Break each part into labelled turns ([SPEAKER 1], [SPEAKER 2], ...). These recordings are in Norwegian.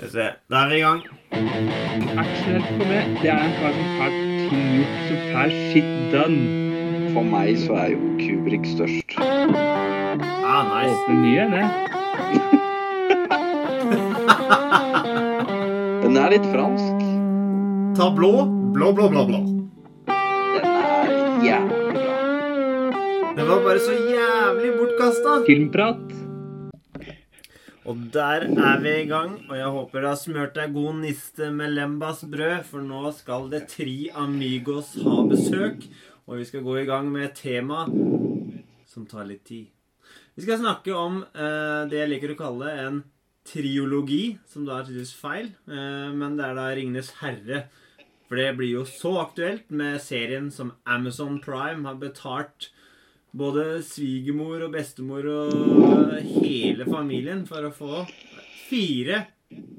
[SPEAKER 1] Skal vi se. Der er vi i gang.
[SPEAKER 2] Aksel for meg, det er en kar som får ting gjort, som får shit done.
[SPEAKER 3] For meg så er jo Kubrik størst.
[SPEAKER 1] Ah, nice.
[SPEAKER 2] Åpner nye, det.
[SPEAKER 3] Den er litt fransk.
[SPEAKER 1] Ta blå. Blå, blå, blå, blå.
[SPEAKER 3] Den er jævlig bra.
[SPEAKER 1] Den var bare så jævlig bortkasta.
[SPEAKER 2] Filmprat.
[SPEAKER 1] Og der er vi i gang, og jeg håper du har smurt deg god niste med lembas brød, for nå skal det Tri Amigos ha besøk, og vi skal gå i gang med et tema som tar litt tid. Vi skal snakke om eh, det jeg liker å kalle en triologi, som da er tydeligvis feil, eh, men det er da Ringenes herre. For det blir jo så aktuelt med serien som Amazon Prime har betalt både svigermor og bestemor og hele familien for å få fire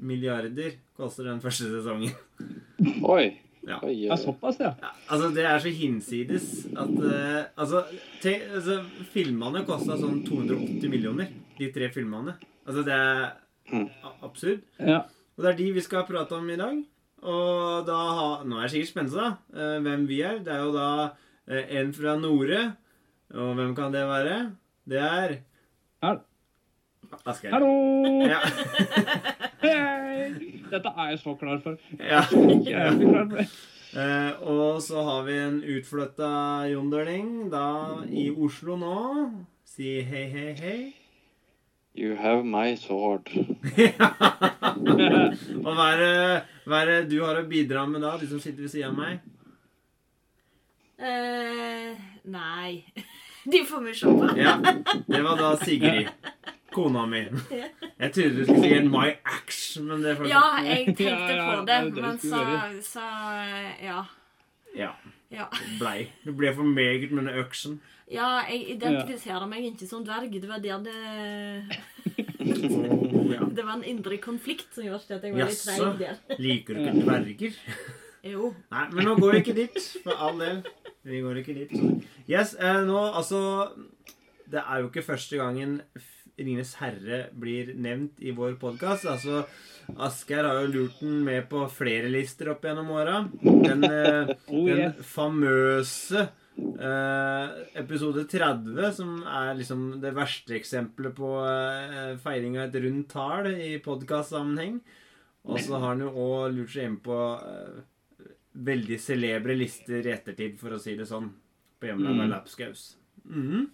[SPEAKER 1] milliarder koster den første sesongen.
[SPEAKER 3] Oi.
[SPEAKER 1] Ja.
[SPEAKER 2] Ja, såpass, ja.
[SPEAKER 1] Ja, altså, det er så hinsides at uh, Altså, altså filmene kosta sånn 280 millioner. De tre filmene. Altså, det er
[SPEAKER 3] Mm.
[SPEAKER 1] absurd.
[SPEAKER 2] ja.
[SPEAKER 1] Og det er de vi skal prate om i dag. Og da ha, Nå er det sikkert spennende, da. Uh, hvem vi er. Det er jo da uh, en fra Nore. Og hvem kan det være? Det er
[SPEAKER 2] Her.
[SPEAKER 1] Asgeir.
[SPEAKER 2] Hallo!
[SPEAKER 1] Ja.
[SPEAKER 2] Hei! Dette er jeg så klar for.
[SPEAKER 1] ja.
[SPEAKER 2] Jævlig klar for.
[SPEAKER 1] Eh, og så har vi en utflytta jondøling da i Oslo nå. Si hei, hei, hei.
[SPEAKER 3] You have my sword.
[SPEAKER 1] og hva er, det, hva er det du har å bidra med da, du som sitter ved siden av meg?
[SPEAKER 4] Uh, nei. De får vi se på.
[SPEAKER 1] Ja, det var da Sigrid. Kona mi. Jeg trodde du skulle si en My Axe, men det får
[SPEAKER 4] Ja, jeg tenkte på
[SPEAKER 2] det
[SPEAKER 4] men så, så Ja.
[SPEAKER 1] Ja,
[SPEAKER 4] Ja,
[SPEAKER 1] blei. Det ble for meget med den øksen.
[SPEAKER 4] ja jeg identifiserer meg ikke som dverg. Det var der det
[SPEAKER 1] Oh, ja.
[SPEAKER 4] Det var en indre konflikt som gjorde at jeg var litt treig der.
[SPEAKER 1] Liker du ikke dverger?
[SPEAKER 4] Jo.
[SPEAKER 1] Nei, men nå går jeg ikke dit, for all del. Vi går ikke dit. Yes, eh, nå, altså Det er jo ikke første gangen Ringenes herre blir nevnt i vår podkast. Altså, Asgeir har jo lurt den med på flere lister opp gjennom åra. Den, eh,
[SPEAKER 2] Oh,
[SPEAKER 1] den famøse eh, episode 30, som er liksom det verste eksempelet på eh, feiring av et rundt tall i podkastsammenheng. Og så har han jo òg lurt seg inn på eh, veldig celebre lister i ettertid, for å si det sånn. På hjemmelaga
[SPEAKER 2] Mm.
[SPEAKER 1] lapskaus. Mm -hmm.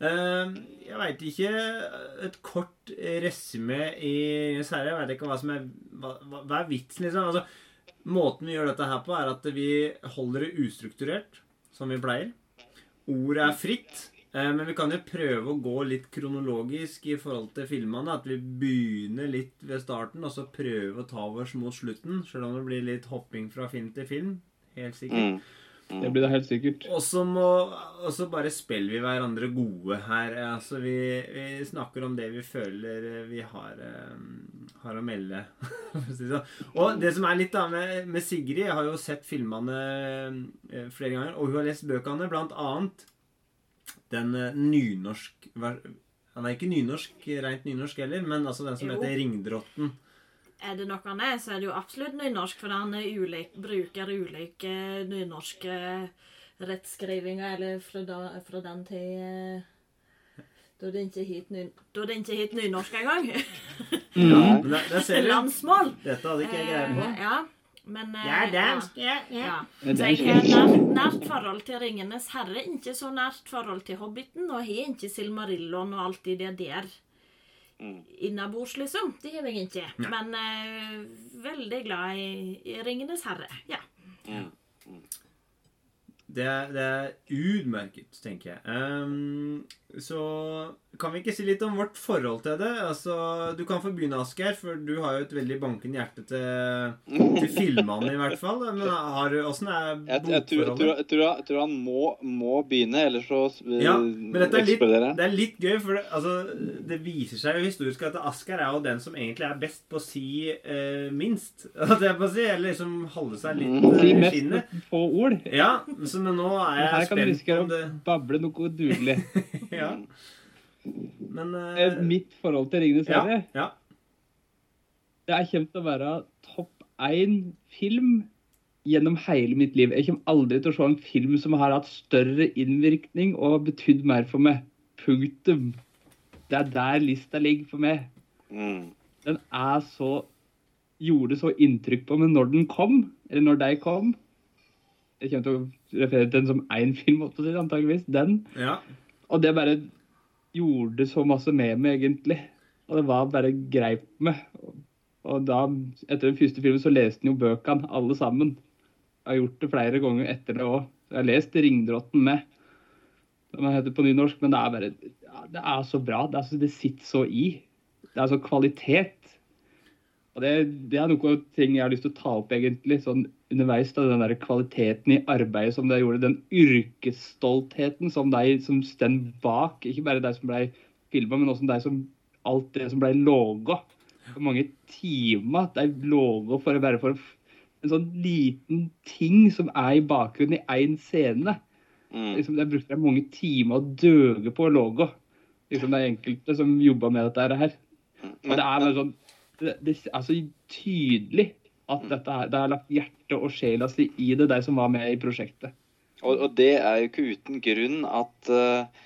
[SPEAKER 1] uh, jeg veit ikke Et kort resymé i herre. Jeg veit ikke hva som er hva, hva, hva er vitsen, liksom? Altså, måten vi gjør dette her på, er at vi holder det ustrukturert, som vi pleier. Ordet er fritt. Eh, Men vi kan jo prøve å gå litt kronologisk i forhold til filmene. At vi begynner litt ved starten, og så prøve å ta oss mot slutten. Selv om det blir litt hopping fra film til film. Helt sikkert.
[SPEAKER 3] Mm.
[SPEAKER 2] Det blir det helt sikkert.
[SPEAKER 1] Og så bare spiller vi hverandre gode her. Altså, vi, vi snakker om det vi føler vi har, um, har å melde. sånn. Og det som er litt da med, med Sigrid Jeg har jo sett filmene eh, flere ganger, og hun har lest bøkene, blant annet den eh, nynorsk Han er ikke nynorsk, rent nynorsk heller, men altså den som
[SPEAKER 4] Jo.
[SPEAKER 1] heter Ringdrotten.
[SPEAKER 4] Er det noe han er, så er det jo absolutt nynorsk, for han er ulik, bruker ulike nynorske rettskrivinger, eller fra, da, fra den til eh, da det ikke het ny, det nynorsk engang.
[SPEAKER 1] Ja, der, der ser du.
[SPEAKER 4] Landsmål.
[SPEAKER 1] Dette hadde ikke jeg greie på.
[SPEAKER 4] Eh, Ja, men eh,
[SPEAKER 1] Jeg er dansk. Ja, ja.
[SPEAKER 4] Ja. Så jeg har nært, nært forhold til Ringenes herre, ikke så nært forhold til Hobbiten, og har ikke Silmarillon og alt det der
[SPEAKER 3] Mm.
[SPEAKER 4] innabords, liksom. Det har jeg ikke.
[SPEAKER 1] Nei.
[SPEAKER 4] Men uh, veldig glad i, i Ringenes herre. Ja.
[SPEAKER 3] Mm.
[SPEAKER 1] Det det er utmerket, tenker jeg. Um, så kan vi ikke si litt om vårt forhold til det? Altså, Du kan få begynne, Asgeir, for du har jo et veldig bankende hjerte til, til filmene, i hvert fall. Men har du, åssen er
[SPEAKER 3] Jeg, jeg, tror, jeg, jeg, jeg tror han må, må begynne, ellers så uh,
[SPEAKER 1] Ja, men dette er litt, det er litt gøy, for det, altså, det viser seg jo historisk at Asgeir er jo den som egentlig er best på å si eh, minst. At jeg på å si, Eller liksom holde seg litt
[SPEAKER 3] Mm.
[SPEAKER 1] eh,
[SPEAKER 2] Si
[SPEAKER 1] i
[SPEAKER 2] mest
[SPEAKER 1] skinnet.
[SPEAKER 2] få ord.
[SPEAKER 1] Ja, så, men nå er
[SPEAKER 2] Her
[SPEAKER 1] jeg
[SPEAKER 2] kan du
[SPEAKER 1] spent
[SPEAKER 2] risikere å
[SPEAKER 1] om det
[SPEAKER 2] bable noe udugelig.
[SPEAKER 1] Ja. Men
[SPEAKER 2] eh, Mitt forhold til Ringenes
[SPEAKER 1] ja,
[SPEAKER 2] herre
[SPEAKER 1] ja.
[SPEAKER 2] Det er kommer til å være topp én film gjennom hele mitt liv. Jeg kommer aldri til å se en film som har hatt større innvirkning og betydd mer for meg. Punktum. Det er der lista ligger for meg.
[SPEAKER 3] Mm.
[SPEAKER 2] Den er så Gjorde så inntrykk på meg når den kom, eller når de kom. Jeg kommer til å referere til den som én film, antageligvis. Den.
[SPEAKER 1] Ja.
[SPEAKER 2] Og det er bare gjorde så masse med meg, egentlig. Og det var bare greip med. Og da, etter den første filmen, så leste han jo bøkene, alle sammen. Jeg har gjort det flere ganger etter det òg. Jeg har lest 'Ringdrotten' med. Den heter på nynorsk, men det er bare ja, Det er så bra. Det, er så, det sitter så i. Det er så kvalitet. Og det, det er noe av ting jeg har lyst til å ta opp, egentlig, sånn underveis. da, Den der kvaliteten i arbeidet som det gjorde. Den yrkesstoltheten som de som står bak. Ikke bare de som ble filma, men også de som alt det som ble laga. Hvor mange timer de laga for, å være for en sånn liten ting som er i bakgrunnen i én scene.
[SPEAKER 3] Mm.
[SPEAKER 2] Liksom, de brukte mange timer å døge på å lage. Liksom, det er enkelte som jobba med dette her. Og det er bare sånn det, det er så tydelig at dette her, det har lagt hjertet og sjela si i det, de som var med i prosjektet.
[SPEAKER 3] Og, og det er jo ikke uten grunn at uh,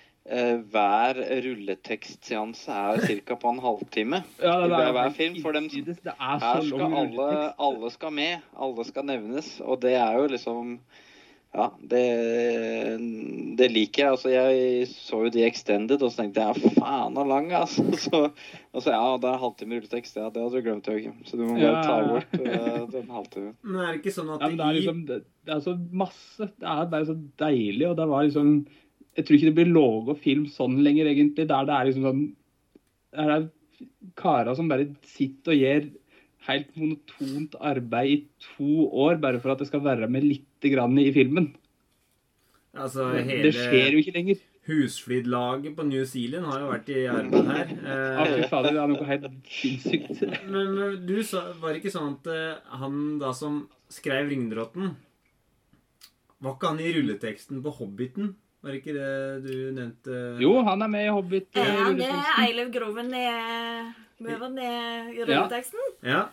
[SPEAKER 3] hver rulletekstseanse er ca. på en halvtime.
[SPEAKER 2] Ja,
[SPEAKER 3] Det er hver film, for dem-
[SPEAKER 2] Det er så
[SPEAKER 3] Her skal alle, alle skal med. Alle skal nevnes. Og det er jo liksom Ja, det, det liker jeg. Altså, jeg så jo de extended, og så tenkte jeg ja, faen så lang, altså. Så, og så ja, det er halvtime rulletekst. Ja, det hadde du glemt, Joakim. Så du må bare ta bort uh, den halvtimen.
[SPEAKER 1] Men er det ikke sånn at
[SPEAKER 2] Ja, det er liksom det, det er så masse. Det er bare så deilig, og det var liksom Jeg tror ikke det blir laga film sånn lenger, egentlig. Der det er liksom sånn Der er karer som bare sitter og gjør helt monotont arbeid i to år bare for at det skal være med lite grann i filmen.
[SPEAKER 1] Altså,
[SPEAKER 2] Det skjer jo ikke lenger.
[SPEAKER 1] husflidlaget på New Zealand har jo vært i arbeid her.
[SPEAKER 2] Ja, fy
[SPEAKER 1] Eh,
[SPEAKER 2] fader, det er noe helt sinnssykt.
[SPEAKER 1] men men du sa, var det ikke sånn at eh, han da som skrev Ringdrotten Var ikke han i rulleteksten på Hobbiten? Var det ikke det du nevnte?
[SPEAKER 2] Jo, han er med i Hobbit. eh,
[SPEAKER 4] Ja, med er. Eilev Groven Møver i rulleteksten.
[SPEAKER 1] Ja.
[SPEAKER 2] Ja,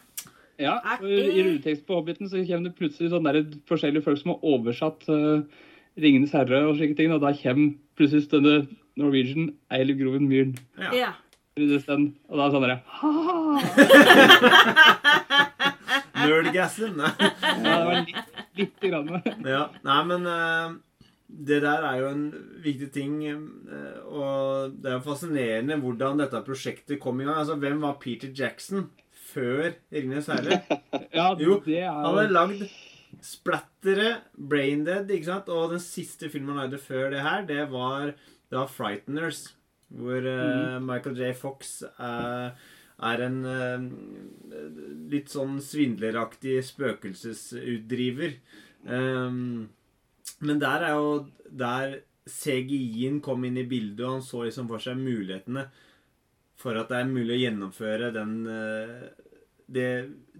[SPEAKER 2] og I rulletekst på Hobbiten så kommer det plutselig sånn der forskjellige folk som har oversatt uh, 'Ringenes herre' og slike ting. Og da kommer plutselig denne Norwegian Eiliv Groven Myhren.
[SPEAKER 1] ja.
[SPEAKER 4] Ja.
[SPEAKER 2] i. Og da er det sånn derre «Ha!»
[SPEAKER 1] Nerdgasm. Nei.
[SPEAKER 2] Ja, det var litt, lite grann.
[SPEAKER 1] Ja, nei, men uh, det der er jo en viktig ting. Uh, og det er jo fascinerende hvordan dette prosjektet kom i gang. Altså, Hvem var Peter Jackson før 'Ringenes herre'?
[SPEAKER 2] Ja,
[SPEAKER 1] Jo,
[SPEAKER 2] det
[SPEAKER 1] Han
[SPEAKER 2] er
[SPEAKER 1] hadde
[SPEAKER 2] jo
[SPEAKER 1] lagd Splattere, Braindead, ikke sant? Og den siste filmen han lagde før det her, det var, da 'Frighteners'. Hvor eh, Michael J. Fox er, er en uh, litt sånn svindleraktig spøkelsesutdriver. Um, men der er jo der CGI-en kom inn i bildet, og han så liksom for seg mulighetene for at det er mulig å gjennomføre den eh, det,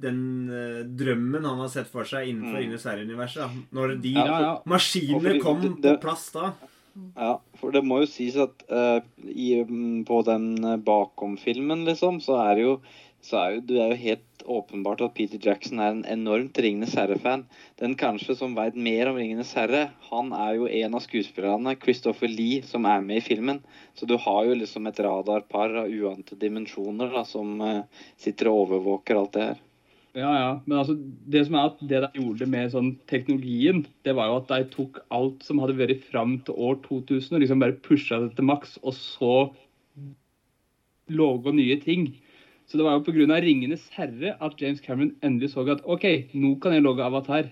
[SPEAKER 1] den eh, drømmen han har sett for seg innenfor
[SPEAKER 3] Mm.
[SPEAKER 1] Ringenes herre-universet. Når de
[SPEAKER 2] Ja, ja.
[SPEAKER 1] maskinene
[SPEAKER 3] fordi
[SPEAKER 1] kom
[SPEAKER 3] det-
[SPEAKER 1] på plass da.
[SPEAKER 3] Ja, for det må jo sies at uh, i, mm, på den bakom-filmen, liksom, så er det jo så er jo, Du er jo helt åpenbart at Peter Jackson er en enormt Ringenes herre-fan. Den kanskje som veit mer om Ringenes herre, han er jo en av skuespillerne, Christopher Lee, som er med i filmen. Så du har jo liksom et radarpar av uante dimensjoner da, som uh, sitter og overvåker alt det her.
[SPEAKER 2] Ja, ja. Men altså, det som er at det de gjorde med sånn teknologien, det var jo at de tok alt som hadde vært fram til år 2000, og liksom bare pusha det til maks, og så laga nye ting. Så det var jo pga. 'Ringenes herre' at James Cameron endelig så at OK, nå kan jeg logge Avatar.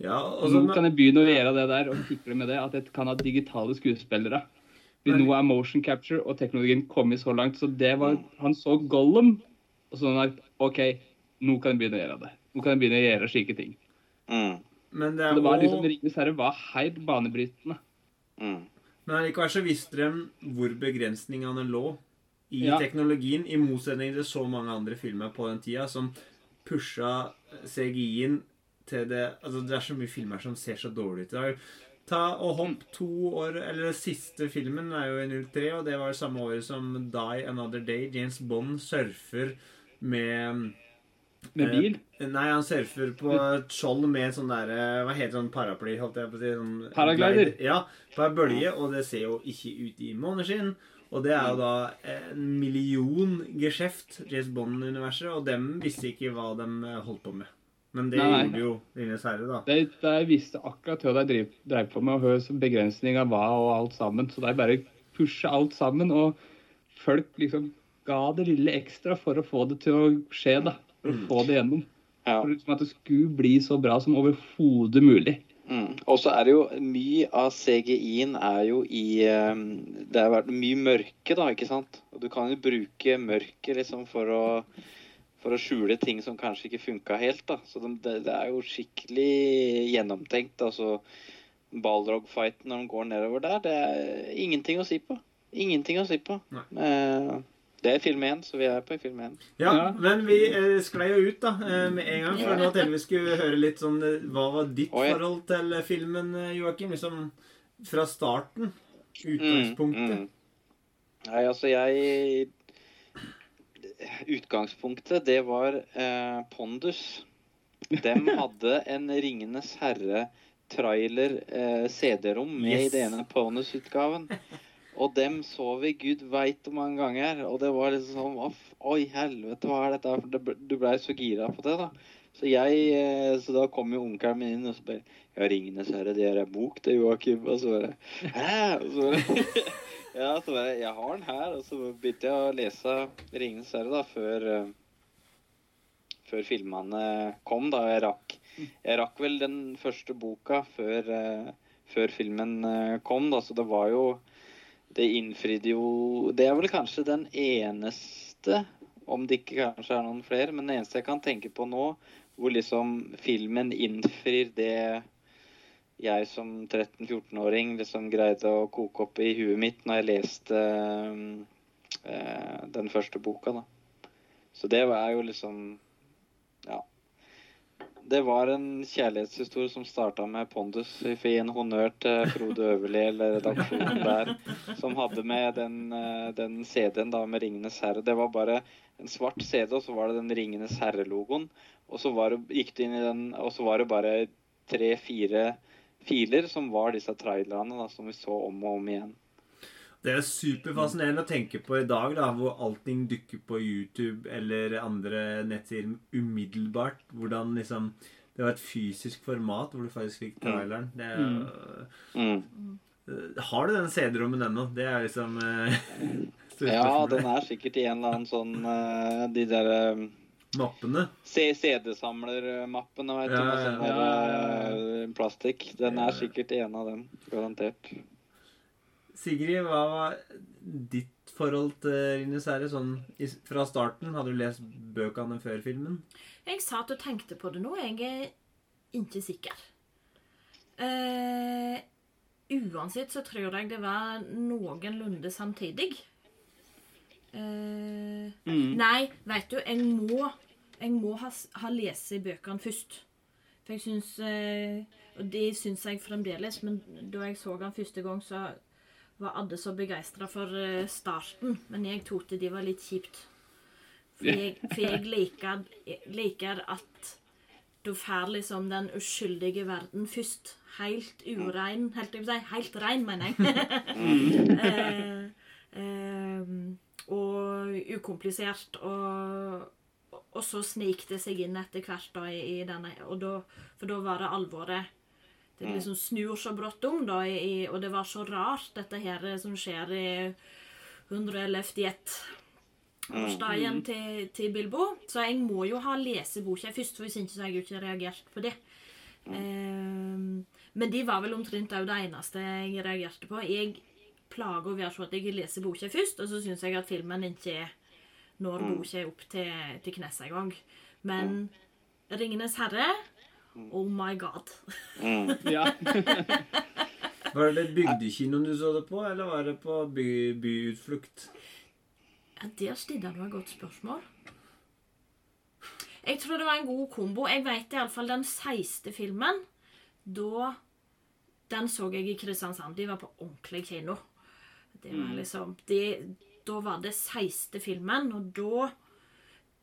[SPEAKER 1] Ja, og så-
[SPEAKER 2] Nå kan jeg begynne å gjøre det der og fikle med det at jeg kan ha digitale skuespillere. Men, nå er motion capture og teknologien kommet så langt. Så det var Han så Gollum, og så han OK, nå kan jeg begynne å gjøre det. Nå kan jeg begynne å gjøre slike ting.
[SPEAKER 3] Mm,
[SPEAKER 1] men det er
[SPEAKER 2] det var liksom,
[SPEAKER 1] også-
[SPEAKER 2] Ringenes herre var helt banebrytende.
[SPEAKER 3] mm.
[SPEAKER 1] Men allikevel så visste de hvor begrensningene lå i
[SPEAKER 2] Ja.
[SPEAKER 1] teknologien, i motsetning til så mange andre filmer på den tida som pusha CGI-en til det Altså, det er så mye filmer som ser så dårlig ut. i dag. Ta og hopp to år Eller den siste filmen er jo i 03, og det var samme året som Die Another Day. James Bond surfer med
[SPEAKER 2] Med bil?
[SPEAKER 1] Eh, Nei, han surfer på et skjold med sånn der eh, Hva heter sånn paraply? holdt jeg på å si? Sånn
[SPEAKER 2] Paraglider.
[SPEAKER 1] Ja, på ei bølge, og det ser jo ikke ut i måneskinn. Og det er jo da en million geskjeft, James Bond-universet, og dem visste ikke hva de holdt på med. Men det
[SPEAKER 2] Nei, nei.
[SPEAKER 1] gjorde jo Ringenes herre, da.
[SPEAKER 2] De, de visste akkurat hva de drev, drev på med, og hva som begrensninga var, og alt sammen. Så de bare pusha alt sammen, og folk liksom ga det lille ekstra for å få det til å skje, da. For å få det gjennom.
[SPEAKER 3] Ja.
[SPEAKER 2] For liksom at det skulle bli så bra som overhodet mulig.
[SPEAKER 3] Og så er det jo mye av CGI-en er jo i eh, Det har vært mye mørke, da, ikke sant? Og du kan jo bruke mørket liksom for å for å skjule ting som kanskje ikke funka helt. da. Så det, det er jo skikkelig gjennomtenkt. altså Balrog-fighten når de går nedover der, det er ingenting å si på. Ingenting å si på.
[SPEAKER 1] Nei.
[SPEAKER 3] Det er film én, så vi er på film én.
[SPEAKER 1] Ja,
[SPEAKER 2] Ja.
[SPEAKER 1] men vi eh, sklei jo ut da, eh, med en gang. For
[SPEAKER 3] Ja.
[SPEAKER 1] nå tenkte vi skulle høre litt sånn eh, Hva var ditt
[SPEAKER 3] Oi.
[SPEAKER 1] forhold til eh, filmen, Joakim? Liksom fra starten. Utgangspunktet.
[SPEAKER 3] Mm, mm. Nei, altså jeg Utgangspunktet, det var eh, Pondus. Dem hadde en Ringenes herre-trailer eh, CD-rom med
[SPEAKER 1] Yes.
[SPEAKER 3] i den ene Pondus-utgaven. Og dem så vi gud veit hvor mange ganger. Og det var liksom sånn Aff, Oi, helvete, hva er dette? For Du blei så gira på det, da. Så jeg, eh, så da kom jo onkelen min inn og så bare Ja, 'Ringenes herre, det er ei bok, til Joakim.' Og så bare Hæ? Og så bare Ja, så bare Jeg har den her. Og så begynte jeg å lese 'Ringenes herre' da, før eh, Før filmene kom, da. Jeg rakk Jeg rakk vel den første boka før, eh, før filmen kom, da, så det var jo Det innfridde jo Det er vel kanskje den eneste, om det ikke kanskje er noen flere, men den eneste jeg kan tenke på nå, hvor liksom filmen innfrir det jeg som 13-14-åring liksom greide å koke opp i huet mitt når jeg leste øh, den første boka, da. Så det er jo liksom Ja. Det var en kjærlighetshistorie som starta med Pondus. Vi får gi en honnør til Frode Øverli eller redaksjonen der, som hadde med den, eh, den CD-en da med 'Ringenes herre'. Det var bare en svart CD, og så var det den 'Ringenes herre'-logoen. Og så det, gikk du inn i den, og så var det bare tre-fire filer som var disse trailerne da, som vi så om og om igjen.
[SPEAKER 1] Det er superfascinerende å tenke på i dag, da, hvor allting dukker på YouTube eller andre nettsider umiddelbart. Hvordan liksom Det var et fysisk format hvor du faktisk fikk traileren. Det er,
[SPEAKER 3] Mm.
[SPEAKER 1] Mm. Har du den CD-rommen ennå? Det er liksom eh,
[SPEAKER 3] Ja, den er sikkert i en eller annen sånn eh, De der eh,
[SPEAKER 1] Mappene.
[SPEAKER 3] CD-samlermappene, veit du.
[SPEAKER 1] Ja,
[SPEAKER 3] Med
[SPEAKER 1] ja,
[SPEAKER 3] sånn
[SPEAKER 2] ja.
[SPEAKER 3] eh, plastikk. Den er sikkert i en av dem. Garantert.
[SPEAKER 1] Sigrid, hva var ditt forhold til Ringenes herre sånn fra starten? Hadde du lest bøkene før filmen?
[SPEAKER 4] Jeg satt og tenkte på det nå. Jeg er ikke sikker. Eh, uansett så tror jeg det var noenlunde samtidig. Uh,
[SPEAKER 2] Mm.
[SPEAKER 4] Nei, vet du, jeg må, jeg må ha, ha lest bøkene først. For jeg syns uh, Og det syns jeg fremdeles, men da jeg så den første gang, så var alle så begeistra for eh, starten. Men jeg trodde det var litt kjipt. For jeg, for jeg liker, liker at du får liksom den uskyldige verden først. Helt urein Helt, helt rein, mener jeg. eh, eh, og ukomplisert. Og, og så snik det seg inn etter hvert, da, i, i denne. Og da, for da var det alvoret. Det liksom snur så brått om, da, i, og det var så rart, dette her som skjer i 111. årsdagen til, til Bilbo. Så jeg må jo ha lest boka først, for hvis ikke så har jeg jo ikke reagert på det. Ehm, men de var vel omtrent òg det eneste jeg reagerte på. Jeg plager sånn at jeg leser boka først, og så syns jeg at filmen ikke når boka opp til, til kneset engang. Men 'Ringenes herre' Oh my god.
[SPEAKER 3] Mm.
[SPEAKER 2] Ja.
[SPEAKER 1] Var det bygdekinoen du så det på, eller var det på by, byutflukt?
[SPEAKER 4] Ja, Der stiller du et godt spørsmål. Jeg tror det var en god kombo. Jeg vet iallfall den 16. filmen. Da Den så jeg i Kristiansand. De var på ordentlig kino. Det var liksom de, Da var det 16. filmen, og da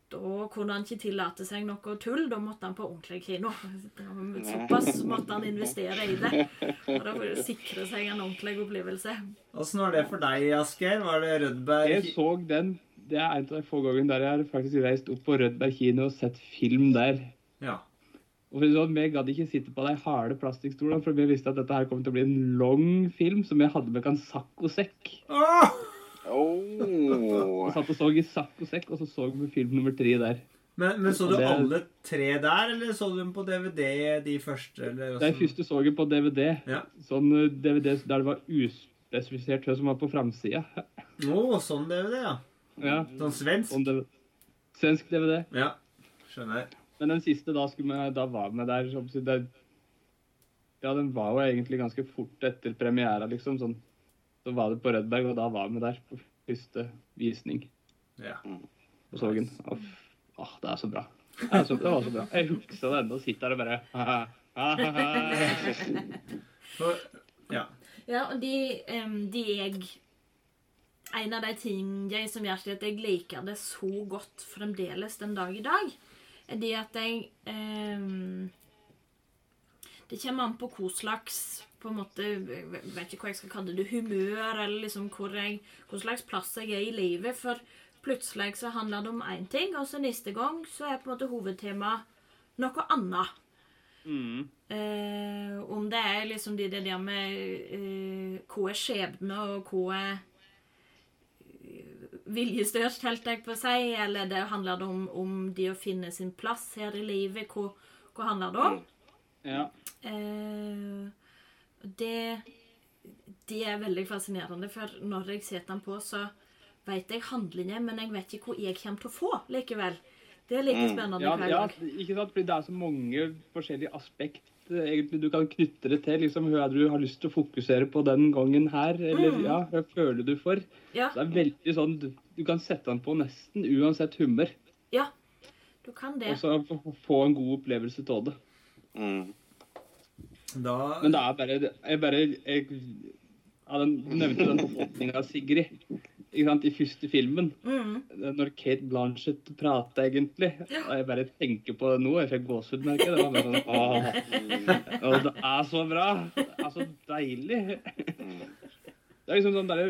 [SPEAKER 4] da kunne han ikke tillate seg noe tull. Da måtte han på ordentlig kino. Såpass måtte han investere i det. Og da for å sikre seg en ordentlig opplevelse.
[SPEAKER 1] Åssen var det for deg, Asgeir? Var det Rødberg
[SPEAKER 2] Jeg så den Det er en av de få gangene der jeg har faktisk reist opp på Rødberg kino og sett film der.
[SPEAKER 1] Ja.
[SPEAKER 2] Og Vi gadd ikke sitte på de harde plastikkstolene, for vi visste at dette her kom til å bli en lang film, som vi hadde med kansakkosekk.
[SPEAKER 1] Åh!
[SPEAKER 3] Oh.
[SPEAKER 2] Og satt og så i sakk og sekk, og så så vi film nummer tre der.
[SPEAKER 1] Men, men så du
[SPEAKER 2] det-
[SPEAKER 1] alle tre der, eller så du dem på DVD, de første? Eller
[SPEAKER 2] De
[SPEAKER 1] hvordan?
[SPEAKER 2] første så jeg på DVD.
[SPEAKER 1] Ja.
[SPEAKER 2] Sånn eh, DVD der det var uspesifisert hva som var på framsida.
[SPEAKER 1] Å, sånn DVD, ja.
[SPEAKER 2] Ja,
[SPEAKER 1] Sånn svensk?
[SPEAKER 2] sånn DVD. Svensk DVD.
[SPEAKER 1] Ja. Skjønner.
[SPEAKER 2] Men den siste, da, skulle vi, da var vi der. det, ja, den var jo egentlig ganske fort etter premiera, liksom. Sånn. Så var det på Rødberg, og da var vi der på første visning.
[SPEAKER 1] Ja.
[SPEAKER 2] Og så den. Åh, åh, det er så bra. Det, er så, det var så bra. Jeg husker det ennå. Sitter der og bare
[SPEAKER 1] ja.
[SPEAKER 4] Ja, og de, um, de jeg En av de tingene som gjør at jeg liker det så godt fremdeles den dag i dag, er det at jeg em, Det kommer an på hva slags på en måte, jeg vet ikke hva jeg skal kalle det, humør, eller liksom hvor, jeg, hvor slags plass jeg er i livet. For plutselig så handler det om én ting, og så neste gang så er på en måte hovedtemaet noe annet.
[SPEAKER 2] mm.
[SPEAKER 4] Eh, om det er liksom det, det der med eh, hva er skjebne, og hva er viljestørst, viljestyrt, helt jeg på å si, eller det handler det om, om det å finne sin plass her i livet, hva, hva handler det om?
[SPEAKER 2] Ja.
[SPEAKER 4] Eh, det, det er veldig fascinerende, for når jeg setter den på, så vet jeg handlingen, men jeg vet ikke hvor jeg kommer til å få likevel. Det er like
[SPEAKER 3] Mm.
[SPEAKER 4] spennende
[SPEAKER 2] Ja,
[SPEAKER 4] hver
[SPEAKER 2] ja, ikke sant? Fordi det er så mange forskjellige aspekt eh, egentlig du kan knytte det til. liksom Hva du har lyst til å fokusere på den gangen her? Eller
[SPEAKER 4] Mm.
[SPEAKER 2] ja, hva føler du for?
[SPEAKER 4] Ja,
[SPEAKER 2] Det er veldig sånn, Du, du kan sette den på nesten uansett humør,
[SPEAKER 4] ja, du kan det.
[SPEAKER 2] og så få- få en god opplevelse av det.
[SPEAKER 3] Mm.
[SPEAKER 1] Da
[SPEAKER 2] Men det er bare Jeg bare jeg, ja, den, Du nevnte den befolkninga av Sigrid ikke sant, i første filmen.
[SPEAKER 4] Mm.
[SPEAKER 2] Når Kate Blanchett prater, egentlig. Og jeg bare tenker på det nå. Jeg fikk gåsehud, merker jeg. Det var bare sånn åh. Det er så bra! Det er så deilig. Det er liksom sånn derre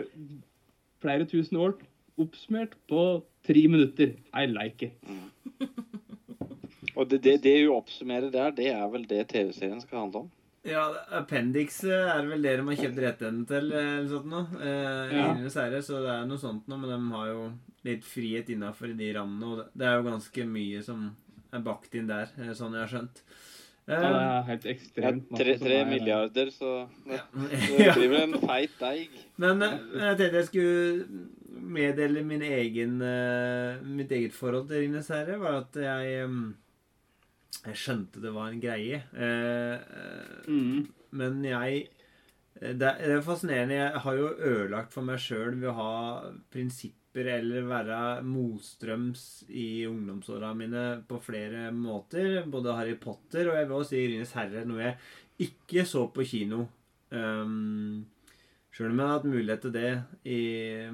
[SPEAKER 2] flere tusen år oppsummert på tre minutter. I like it.
[SPEAKER 3] Og det, det, det hun oppsummerer der, det er vel det TV-serien skal handle om?
[SPEAKER 1] Ja, Appendix eh, er vel det de har kjøpt rettighetene til, eh, eller sånt noe. Eh,
[SPEAKER 2] Ja.
[SPEAKER 1] Så det er noe sånt noe, men de har jo litt frihet innafor de rammene, og det- er jo ganske mye som er bakt inn der, eh, sånn jeg har skjønt.
[SPEAKER 2] Ja, det
[SPEAKER 1] Eh,
[SPEAKER 2] er helt ekstremt. Ja,
[SPEAKER 3] tre, tre
[SPEAKER 2] er-
[SPEAKER 3] milliarder, så det,
[SPEAKER 1] ja.
[SPEAKER 3] det blir vel en feit deig.
[SPEAKER 1] Men eh, jeg tenkte jeg skulle meddele min egen, eh, mitt eget forhold til Ringenes herre, var at jeg eh, Jeg skjønte det var en greie. Eh, eh,
[SPEAKER 2] Mm.
[SPEAKER 1] Men jeg det, det er fascinerende. Jeg har jo ødelagt for meg sjøl ved å ha prinsipper eller være motstrøms i ungdomsåra mine på flere måter. Både Harry Potter og jeg vil også si Ringenes herre, noe jeg ikke så på kino. Um, Sjøl om jeg har hatt mulighet til det i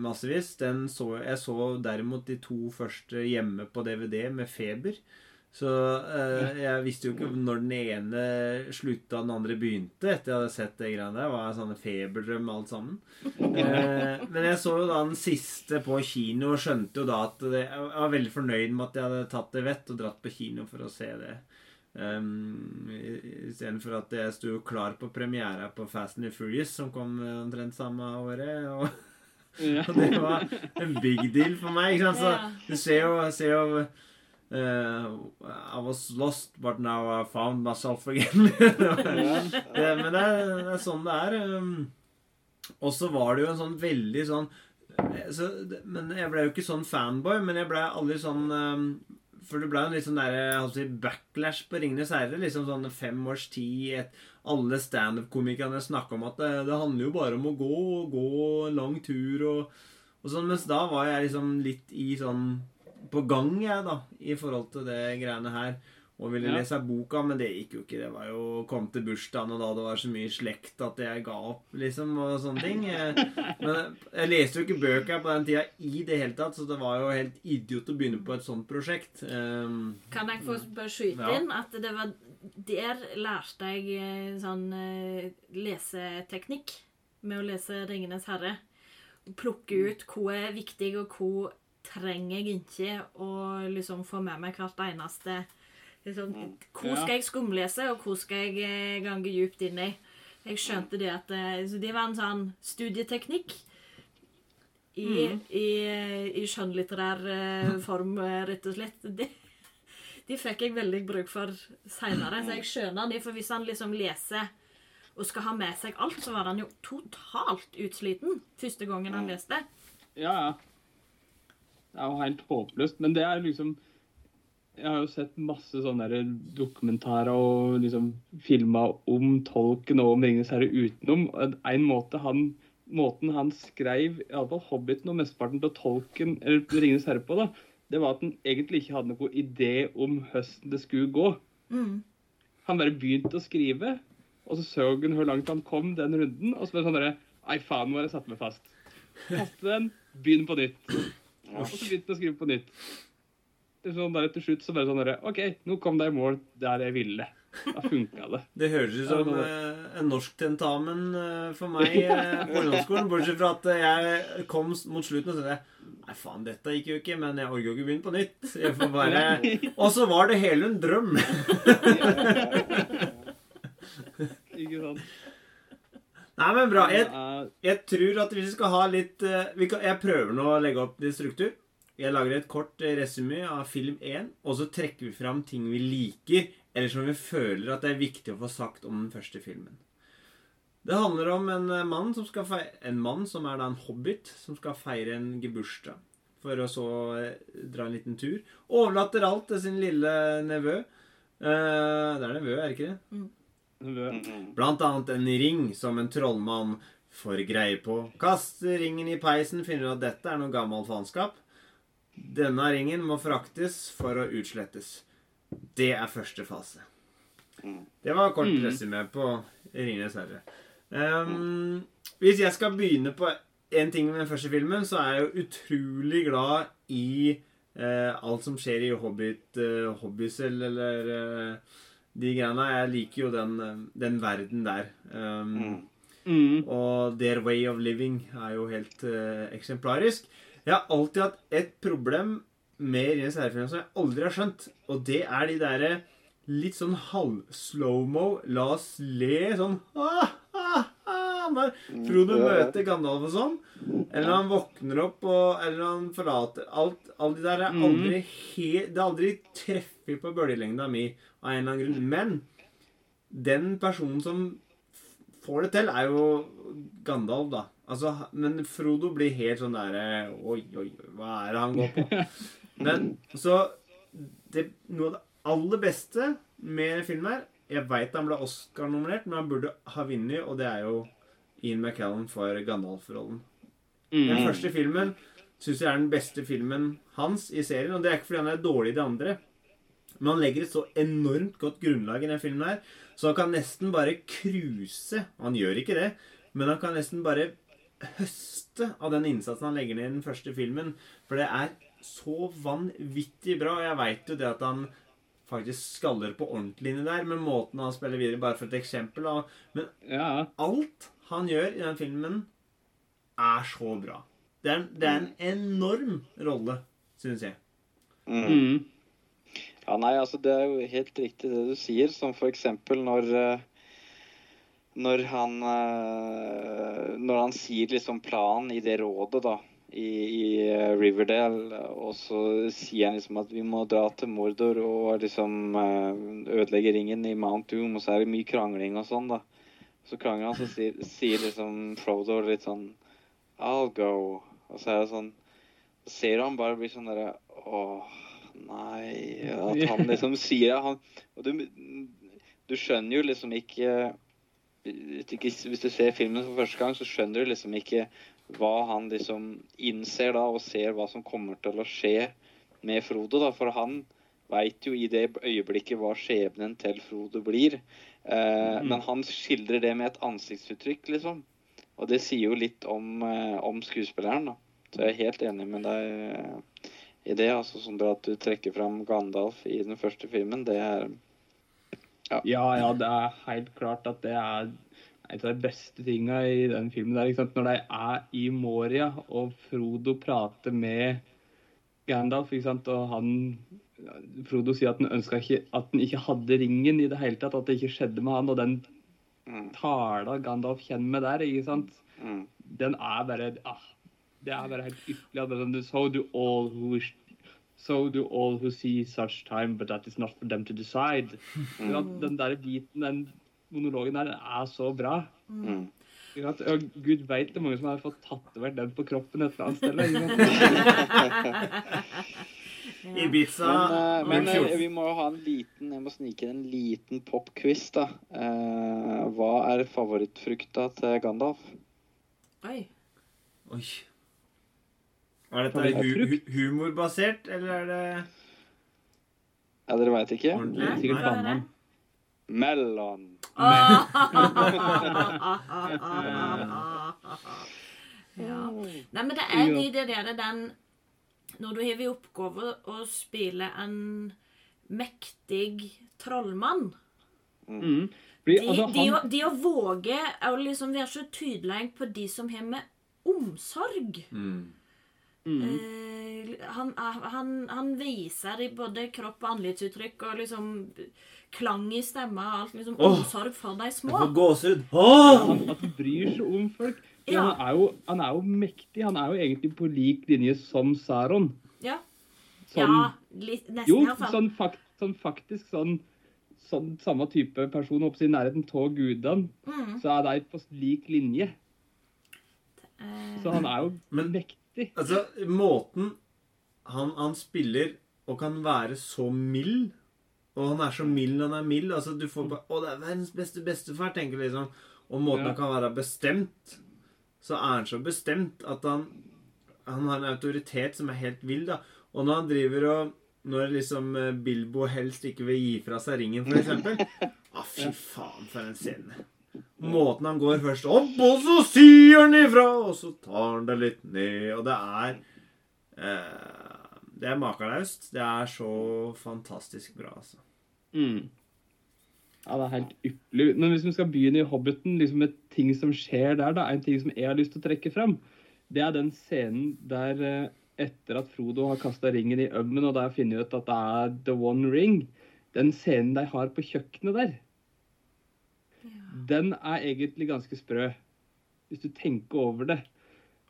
[SPEAKER 1] massevis. Den så, jeg så derimot de to første hjemme på DVD med feber. Så eh, jeg visste jo ikke når den ene slutta den andre begynte. Etter jeg hadde sett det greiene der. Var jeg sånne feberdrøm alt sammen. Eh, men jeg så jo da den siste på kino og skjønte jo da at det, Jeg var veldig fornøyd med at jeg hadde tatt det vett og dratt på kino for å se det. Um, Istedenfor at jeg sto klar på premiera på Fast and Furious, som kom omtrent samme året. Og, og det var en big deal for meg. ikke sant? Så du ser jo, ser jo eh, I was lost, but now I found myself again. det, men det er, det er sånn det er. um, Og så var det jo en sånn veldig sånn eh, så, Men jeg ble jo ikke sånn fanboy, men jeg ble aldri sånn um, For det ble jo en litt sånn der, si, backlash på Ringenes herre. Liksom sånn fem års tid. Et, alle standup-komikerne snakka om at det, det handler jo bare om å gå gå en lang tur og, og sånn. Mens da var jeg liksom litt i sånn På gang, jeg, da, i forhold til det greiene her. og ville
[SPEAKER 2] Ja.
[SPEAKER 1] lese boka, men det gikk jo ikke. Det var jo kom til bursdagen, og da det var så mye slekt at jeg ga opp, liksom, og sånne ting. Eh, Men jeg leste jo ikke bøker på den tida i det hele tatt, så det var jo helt idiot å begynne på et sånt prosjekt. Um,
[SPEAKER 4] Kan jeg få bare skyte
[SPEAKER 1] Ja.
[SPEAKER 4] inn at det var Der lærte jeg eh, sånn eh, leseteknikk med å lese 'Ringenes herre'. Plukke ut hva er viktig, og hva trenger jeg ikke å liksom få med meg hvert eneste liksom, Hvor skal jeg skumlese, og hvor skal jeg eh, gange djupt inn i? Jeg skjønte det at eh, Så det var en sånn studieteknikk i, i, i skjønnlitterær eh, form, rett og slett. Det, de fikk jeg veldig bruk for seinere. Så jeg skjønner de, for hvis han liksom leser og skal ha med seg alt, så var han jo totalt utsliten første gangen han leste.
[SPEAKER 2] Ja, ja. Det er jo helt håpløst. Men det er liksom Jeg har jo sett masse sånne der dokumentarer og liksom filma om tolken og om Ringenes herre utenom. En måte han, måten han skrev iallfall Hobbiten og mesteparten av tolken eller Ringenes herre på, da, det var at han egentlig ikke hadde noen idé om høsten det skulle gå.
[SPEAKER 4] Mm.
[SPEAKER 2] Han bare begynte å skrive, og så så han hvor langt han kom den runden, og så ble det sånn derre Nei, faen, nå har jeg satt meg fast. Kaste den, begynn på nytt. Og så begynte jeg å skrive på nytt. Det er sånn der, Til slutt så bare sånn derre OK, nå kom det i mål der jeg ville. Da funka det.
[SPEAKER 1] Det høres ut som eh, en norsk tentamen eh, for meg eh, på ungdomsskolen. Bortsett fra at jeg kom mot slutten og sa Nei, faen, dette gikk jo ikke, men jeg orker jo ikke begynne på nytt. Jeg får bare Og så var det hele en drøm.
[SPEAKER 2] Ikke sant?
[SPEAKER 1] Nei, men bra. Jeg, jeg tror at hvis vi skal ha litt eh, vi kan, Jeg prøver nå å legge opp litt struktur. Jeg lager et kort eh, resymé av film 1, og så trekker vi fram ting vi liker, eller som vi føler at det er viktig å få sagt om den første filmen. Det handler om en eh, mann som skal feire, En mann som er da en hobbit, som skal feire en gebursdag. For å så eh, dra en liten tur. Overlater alt til sin lille nevø. Eh, det er nevø, er det ikke det?
[SPEAKER 3] Mhm.
[SPEAKER 1] Blant annet en ring som en trollmann får greie på. Kaster ringen i peisen, finner ut at dette er noe gammelt faenskap. Denne ringen må fraktes for å utslettes. Det er første fase. Det var kort
[SPEAKER 2] Mm.
[SPEAKER 1] resymé på Ringenes herre. Um, hvis jeg skal begynne på en ting med den første filmen, så er jeg jo utrolig glad i uh, alt som skjer i Hobbit, uh, Hobbysel, eller eh, de greiene. Jeg liker jo den, eh, den verden der. Um,
[SPEAKER 3] Mm.
[SPEAKER 2] mm,
[SPEAKER 1] Og their way of living er jo helt uh, eksemplarisk. Jeg har alltid hatt et problem med Ringenes herre-filmer som jeg aldri har skjønt. Og det er de derre litt sånn halv-slow-mo, la oss le sånn ah, Når Frodo
[SPEAKER 3] ja.
[SPEAKER 1] møter Gandalf og sånn. Eller han våkner opp, og, eller han forlater Alt, alt. det der er
[SPEAKER 2] Mhm.
[SPEAKER 1] aldri helt Det er aldri treffer på bølgelengda mi av en eller annen grunn. Men den personen som får det til, er jo Gandalf, da. Altså, men Frodo blir helt sånn derre Oi, oi, oi, hva er det han går på? Men så det, Noe av det aller beste med filmen her Jeg veit han ble Oscar-nominert, men han burde ha vunnet, og det er jo Ian McCallum for Gandalf-rollen. Den
[SPEAKER 2] mm.
[SPEAKER 1] første filmen syns jeg er den beste filmen hans i serien. Og det er ikke fordi han er dårlig i de andre. Men han legger et så enormt godt grunnlag i den filmen her, så han kan nesten bare cruise. Han gjør ikke det, men han kan nesten bare høste av den innsatsen han legger ned i den første filmen. For det er så vanvittig bra. Og jeg veit jo det at han faktisk skaller på ordentlig inni der, med måten han spiller videre, bare for et eksempel. Men alt han gjør i den filmen, er så bra. Det er, det er en enorm rolle, syns jeg.
[SPEAKER 3] Mm.
[SPEAKER 2] Mm.
[SPEAKER 3] Ja, nei, altså det er jo helt riktig det du sier, som for eksempel når eh, Når han eh, Når han sier liksom planen i det rådet, da, i, i eh, Riverdale, og så sier han liksom at vi må dra til Mordor og liksom ødelegge ringen i Mount Doom, og så er det mye krangling og sånn, da. Så krangler han, så sier, sier liksom Frodo litt sånn I'll go. Og så er det sånn Så ser han bare blir sånn derre Åh, nei At han liksom sier. Han, og du, du skjønner jo liksom ikke- Hvis du ser filmen for første gang, så skjønner du liksom ikke hva han liksom innser da, og ser hva som kommer til å skje med Frodo. da, For han veit jo i det øyeblikket hva skjebnen til Frodo blir. Eh,
[SPEAKER 2] Mm.
[SPEAKER 3] Men han skildrer det med et ansiktsuttrykk, liksom. Og det sier jo litt om, eh, om skuespilleren, da. Så jeg er helt enig med deg eh, i det. altså sånn At du trekker fram Gandalf i den første filmen, det er
[SPEAKER 2] Ja, ja, det er helt klart at det er en av de beste tinga i den filmen. der, ikke sant? Når de er i Moria, og Frodo prater med Gandalf, ikke sant? og han Frodo sier at han ønska ikke at han ikke hadde ringen i det hele tatt, at det ikke skjedde med han, og den
[SPEAKER 3] mm,
[SPEAKER 2] tala Gandalf kjenner med der, ikke sant,
[SPEAKER 3] mm,
[SPEAKER 2] den er bare ah, Det er bare helt ypperlig. er sånn, So do all who wish So do all who see such time, but that is not for them to decide.
[SPEAKER 3] mm,
[SPEAKER 2] den der biten, den monologen der, den er så bra.
[SPEAKER 3] mm.
[SPEAKER 2] At. Og Gud veit det er mange som har fått tatovert den på kroppen et eller annet sted.
[SPEAKER 1] Ibiza
[SPEAKER 3] Men, eh, men eh, vi må jo ha en liten Jeg må snike inn en liten popquiz, da. Eh, hva er favorittfrukta til Gandalf?
[SPEAKER 4] Oi.
[SPEAKER 1] Oi. Er dette hu hu humorbasert, eller er det
[SPEAKER 3] Ja, dere veit ikke?
[SPEAKER 2] Sikkert banan.
[SPEAKER 3] Mellom.
[SPEAKER 4] ja. Nei, men det er de der den Når du har i oppgave å spille en mektig trollmann
[SPEAKER 2] Mm. Fordi,
[SPEAKER 4] de,
[SPEAKER 2] altså,
[SPEAKER 4] de, å- de å våge å liksom være så tydelig på de som har med omsorg
[SPEAKER 1] Mm.
[SPEAKER 2] mm.
[SPEAKER 4] Eh, han, han, han viser i både kropp og ansiktsuttrykk og liksom klang i stemma og alt liksom omsorg for de
[SPEAKER 1] Jeg
[SPEAKER 4] små.
[SPEAKER 1] får gåsehud. Oh!
[SPEAKER 2] han, at han bryr seg om folk. Ja. Han, er jo, han er jo mektig. Han er jo egentlig på lik linje som Saron.
[SPEAKER 4] Ja.
[SPEAKER 2] Sånn,
[SPEAKER 4] ja, litt, nesten
[SPEAKER 2] jo,
[SPEAKER 4] i hvert fall.
[SPEAKER 2] sånn, fakt, sånn faktisk sånn, sånn samme type person oppe i nærheten av gudene,
[SPEAKER 4] Mm.
[SPEAKER 2] så er de på lik linje.
[SPEAKER 4] Uh,
[SPEAKER 2] Så han er jo
[SPEAKER 1] Men-
[SPEAKER 2] mektig.
[SPEAKER 1] Altså, måten han, han spiller og kan være så mild Og han er så mild når han er mild. Altså, du får bare Å, det er verdens beste bestefar, tenker du liksom. Og måten
[SPEAKER 2] Ja.
[SPEAKER 1] han kan være bestemt, så er han så bestemt at han Han har en autoritet som er helt vill, da. Og når han driver og Når liksom eh, Bilbo helst ikke vil gi fra seg ringen, eksempel. Ah, fy faen, for en scene. Måten han går først opp, og så sier han ifra, og så tar han det litt ned, og det er eh, Det er makeløst. Det er så fantastisk bra, altså.
[SPEAKER 2] Mm. Ja, det er helt ypperlig. Men hvis vi skal begynne i Hobbiten, liksom med ting som skjer der, da, en ting som jeg har lyst til å trekke fram, det er den scenen der eh, etter at Frodo har kasta ringen i ømmen, og da finner ut at det er The One Ring, den scenen de har på kjøkkenet der, den er egentlig ganske sprø, hvis du tenker over det.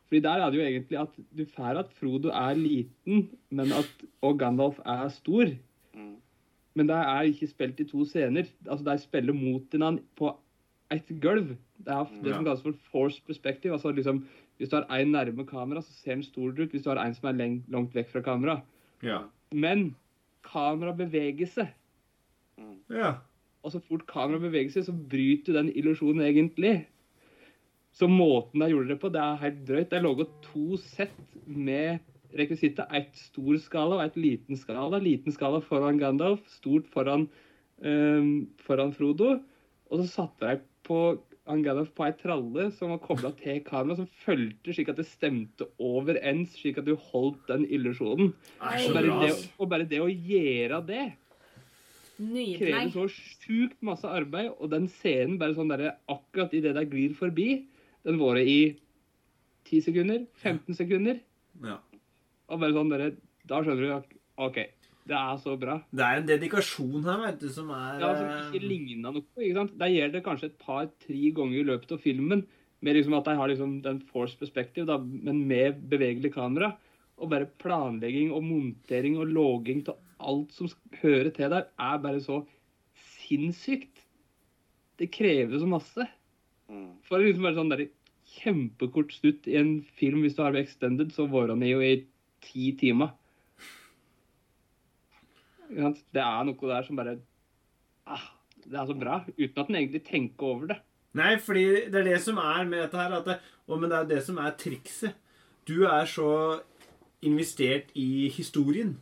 [SPEAKER 2] Fordi der er det jo egentlig at du får at Frodo er liten, men at, og Gandalf er stor.
[SPEAKER 3] Mm.
[SPEAKER 2] Men det er ikke spilt i to scener. Altså, De spiller mot hverandre på ett gulv. Det er det som kalles for force perspective. Altså liksom, Hvis du har en nærme kamera, så ser den stor ut. Hvis du har en som er langt vekk fra kamera.
[SPEAKER 1] Ja.
[SPEAKER 2] Men kamera beveger seg.
[SPEAKER 1] Ja.
[SPEAKER 2] Og så fort kamera beveger seg, så bryter den illusjonen egentlig. Så måten de gjorde det på, det er helt drøyt. De laga to sett med rekvisitter. Et stor skala og et liten skala. Liten skala foran Gandalf, stort foran, um, foran Frodo. Og så satte de på han Gandalf på ei tralle som var kobla til kamera, som fulgte slik at det stemte overens, slik at du holdt den illusjonen.
[SPEAKER 1] Det
[SPEAKER 2] Og bare, det, og bare det å gjøre det krever så sjukt masse arbeid, og den scenen bare sånn derre akkurat idet de glir forbi, den varer i 10 sekunder, 15 sekunder,
[SPEAKER 1] Ja.
[SPEAKER 2] Og bare sånn dere, Da skjønner du at OK, det er så bra.
[SPEAKER 1] Det er en dedikasjon her, vet du, som er
[SPEAKER 2] Ja, som ikke ligna noe. ikke sant? Der gjelder det kanskje et par-tre ganger i løpet av filmen, med liksom at de har liksom den force perspective, da, men med bevegelig kamera. Og bare planlegging og montering og logging av alt som hører til der, er bare så sinnssykt. Det krever så masse.
[SPEAKER 3] Mm.
[SPEAKER 2] For liksom bare sånn der kjempekort slutt i en film, hvis du har det extended, så var den jo i ti timer. Det er noe der som bare ah, Det er så bra, uten at en egentlig tenker over det.
[SPEAKER 1] Nei, fordi det er det som er med dette her, at det, og, men det er det som er trikset. Du er så investert i historien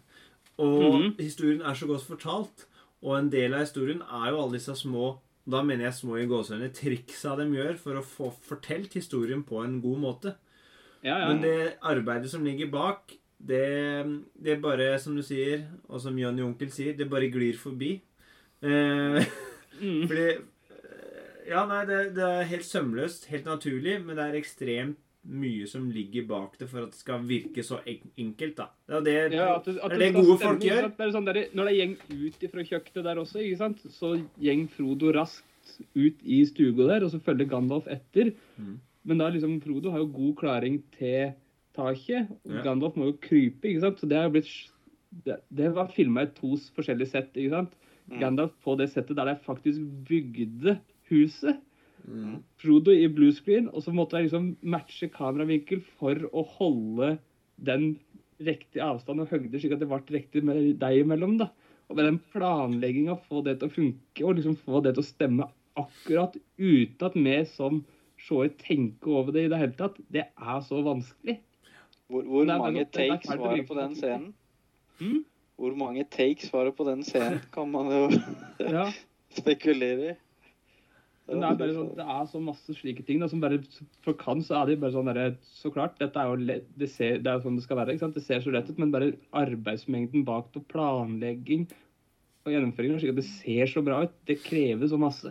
[SPEAKER 1] Og
[SPEAKER 2] Mhm.
[SPEAKER 1] historien er så godt fortalt. Og en del av historien er jo alle disse små da mener jeg små i gåsehudene triksa de gjør for å få fortalt historien på en god måte.
[SPEAKER 2] Ja, ja.
[SPEAKER 1] Men det arbeidet som ligger bak, det, det bare, som du sier, og som Johnny Onkel sier, det bare glir forbi. Eh,
[SPEAKER 2] Mm.
[SPEAKER 1] fordi eh, Ja, nei, det, det er helt sømløst, helt naturlig, men det er ekstremt mye som ligger bak det for at det skal virke så enkelt, da. Det er det,
[SPEAKER 2] Ja, at det, at
[SPEAKER 1] er det gode
[SPEAKER 2] stemme,
[SPEAKER 1] folk gjør.
[SPEAKER 2] Det sånn der, når det gjeng ut fra kjøkkenet der også, ikke sant? så gjeng Frodo raskt ut i stua der, og så følger Gandalf etter.
[SPEAKER 1] Mm.
[SPEAKER 2] Men da liksom, Frodo har jo god klaring til taket. Gandalf må jo krype, ikke sant? Så det har blitt det, det var filma i to forskjellige sett, ikke sant?
[SPEAKER 3] Mm.
[SPEAKER 2] Gandalf på det settet der de faktisk bygde huset.
[SPEAKER 1] Mm.
[SPEAKER 2] Frodo i bluescreen, og så måtte jeg liksom matche kameravinkel for å holde den riktige avstanden og høgde, slik at det ble riktig med deg imellom. da. Og med den planlegginga, få det til å funke og liksom få det til å stemme akkurat uten at vi som seere tenker over det i det hele tatt, det er så vanskelig.
[SPEAKER 3] Hvor, hvor
[SPEAKER 2] Nei,
[SPEAKER 3] mange takes var det på den scenen?
[SPEAKER 2] Hmm?
[SPEAKER 3] Hvor mange takes var det på den scenen, kan man jo
[SPEAKER 2] Ja,
[SPEAKER 3] spekulere i.
[SPEAKER 2] det er bare sånn, det er så masse slike ting da, som bare For kan så er det bare sånn der, Så klart, dette er jo det, ser, det er jo sånn det skal være. ikke sant? Det ser så lett ut, men bare arbeidsmengden bak på planlegging og gjennomføring, slik at det ser så bra ut, det krever så masse.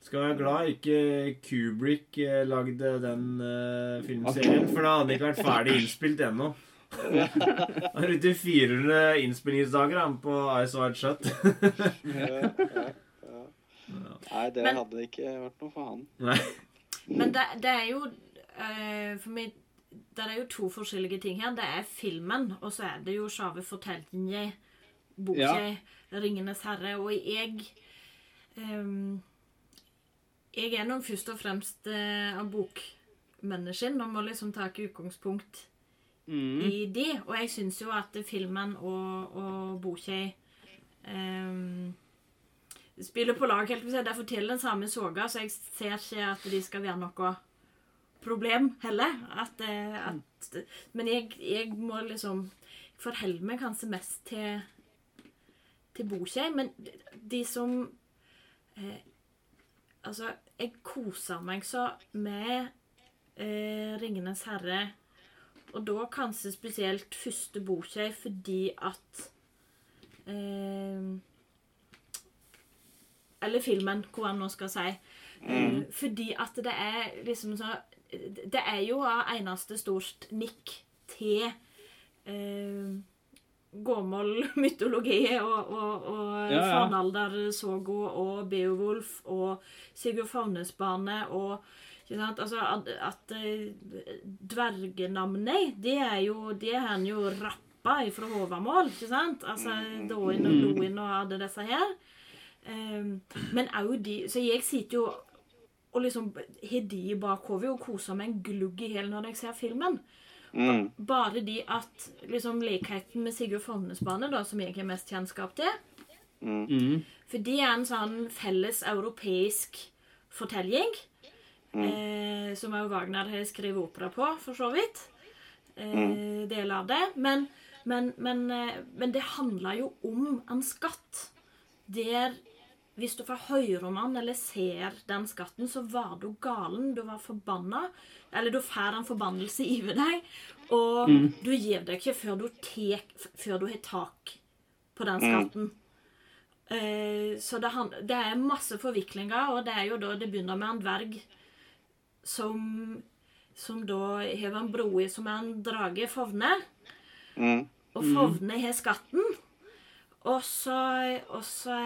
[SPEAKER 1] Skal være glad ikke Kubrick eh, lagde den uh, filmserien, for da hadde den ikke vært ferdig innspilt ennå. Han er ute i 400 innspillingsdager han på Ice Wide Shut.
[SPEAKER 3] Nei, det
[SPEAKER 4] Men-
[SPEAKER 3] hadde ikke vært noe for han.
[SPEAKER 1] Nei.
[SPEAKER 4] Men det, det er jo uh, For meg Det er jo to forskjellige ting her. Det er filmen, og så er det jo sjave fortellinga. Boka
[SPEAKER 2] Ja.
[SPEAKER 4] 'Ringenes herre'. Og jeg ehm, Jeg er nå først og fremst uh, av bokmennesken og må liksom ta utgangspunkt
[SPEAKER 2] Mm.
[SPEAKER 4] i de. Og jeg syns jo at filmen og, og boka ehm, spiller på lag. helt på seg. De forteller den samme soga, så jeg ser ikke at de skal være noe problem heller. At, eh, at, men jeg, jeg må liksom forholde meg kanskje mest til til boka. Men de som eh, Altså, jeg koser meg så med eh, 'Ringenes herre' Og da kanskje spesielt første boka fordi at eh, Eller filmen, hva han nå skal si. Mm. fordi at det er liksom så Det er jo av eneste stort nikk til eh, gammel mytologi og, og, og
[SPEAKER 2] Ja, ja.
[SPEAKER 4] Og Beowulf og Sigurd Favnesbane og ikke sant? Altså, at, at eh, dvergenavnet, det er jo Det har han jo rappa ifra Håvamål, ikke sant? Altså Doin og Loin og alle disse her. Um, men òg de Så jeg sitter jo og liksom har de i bakhodet og koser meg en glugg i hjel når jeg ser filmen.
[SPEAKER 3] Mm.
[SPEAKER 4] Bare de at liksom likheten med Sigurd Fonnesbane, da, som jeg har mest kjennskap til
[SPEAKER 3] Mm.
[SPEAKER 2] Mm.
[SPEAKER 4] For de er en sånn felles europeisk fortelling. Eh, som også Wagner har skrevet opera på, for så vidt. Eh, Deler av det. Men, men, men, eh, men det handler jo om en skatt. Der hvis du får høre om den eller ser den skatten, så var du galen. Du var forbanna. Eller du får en forbannelse over deg. Og du gir deg ikke før du, tek, før du har tak på den skatten. Eh, så det, det er masse forviklinger, og det er jo da det begynner med en dverg som som da har en bror som er en drage, Fovne.
[SPEAKER 3] Mm.
[SPEAKER 4] Og Fovne har skatten. Og så, og så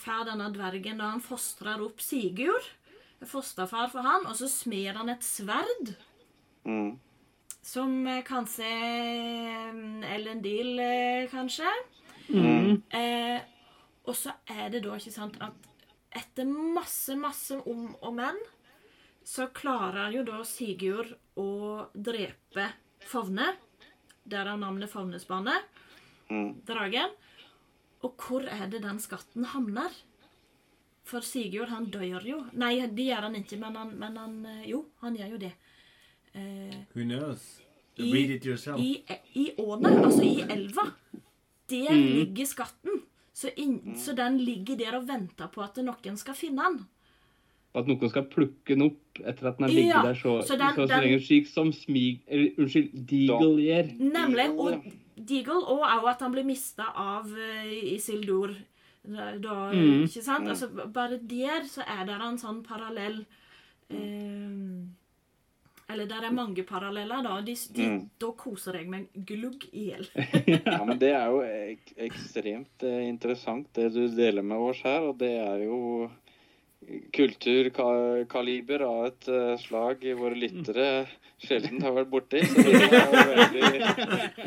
[SPEAKER 4] får denne dvergen da han fostrer opp Sigurd, fosterfar for han, og så smer han et sverd.
[SPEAKER 3] Mm.
[SPEAKER 4] Som eh, kanskje Ellen Elendil, eh, kanskje.
[SPEAKER 2] Mm.
[SPEAKER 4] Eh, og så er det da ikke sant at etter masse, masse om og men, så klarer jo da Sigurd å drepe Favne, Derav navnet Fovnesbane.
[SPEAKER 3] Mm.
[SPEAKER 4] Dragen. Og hvor er det den skatten havner? For Sigurd, han dør jo. Nei, det gjør han ikke, men han, men han eh, Jo, han gjør jo det. Eh,
[SPEAKER 1] Who knows?
[SPEAKER 4] I-
[SPEAKER 1] Read it yourself.
[SPEAKER 4] i, I åna, altså i elva. der
[SPEAKER 2] Mm.
[SPEAKER 4] ligger skatten. Så, in, så den ligger der og venter på at noen skal finne den.
[SPEAKER 2] At noen skal plukke den opp etter at den har ligget
[SPEAKER 4] Ja,
[SPEAKER 2] der så,
[SPEAKER 4] så
[SPEAKER 2] så,
[SPEAKER 4] den-
[SPEAKER 2] så,
[SPEAKER 4] den-
[SPEAKER 2] lenge, slik som Smig... Eller unnskyld, Deagle gjør.
[SPEAKER 4] Nemlig. Og Deagle, og òg at han blir mista av uh, Isildur. Da,
[SPEAKER 2] Mm.
[SPEAKER 4] Ikke sant? Altså, bare der så er det en sånn parallell eh, Eller der er mange paralleller, da. De, de,
[SPEAKER 3] Mm.
[SPEAKER 4] Da koser jeg meg glugg i hjel.
[SPEAKER 3] Ja, men det er jo ek ekstremt eh, interessant det du deler med oss her, og det er jo kulturkaliber av et eh, slag våre lyttere sjelden har vært borti. Så det er veldig,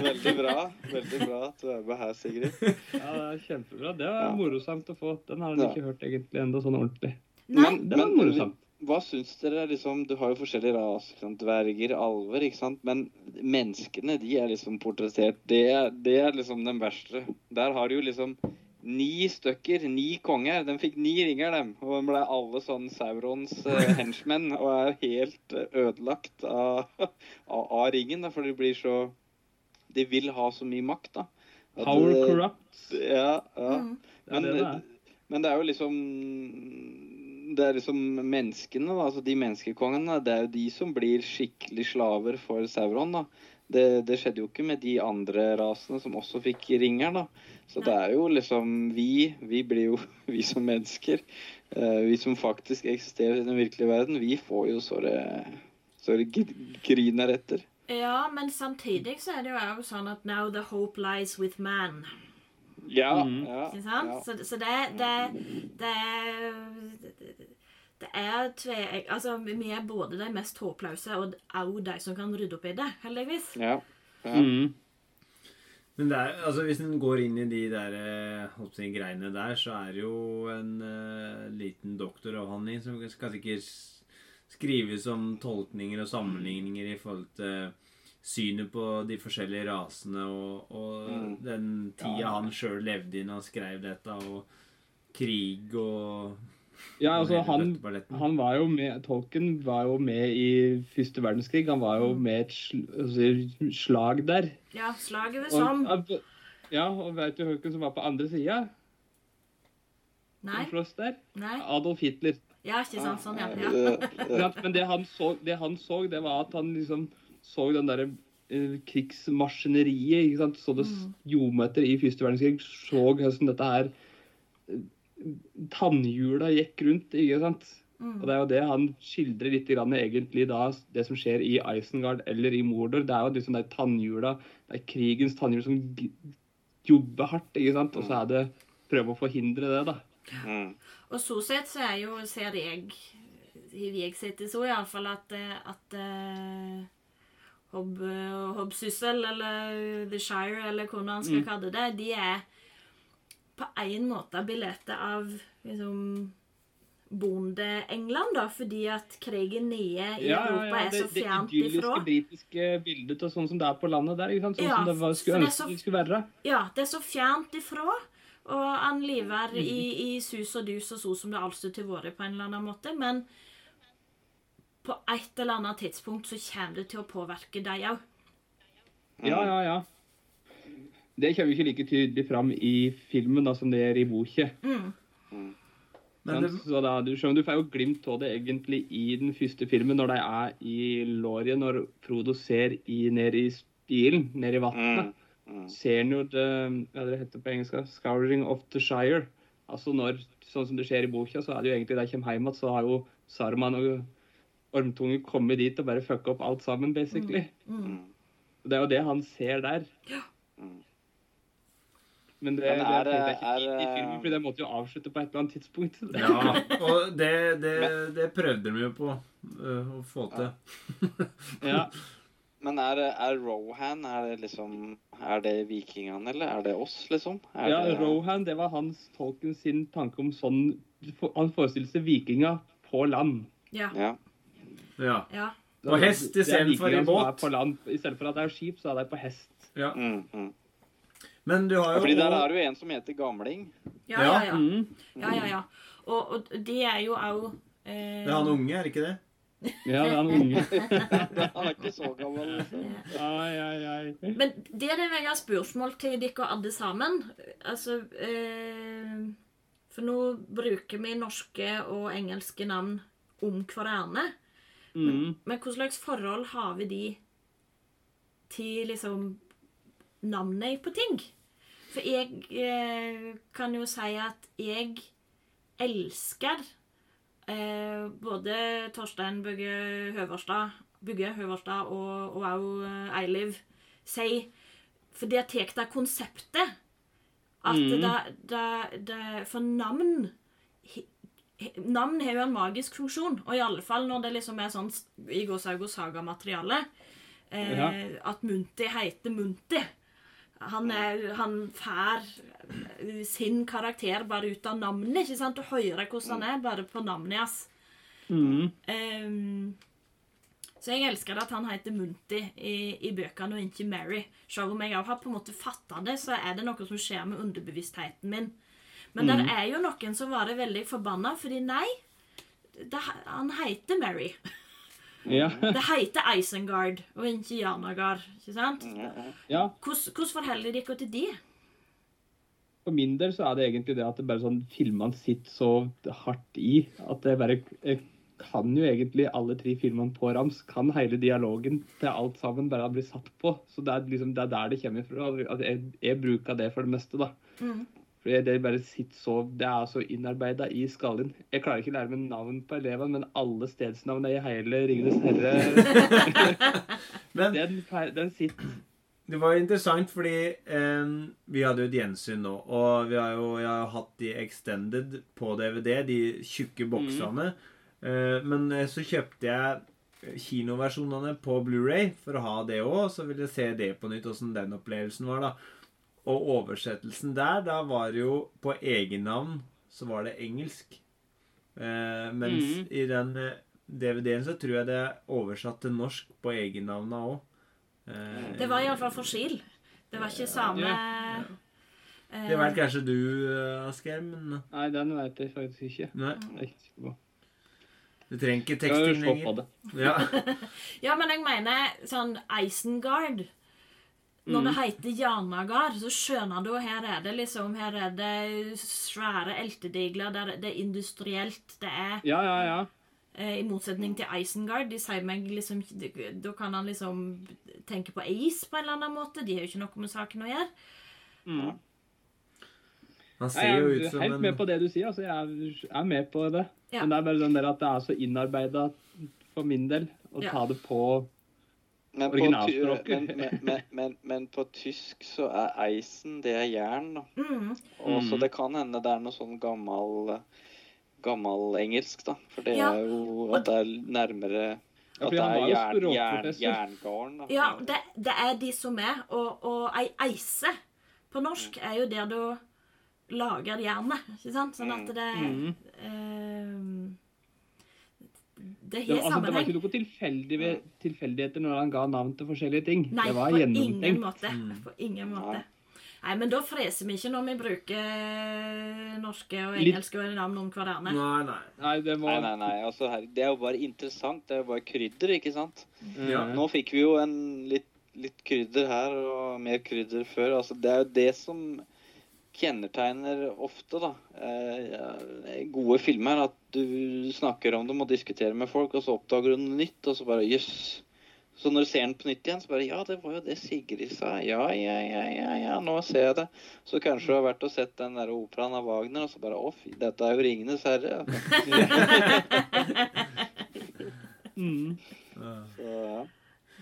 [SPEAKER 3] veldig bra. Veldig bra at du er med her, Sigrid.
[SPEAKER 2] Ja, det er kjempebra. Det var
[SPEAKER 3] Ja.
[SPEAKER 2] morosamt å få. Den har jeg
[SPEAKER 3] Ja.
[SPEAKER 2] ikke hørt egentlig enda sånn ordentlig.
[SPEAKER 4] Nei,
[SPEAKER 2] Det var morosamt.
[SPEAKER 3] hva syns dere liksom Du har jo forskjellige raser. ikke sant? Dverger, alver, ikke sant. Men menneskene, de er liksom portrettert. Det, er- det er liksom den verste. Der har du jo liksom ni stykker, ni konger. De fikk ni ringer, dem. Og de ble alle sånn Saurons eh, henchmen og er helt eh, ødelagt av, av, av ringen. Da, for de blir så De vil ha så mye makt, da. At
[SPEAKER 2] Power
[SPEAKER 3] det-
[SPEAKER 2] corrupt.
[SPEAKER 3] Ja, ja.
[SPEAKER 4] Mm.
[SPEAKER 3] Men,
[SPEAKER 2] det det
[SPEAKER 3] men det er jo liksom Det er liksom menneskene, da, altså de menneskekongene, det er jo de som blir skikkelig slaver for Sauron. da. Det, det skjedde jo ikke med de andre rasene som også fikk ringer, da. Så det er jo liksom vi, vi blir jo vi som mennesker, eh, vi som faktisk eksisterer i den virkelige verden, vi får jo så det, så griner etter.
[SPEAKER 4] Ja, men samtidig så er det jo også sånn at now the hope lies with man.
[SPEAKER 3] Ja,
[SPEAKER 2] Mm.
[SPEAKER 3] ja, ja.
[SPEAKER 4] Så, så det, det, det er Det er tve... Altså, vi er både de mest håpløse og også de som kan rydde opp i det, heldigvis.
[SPEAKER 3] ja. ja.
[SPEAKER 2] Mm.
[SPEAKER 1] Men det er, altså hvis en går inn i de der eh, å si, greiene der, så er det jo en uh, liten doktoravhandling som skal sikkert skrives om tolkninger og sammenligninger i forhold til synet på de forskjellige rasene og, og
[SPEAKER 3] Mm.
[SPEAKER 1] den tida
[SPEAKER 2] Ja.
[SPEAKER 1] han sjøl levde i når han skrev dette, og krig og
[SPEAKER 2] Ja, altså han, han var jo med Tolkien var jo med i første verdenskrig. Han var jo med et sl altså, slag der.
[SPEAKER 4] Ja, slaget ved
[SPEAKER 2] Og,
[SPEAKER 4] Somme.
[SPEAKER 2] ja, og veit du hvem som var på andre sida?
[SPEAKER 4] Nei.
[SPEAKER 2] Adolf Hitler.
[SPEAKER 4] Ja, ikke sant. Sånn, ja. ja.
[SPEAKER 2] Ja, Men det han, så, det han så, det var at han liksom så den derre eh, krigsmaskineriet. ikke sant? Så det
[SPEAKER 4] Mm.
[SPEAKER 2] ljometer i første verdenskrig. Så hvordan dette her eh, Tannhjula gikk rundt. ikke sant?
[SPEAKER 4] Mm.
[SPEAKER 2] Og det er jo det han skildrer litt grann, egentlig da, det som skjer i Isengard eller i Mordor. Det er jo liksom de tannhjula, det er krigens tannhjul som jobber hardt, ikke sant? Og så er det prøve å forhindre det, da.
[SPEAKER 3] mm.
[SPEAKER 4] Og så sett så er jo, ser jeg jeg sett det så iallfall at, eh, at uh, hobb, Hobbsyssel eller The Shire, eller hvordan man skal
[SPEAKER 2] Mm.
[SPEAKER 4] kalle det, de er på en måte bildet av liksom Bonde-England, da, fordi at krigen nede i Europa er
[SPEAKER 2] det,
[SPEAKER 4] så fjernt
[SPEAKER 2] det
[SPEAKER 4] ifra.
[SPEAKER 2] idylliske britiske bildet og sånn som det er på landet der. ikke sant? Sånn
[SPEAKER 4] Ja,
[SPEAKER 2] som det var,
[SPEAKER 4] så
[SPEAKER 2] skulle
[SPEAKER 4] det er
[SPEAKER 2] ønske
[SPEAKER 4] så-
[SPEAKER 2] det skulle være.
[SPEAKER 4] Ja, det er så fjernt ifra. Og han lever
[SPEAKER 2] Mhm.
[SPEAKER 4] i, i sus og dus og så som det alltid til vært på en eller annen måte. Men på et eller annet tidspunkt så kommer det til å påvirke deg òg.
[SPEAKER 2] Ja, ja, ja. Det kommer ikke like tydelig fram i filmen da, som det gjør i boka.
[SPEAKER 4] Mm.
[SPEAKER 1] Men det,
[SPEAKER 2] Så da, du skjønner, du får jo glimt av det egentlig i den første filmen, når de er i Lorien, når Frodo ser i, ned i stilen, ned i vannet.
[SPEAKER 3] Mm. Mm.
[SPEAKER 2] Ser han jo det, hva det heter på engelsk? 'Scouring of the Shire'. Altså når, sånn som det skjer i boka, så er det jo egentlig da de kommer hjem igjen, så har jo Saruman og Ormtunge kommet dit og bare fucka opp alt sammen, basically.
[SPEAKER 4] Mm.
[SPEAKER 2] Det er jo det han ser der.
[SPEAKER 3] Mm.
[SPEAKER 2] Men det,
[SPEAKER 3] Men
[SPEAKER 2] det
[SPEAKER 3] er-
[SPEAKER 2] ikke
[SPEAKER 3] er-
[SPEAKER 2] i filmen, for det måtte jo avslutte på et eller annet tidspunkt.
[SPEAKER 1] Ja, og det, det, det prøvde de jo på øh, å få til.
[SPEAKER 2] Ja.
[SPEAKER 3] Men er, er Rohan er det liksom Er det vikingene, eller er det oss, liksom? Er
[SPEAKER 2] ja,
[SPEAKER 3] det,
[SPEAKER 2] Rohan, det var hans tolken sin tanke om sånn Han forestilte seg vikinger på land.
[SPEAKER 4] Ja.
[SPEAKER 3] Ja.
[SPEAKER 1] Ja.
[SPEAKER 4] ja.
[SPEAKER 1] På hest
[SPEAKER 2] er
[SPEAKER 1] istedenfor i
[SPEAKER 2] er
[SPEAKER 1] båt.
[SPEAKER 2] Land. I stedet for at det er skip, så er det på hest.
[SPEAKER 1] Ja.
[SPEAKER 3] Mm, mm.
[SPEAKER 1] Men du har jo
[SPEAKER 3] fordi der er det jo en som heter Gamling.
[SPEAKER 4] Ja, ja, ja.
[SPEAKER 2] Mm.
[SPEAKER 4] ja, ja, ja. Og, og de er jo òg eh,
[SPEAKER 1] Det er han unge, er det ikke det?
[SPEAKER 2] Ja, det er han unge.
[SPEAKER 3] Han er ikke så gammel, liksom.
[SPEAKER 2] Ai, ai, ai.
[SPEAKER 4] Men det er det jeg har spørsmål til dere alle sammen. Altså eh, For nå bruker vi norske og engelske navn om hverandre.
[SPEAKER 2] Mm.
[SPEAKER 4] Men hva slags forhold har vi de til liksom navnet på ting? For jeg eh, kan jo si at jeg elsker eh, både Torstein Bugge Høverstad, Bugge Høverstad og òg eh, Eiliv sier For det tar det konseptet at
[SPEAKER 2] mm.
[SPEAKER 4] det, det, det For navn Navn har jo en magisk funksjon, og i alle fall når det liksom er sånn i Gåshaug og Saga-materiale. Eh,
[SPEAKER 2] Ja.
[SPEAKER 4] At Munti heter Munti. Han, er, han får eh, sin karakter bare ut av navnet. ikke sant? Du hører hvordan han er bare på navnet hans.
[SPEAKER 2] Mm.
[SPEAKER 4] Um, så jeg elsker at han heter Munti i, i bøkene og ikke Mary. Selv om jeg har på en måte fatta det, så er det noe som skjer med underbevisstheten min. Men det er jo noen som var veldig forbanna, fordi nei, det, han heter Mary.
[SPEAKER 2] Ja.
[SPEAKER 4] Det heter Isengard og ikke Janagard. ikke sant?
[SPEAKER 2] ja.
[SPEAKER 4] Hvordan, forholder dere til de?
[SPEAKER 2] For min del så er det egentlig det at det bare sånn filmene sitter så hardt i at det bare jeg kan jo egentlig alle tre filmene på rams. Kan hele dialogen til alt sammen bare bli satt på. Så det er liksom det er der det kommer fra. At jeg, jeg bruker det for det meste, da.
[SPEAKER 4] Mm.
[SPEAKER 2] Fordi det bare sitter så Det er så innarbeida i skallen. Jeg klarer ikke å lære meg navn på elevene, men alle stedsnavn i hele Ringenes herre
[SPEAKER 1] Men
[SPEAKER 2] den, den sitter
[SPEAKER 1] det var interessant fordi eh, vi hadde jo et gjensyn nå, og vi har jo jeg har hatt de extended på DVD, de tjukke boksene. Eh, men eh, så kjøpte jeg kinoversjonene på Blu-ray for å ha det òg, så ville jeg se det på nytt, åssen den opplevelsen var, da. Og oversettelsen der, da var det jo på egennavn så var det engelsk. Eh, mens
[SPEAKER 2] mm.
[SPEAKER 1] i den eh, DVD-en så tror jeg det er oversatt til norsk på egennavna òg. Eh,
[SPEAKER 4] Det var iallfall for Skill. Det var ikke samme
[SPEAKER 2] Ja.
[SPEAKER 4] eh,
[SPEAKER 1] Det vet kanskje du, eh, Asgeir, men
[SPEAKER 2] Nei, den vet jeg faktisk ikke.
[SPEAKER 1] nei,
[SPEAKER 2] Jeg er ikke sikker på.
[SPEAKER 1] du trenger ikke
[SPEAKER 2] Jeg har jo
[SPEAKER 1] teksting
[SPEAKER 2] på
[SPEAKER 1] lenger.
[SPEAKER 2] det.
[SPEAKER 1] Ja.
[SPEAKER 4] Ja, men jeg mener sånn Isengard. Når det heter Janagard, så skjønner du her er det liksom Her er det svære eltedigler, der det er industrielt. Det er
[SPEAKER 2] Ja, ja, ja.
[SPEAKER 4] eh, I motsetning til Isengard. De sier meg liksom Da kan han liksom tenke på Ace på en eller annen måte. De har jo ikke noe med saken å gjøre.
[SPEAKER 2] Mm.
[SPEAKER 1] Han ser jo
[SPEAKER 2] jeg er helt med på det du sier. altså Jeg er, er med på det.
[SPEAKER 4] Ja.
[SPEAKER 2] Men det er bare sånn der at det er så innarbeida for min del å
[SPEAKER 4] Ja.
[SPEAKER 2] ta det på
[SPEAKER 3] Men på, men, men, men, på tysk så er eisen, det er jern, da.
[SPEAKER 4] Mm.
[SPEAKER 3] Og så
[SPEAKER 2] Mm.
[SPEAKER 3] det kan hende det er noe sånn gammel gammel engelsk, da. For det
[SPEAKER 4] Ja.
[SPEAKER 3] er jo at det er nærmere At det er jern, jern, jerngarn, da.
[SPEAKER 4] Ja, det, det er de som er. Og, og ei eise på norsk er jo der du lager jernet. Ikke sant? Sånn at det
[SPEAKER 2] Mm.
[SPEAKER 4] eh, Det har
[SPEAKER 2] altså, det var ikke noe tilfeldig ved, tilfeldigheter når han ga navn til forskjellige ting.
[SPEAKER 4] Nei,
[SPEAKER 2] det var
[SPEAKER 4] på ingen måte.
[SPEAKER 1] Mm.
[SPEAKER 4] På ingen måte.
[SPEAKER 3] Nei.
[SPEAKER 4] Nei, men da freser vi ikke når vi bruker norske og engelske Litt... navn om hverandre.
[SPEAKER 1] Nei, nei.
[SPEAKER 2] Nei, det var
[SPEAKER 3] nei, nei. Altså, her, det er jo bare interessant. Det er jo bare krydder, ikke sant?
[SPEAKER 1] Ja.
[SPEAKER 2] Mm.
[SPEAKER 3] Nå fikk vi jo en litt, litt krydder her, og mer krydder før. Altså, det er jo det som kjennetegner ofte, da. Eh, gode filmer. At du snakker om dem og diskuterer med folk, og så oppdager du noe nytt, og så bare jøss. Så når du ser den på nytt igjen, så bare Ja, det var jo det Sigrid sa. Ja, ja, ja, ja, ja, nå ser jeg det. Så kanskje du har vært og sett den der operaen av Wagner, og så bare Å, fy, dette er jo 'Ringenes herre'.
[SPEAKER 2] Mm.
[SPEAKER 3] Så, ja.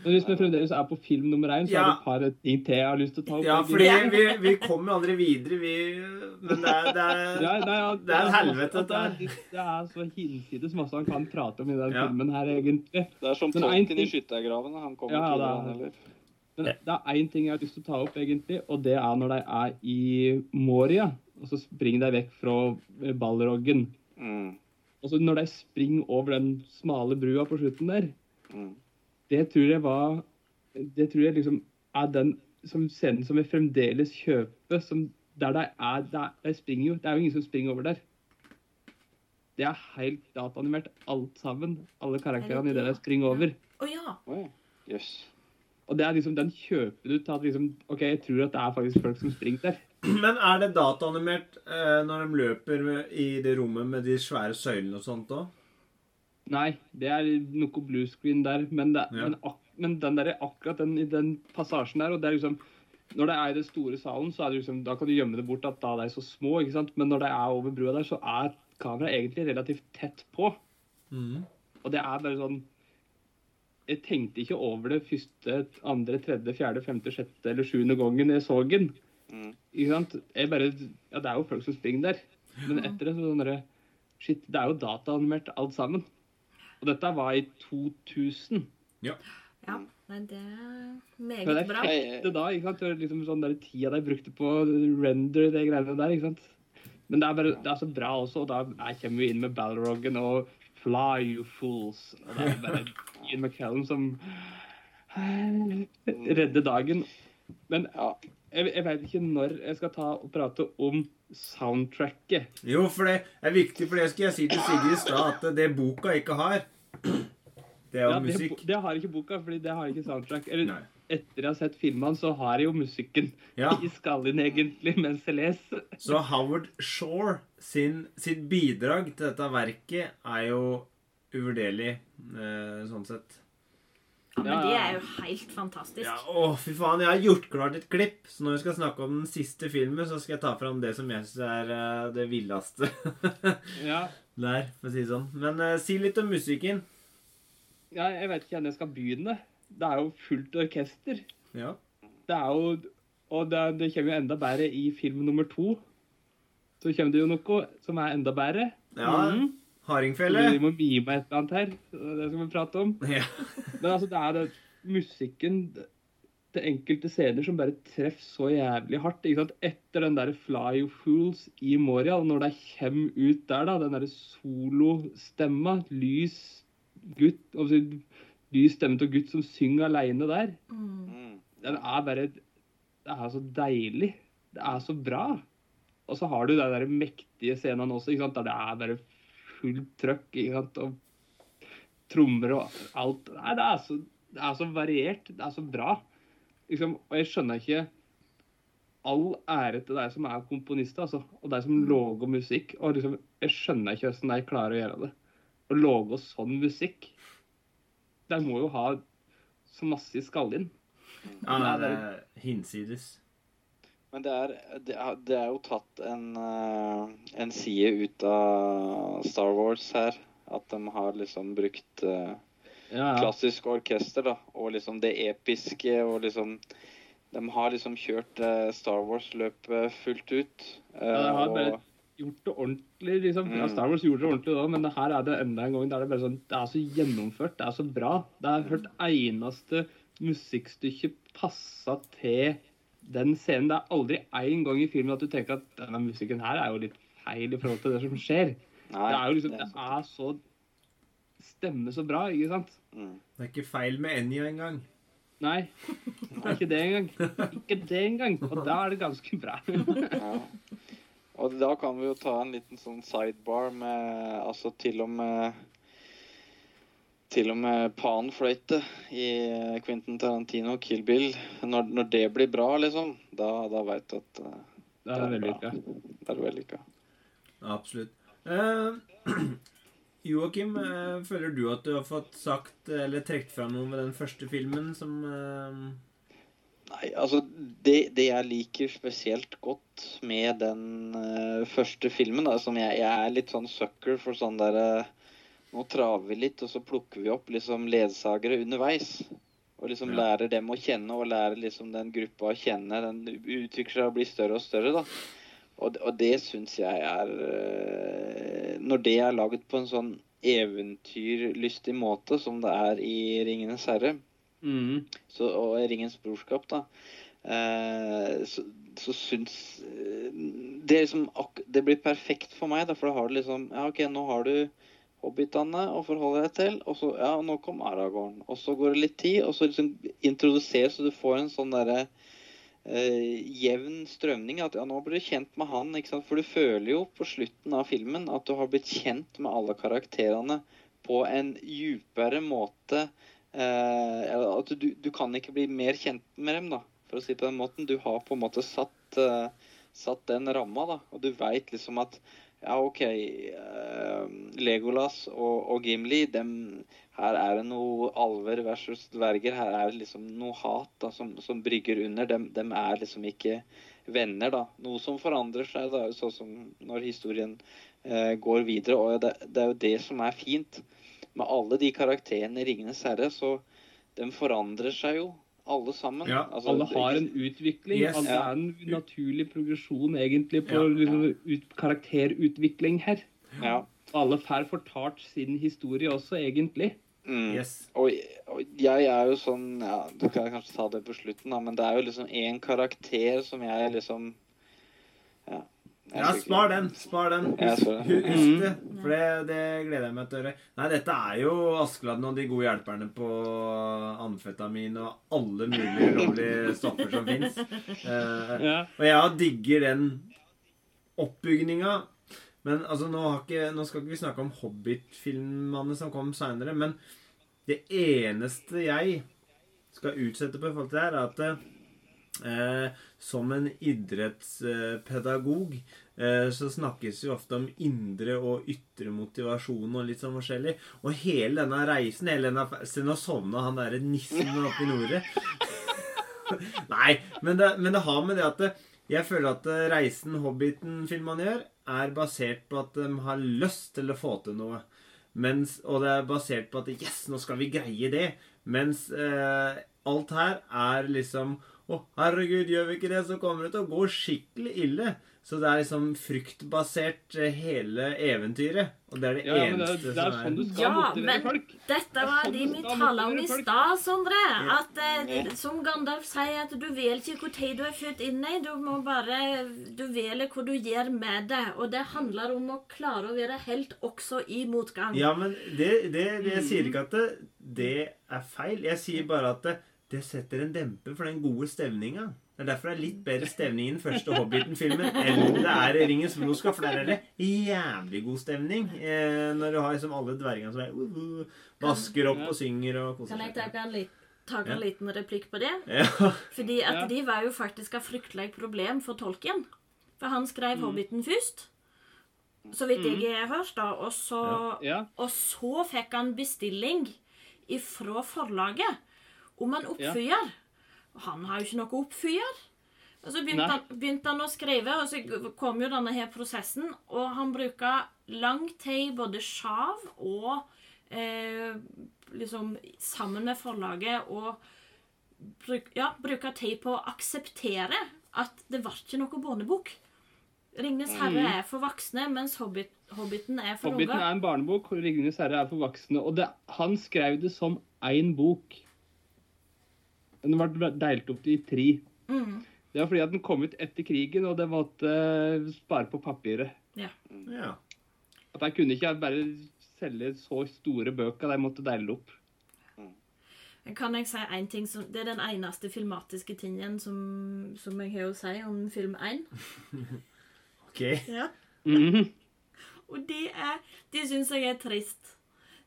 [SPEAKER 2] Men hvis vi fremdeles er på film nummer én, så
[SPEAKER 1] Ja.
[SPEAKER 2] er det et par ting til jeg har lyst til å ta opp.
[SPEAKER 1] Ja, fordi vi, vi kommer jo aldri videre, vi Men det er, det er,
[SPEAKER 2] Ja, nei, ja,
[SPEAKER 1] det er en helvete,
[SPEAKER 2] det
[SPEAKER 1] dette
[SPEAKER 2] er,
[SPEAKER 1] her.
[SPEAKER 2] det er så hinsides masse han kan prate om i den
[SPEAKER 1] Ja.
[SPEAKER 2] filmen her, egentlig.
[SPEAKER 3] Det er som tolken i skyttergravene. Han kommer
[SPEAKER 2] Ja,
[SPEAKER 3] til
[SPEAKER 2] det er-
[SPEAKER 3] han.
[SPEAKER 2] Men det er én ting jeg har lyst til å ta opp, egentlig, og det er når de er i Moria, og så springer de vekk fra Balroggen.
[SPEAKER 3] Mm.
[SPEAKER 2] Og så når de springer over den smale brua på slutten der,
[SPEAKER 3] Mm.
[SPEAKER 2] Det tror jeg var Det tror jeg liksom er den som scenen som vi fremdeles kjøper, som der de er der, De springer jo. Det er jo ingen som springer over der. Det er helt dataanimert alt sammen. Alle karakterene i det der springer over.
[SPEAKER 4] Å ja.
[SPEAKER 3] Oi, Jøss.
[SPEAKER 2] Og det er liksom, den kjøper du til at liksom OK, jeg tror at det er faktisk folk som springer der.
[SPEAKER 1] Men er det dataanimert eh, når de løper i det rommet med de svære søylene og sånt òg?
[SPEAKER 2] Nei, det er noe blue screen der, men, det,
[SPEAKER 1] Ja.
[SPEAKER 2] men, ak men den der, akkurat den, i den passasjen der, og det er liksom Når det er i den store salen, så er det liksom, da kan du gjemme det bort at da det er så små, ikke sant? Men når det er over brua der, så er kameraet egentlig relativt tett på. Og det er bare sånn Jeg tenkte ikke over det første, andre, tredje, fjerde, femte, sjette eller sjuende gangen jeg så den.
[SPEAKER 3] Mm.
[SPEAKER 2] Ikke sant? Jeg bare Ja, det er jo folk som springer der. Men etter det så sånn derre Shit, det er jo dataanimert alt sammen. Og dette var i 2000.
[SPEAKER 4] Ja. ja. Nei, det er
[SPEAKER 2] Men det er
[SPEAKER 4] bra.
[SPEAKER 2] fette da, ikke sant? Det er liksom sånn der tida de brukte på render, de greiene der, ikke sant? Men det er bare, det er så bra også, og da kommer vi inn med Balrogen og Fly You Fools. Og det er bare Ian McCallum som redder dagen. Men
[SPEAKER 3] Ja.
[SPEAKER 2] Jeg, jeg vet ikke når jeg skal ta og prate om soundtracket.
[SPEAKER 1] Jo, for det er viktig, for det skal jeg si til Sigrid i stad, at det boka ikke har, det er jo
[SPEAKER 2] Ja, det,
[SPEAKER 1] musikk.
[SPEAKER 2] det har ikke boka, fordi det har ikke soundtrack. Eller
[SPEAKER 1] Nei.
[SPEAKER 2] etter jeg har sett filmene, så har jeg jo musikken
[SPEAKER 1] Ja.
[SPEAKER 2] i skallen egentlig mens jeg leser.
[SPEAKER 1] Så Howard Shore sin, sitt bidrag til dette verket er jo uvurderlig, eh, sånn sett.
[SPEAKER 4] Ja, men det er jo helt fantastisk.
[SPEAKER 1] Ja, å, fy faen, jeg har gjort klart et klipp, så når vi skal snakke om den siste filmen, så skal jeg ta fram det som jeg syns er eh, det villeste
[SPEAKER 2] Ja,
[SPEAKER 1] der, for å si det sånn. Men uh, si litt om musikken.
[SPEAKER 2] ja, jeg vet ikke hvor jeg skal begynne. Det er jo fullt orkester.
[SPEAKER 1] Ja.
[SPEAKER 2] Det er jo Og det, det kommer jo enda bedre i film nummer to. Så kommer det jo noe som er enda bedre.
[SPEAKER 1] ja
[SPEAKER 2] Mhm.
[SPEAKER 1] Hardingfele.
[SPEAKER 2] Vi må mime et eller annet her. Det skal vi prate om.
[SPEAKER 1] Ja.
[SPEAKER 2] Men altså, det er det, musikken til enkelte scener som bare treffer så jævlig hardt. ikke sant? Etter den der Fly You Fools i Moria, når de kommer ut der, da, den derre solostemma, lys gutt, altså, lys stemme til gutt som synger aleine der,
[SPEAKER 4] Mm.
[SPEAKER 3] Mm.
[SPEAKER 2] den er bare Det er så deilig. Det er så bra. Og så har du den der mektige scenen også, ikke sant? der det er bare fullt trøkk, og trommer og alt. Nei, det er så, det er så variert. Det er så bra. Liksom, og jeg skjønner ikke All ære til deg som er komponister, altså, og deg som lager musikk. og liksom, Jeg skjønner ikke hvordan de klarer å gjøre det. Å lage sånn musikk. De må jo ha så masse i skallen.
[SPEAKER 1] ja, det er hinsides.
[SPEAKER 3] Men det er, det er, jo tatt en, eh, en side ut av Star Wars her. At de har liksom brukt eh,
[SPEAKER 2] Ja, ja.
[SPEAKER 3] klassisk orkester, da. Og liksom det episke og liksom De har liksom kjørt eh, Star Wars-løpet fullt ut.
[SPEAKER 2] Ja, de har bare gjort det ordentlig, liksom. Ja,
[SPEAKER 3] Mm.
[SPEAKER 2] Star Wars gjorde det ordentlig da, men her er det enda en gang det er bare sånn Det er så gjennomført, det er så bra. Det er hørt eneste musikkstykke passa til den scenen. Det er aldri én gang i filmen at du tenker at denne musikken her er jo litt feil i forhold til det som skjer.
[SPEAKER 3] nei,
[SPEAKER 2] Det er jo liksom
[SPEAKER 3] det
[SPEAKER 2] Det er så Stemmer så bra, ikke sant?
[SPEAKER 3] Mm.
[SPEAKER 1] Det er ikke feil med Enja engang.
[SPEAKER 2] Nei, det er ikke det engang. Ikke det engang. Og da er det ganske bra.
[SPEAKER 3] Ja. Og da kan vi jo ta en liten sånn sidebar med Altså til og med Til og med panfløyte i Quentin Tarantino, Kill Bill. Når, når det blir bra, liksom, da, da veit du at uh,
[SPEAKER 2] Det er veldig bra.
[SPEAKER 3] det er vellykka.
[SPEAKER 1] Absolutt. Eh, Joakim, eh, føler du at du har fått sagt eller trukket fram noe med den første filmen som eh,
[SPEAKER 3] Nei, altså det, det jeg liker spesielt godt med den eh, første filmen, da, som jeg, jeg er litt sånn sucker for sånn derre Nå traver vi litt, og så plukker vi opp liksom ledsagere underveis. Og liksom
[SPEAKER 1] Ja.
[SPEAKER 3] lærer dem å kjenne, og lærer liksom den gruppa å kjenne. Den utvikler seg og blir større og større, da. Og, det- og det syns jeg er eh, Når det er laget på en sånn eventyrlystig måte som det er i 'Ringenes herre',
[SPEAKER 2] Mm.
[SPEAKER 3] så, og Ringens brorskap, da, eh, så, så syns eh, det, liksom, det blir perfekt for meg, da, for da har du liksom Ja, OK, nå har du hobbitene å forholde deg til, og så Ja, nå kom Aragorn. Og så går det litt tid, og så liksom introduseres, så du får en sånn derre eh, jevn strømning. At ja, nå blir du kjent med han. ikke sant? For du føler jo på slutten av filmen at du har blitt kjent med alle karakterene på en djupere måte. Eh, at du, du kan ikke bli mer kjent med dem, da, for å si det på den måten. Du har på en måte satt, eh, satt den ramma, da. Og du veit liksom at ja, OK eh, Legolas og, og Gimli, dem, her er det noe alver versus dverger. Her er det liksom noe hat da, som, som brygger under. Dem, dem er liksom ikke venner, da. Noe som forandrer seg, da, sånn som når historien eh, går videre. Og det, det er jo det som er fint med alle de karakterene i 'Ringenes herre', så de forandrer seg jo, alle sammen.
[SPEAKER 1] Ja,
[SPEAKER 3] Altså,
[SPEAKER 2] Alle har en utvikling.
[SPEAKER 1] Yes.
[SPEAKER 2] og det er en naturlig progresjon egentlig på
[SPEAKER 1] Ja.
[SPEAKER 2] liksom, ut, karakterutvikling her.
[SPEAKER 3] Ja.
[SPEAKER 2] Og alle får fortalt sin historie også, egentlig.
[SPEAKER 3] Mm.
[SPEAKER 1] Yes.
[SPEAKER 3] Og, og jeg er jo sånn ja, Du kan kanskje ta det på slutten, da, men det er jo liksom én karakter som jeg liksom Ja,
[SPEAKER 1] spar den. Spar den. Husk, husk det. For det, det gleder jeg meg til å høre. Nei, dette er jo Askeladden og de gode hjelperne på amfetamin og alle mulige ulovlige stoffer som fins.
[SPEAKER 2] Uh,
[SPEAKER 1] og jeg digger den oppbygninga. Men altså, nå, har ikke, nå skal ikke vi snakke om Hobbit-filmene som kom seinere, men det eneste jeg skal utsette på i forhold til det her, er at eh, som en idrettspedagog eh, så snakkes jo ofte om indre og ytre motivasjon og litt sånn forskjellig. Og hele denne reisen hele denne, Se, nå sovna han derre nissen oppe i nordet. Nei, men det, men det har med det at det, jeg føler at eh, reisen Hobbiten-filmene gjør, er basert på at de har lyst til å få til noe. Mens, og det er basert på at Yes, nå skal vi greie det. Mens eh, alt her er liksom Å, herregud, gjør vi ikke det, så kommer det til å gå skikkelig ille. Så det er liksom fryktbasert, eh, hele eventyret. Og det er det
[SPEAKER 2] Ja, eneste det,
[SPEAKER 1] eneste
[SPEAKER 2] det er
[SPEAKER 1] som
[SPEAKER 2] sånn du
[SPEAKER 1] er
[SPEAKER 2] skal
[SPEAKER 4] Ja, men
[SPEAKER 2] folk.
[SPEAKER 4] dette var
[SPEAKER 2] sånn
[SPEAKER 4] det vi
[SPEAKER 2] talte
[SPEAKER 4] tala om i stad, Sondre. At eh, som Gandalf sier, at du vel ikke hvor tid du er født inn i. Du må bare Du velger hvor du gjør med det. Og det handler om å klare å være helt også i motgang.
[SPEAKER 1] Ja, men det, det, det Jeg sier ikke at det, det er feil. Jeg sier bare at det, det setter en demper for den gode stemninga. Det er derfor det er litt bedre stemning i den første Hobbiten-filmen enn det er i Ringens broskap'. For der er det jævlig god stemning. Eh, når du har liksom alle dvergene som er, uh, uh, vasker opp og synger og koser
[SPEAKER 4] Kan jeg
[SPEAKER 1] seg.
[SPEAKER 4] ta en, lit, ta en
[SPEAKER 1] Ja.
[SPEAKER 4] liten replikk på det?
[SPEAKER 1] Ja.
[SPEAKER 4] Fordi at
[SPEAKER 2] Ja.
[SPEAKER 4] de var jo faktisk et fryktelig problem for tolken. For han skrev 'Hobbiten' først. Så vidt jeg har hørt, da. Og så,
[SPEAKER 2] Ja.
[SPEAKER 4] og så fikk han bestilling ifra forlaget om en oppfyr. Han har jo ikke noe oppfyr. Og så begynte han, begynte han å skrive, og så kom jo denne her prosessen. Og han bruker lang tid, både sjav og eh, liksom sammen med forlaget, og bruk, ja, bruker tid på å akseptere at det var ikke noe barnebok. 'Ringenes herre' er for voksne, mens Hobbit, 'Hobbiten' er for
[SPEAKER 2] Hobbiten
[SPEAKER 4] unger.
[SPEAKER 2] er en barnebok, og 'Ringenes herre' er for voksne. Og det, han skrev det som én bok. Den ble delt opp i tre.
[SPEAKER 4] Mm.
[SPEAKER 2] Det var fordi at den kom ut etter krigen, og det måtte eh, spare på papiret.
[SPEAKER 1] ja.
[SPEAKER 2] At de kunne ikke bare selge så store bøker, de måtte dele opp.
[SPEAKER 4] Kan jeg si en ting som, Det er den eneste filmatiske tingen som, som jeg har å si om film 1.
[SPEAKER 1] Ok.
[SPEAKER 4] Ja.
[SPEAKER 2] Mhm.
[SPEAKER 4] Og det er Det syns jeg er trist.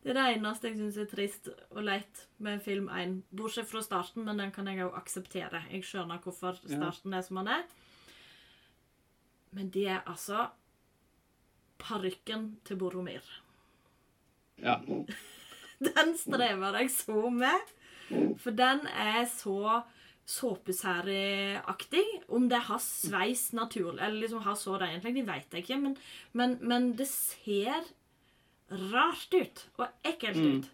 [SPEAKER 4] Det er det eneste jeg syns er trist og leit med film 1. Bortsett fra starten, men den kan jeg òg akseptere. Jeg skjønner hvorfor starten er som den er. Men det er altså parykken til Boromir.
[SPEAKER 2] Ja.
[SPEAKER 4] Den strever jeg så med. For den er så såpeserieaktig. Om det har sveis naturlig, eller liksom har så det egentlig, det vet jeg ikke. Men, men, men det ser rart ut. Og ekkelt
[SPEAKER 2] Mm.
[SPEAKER 4] ut.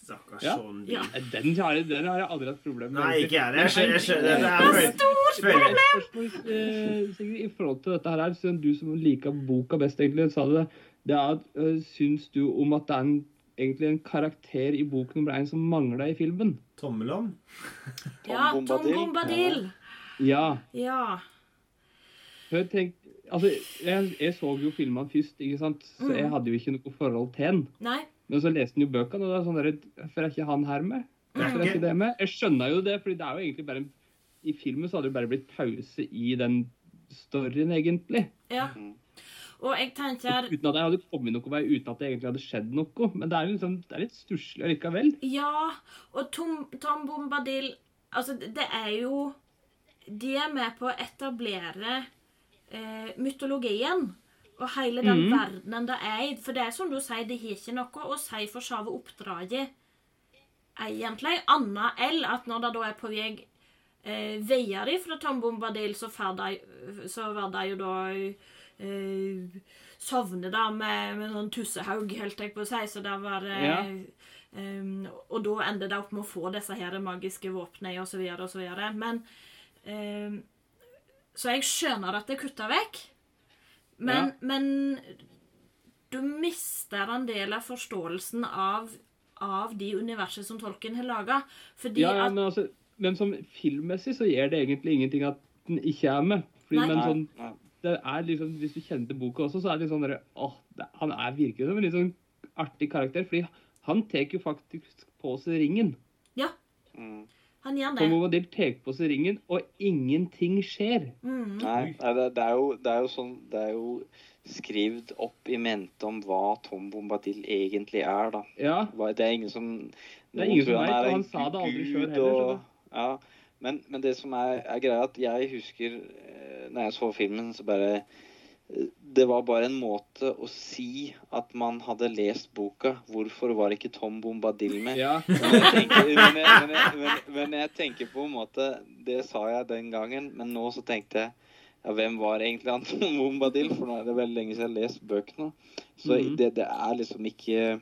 [SPEAKER 1] Stakkars
[SPEAKER 2] Ja.
[SPEAKER 1] sånn
[SPEAKER 4] Ja.
[SPEAKER 2] Den har, jeg, den har jeg aldri hatt problemer med.
[SPEAKER 1] Nei, ikke jeg. Jeg skjønner. Jeg skjønner. Det er et stort
[SPEAKER 2] problem! Eh, I forhold til dette her, siden du som liker boka best, egentlig, sa det, det er at uh, Syns du om at det er en, egentlig en karakter i bok nummer én som mangler i filmen?
[SPEAKER 1] Tommelom?
[SPEAKER 4] Ja, Tom
[SPEAKER 3] Bombadil.
[SPEAKER 2] Ja.
[SPEAKER 4] Ja.
[SPEAKER 2] Hør, tenkte, altså, jeg, jeg så jo filmene først, ikke sant? så jeg
[SPEAKER 4] Mm.
[SPEAKER 2] hadde jo ikke noe forhold til den.
[SPEAKER 4] Nei.
[SPEAKER 2] Men så leste han jo bøkene, og det er sånn der, hvorfor er ikke han her med? Hvorfor er ikke det med? Jeg skjønner jo det, for det er jo egentlig bare en i filmen så hadde det bare blitt pause i den storyen, egentlig.
[SPEAKER 4] Ja. Og jeg tenker
[SPEAKER 2] Uten at jeg hadde kommet noen vei, uten at det egentlig hadde skjedd noe. Men det er, liksom, det er litt stusslig likevel.
[SPEAKER 4] Ja, og Tom, Tom Bombadil Altså, det er jo De er med på å etablere eh, mytologien. Og hele den
[SPEAKER 2] mm.
[SPEAKER 4] verdenen det er i. For det er som du sier, det har ikke noe å si for selve oppdraget, egentlig. Annet enn at når det da er på vei eh, videre fra Tom Bombadil, så, så var de jo da eh, Sovne da med, med sånn tussehaug, holdt jeg på å si. Så det var eh,
[SPEAKER 2] Ja.
[SPEAKER 4] Um, og da ender det opp med å få disse her magiske våpnene osv. osv. Men um, Så jeg skjønner at det er kutta vekk. Men, men du mister en del av forståelsen av, av de universet som tolken har laga. Fordi
[SPEAKER 2] Ja, ja,
[SPEAKER 4] at
[SPEAKER 2] men, altså, men som filmmessig så gjør det egentlig ingenting at den ikke er med. Fordi,
[SPEAKER 4] Nei.
[SPEAKER 2] men sånn, det er liksom, Hvis du kjenner til boka også, så er det litt sånn der, åh, det, Han er virkelig som en litt sånn artig karakter. fordi han tar jo faktisk på seg ringen.
[SPEAKER 4] Ja,
[SPEAKER 3] Mm.
[SPEAKER 4] Han gjør det.
[SPEAKER 2] Tom Bombadil tar på seg ringen, og ingenting skjer.
[SPEAKER 4] Mm.
[SPEAKER 3] Nei, nei det, det, er jo, det er jo sånn Det er jo skrevet opp i mente om hva Tom Bombadil egentlig er, da.
[SPEAKER 2] Ja,
[SPEAKER 3] Det er ingen som
[SPEAKER 2] Det er ingen som vet,
[SPEAKER 3] er
[SPEAKER 2] og han sa det aldri sjøl heller,
[SPEAKER 3] og- Ja, men, men det som er, er greia, at jeg husker eh, når jeg så filmen, så bare Det var bare en måte å si at man hadde lest boka. Hvorfor var ikke Tom Bombadil med?
[SPEAKER 2] ja.
[SPEAKER 3] Men jeg, tenker, men, jeg, men, jeg, men, jeg tenker på en måte Det sa jeg den gangen, men nå så tenkte jeg ja, hvem var egentlig Anton Bombadil? For nå er det veldig lenge siden jeg har lest bøkene. Så
[SPEAKER 2] Mhm.
[SPEAKER 3] det, det er liksom ikke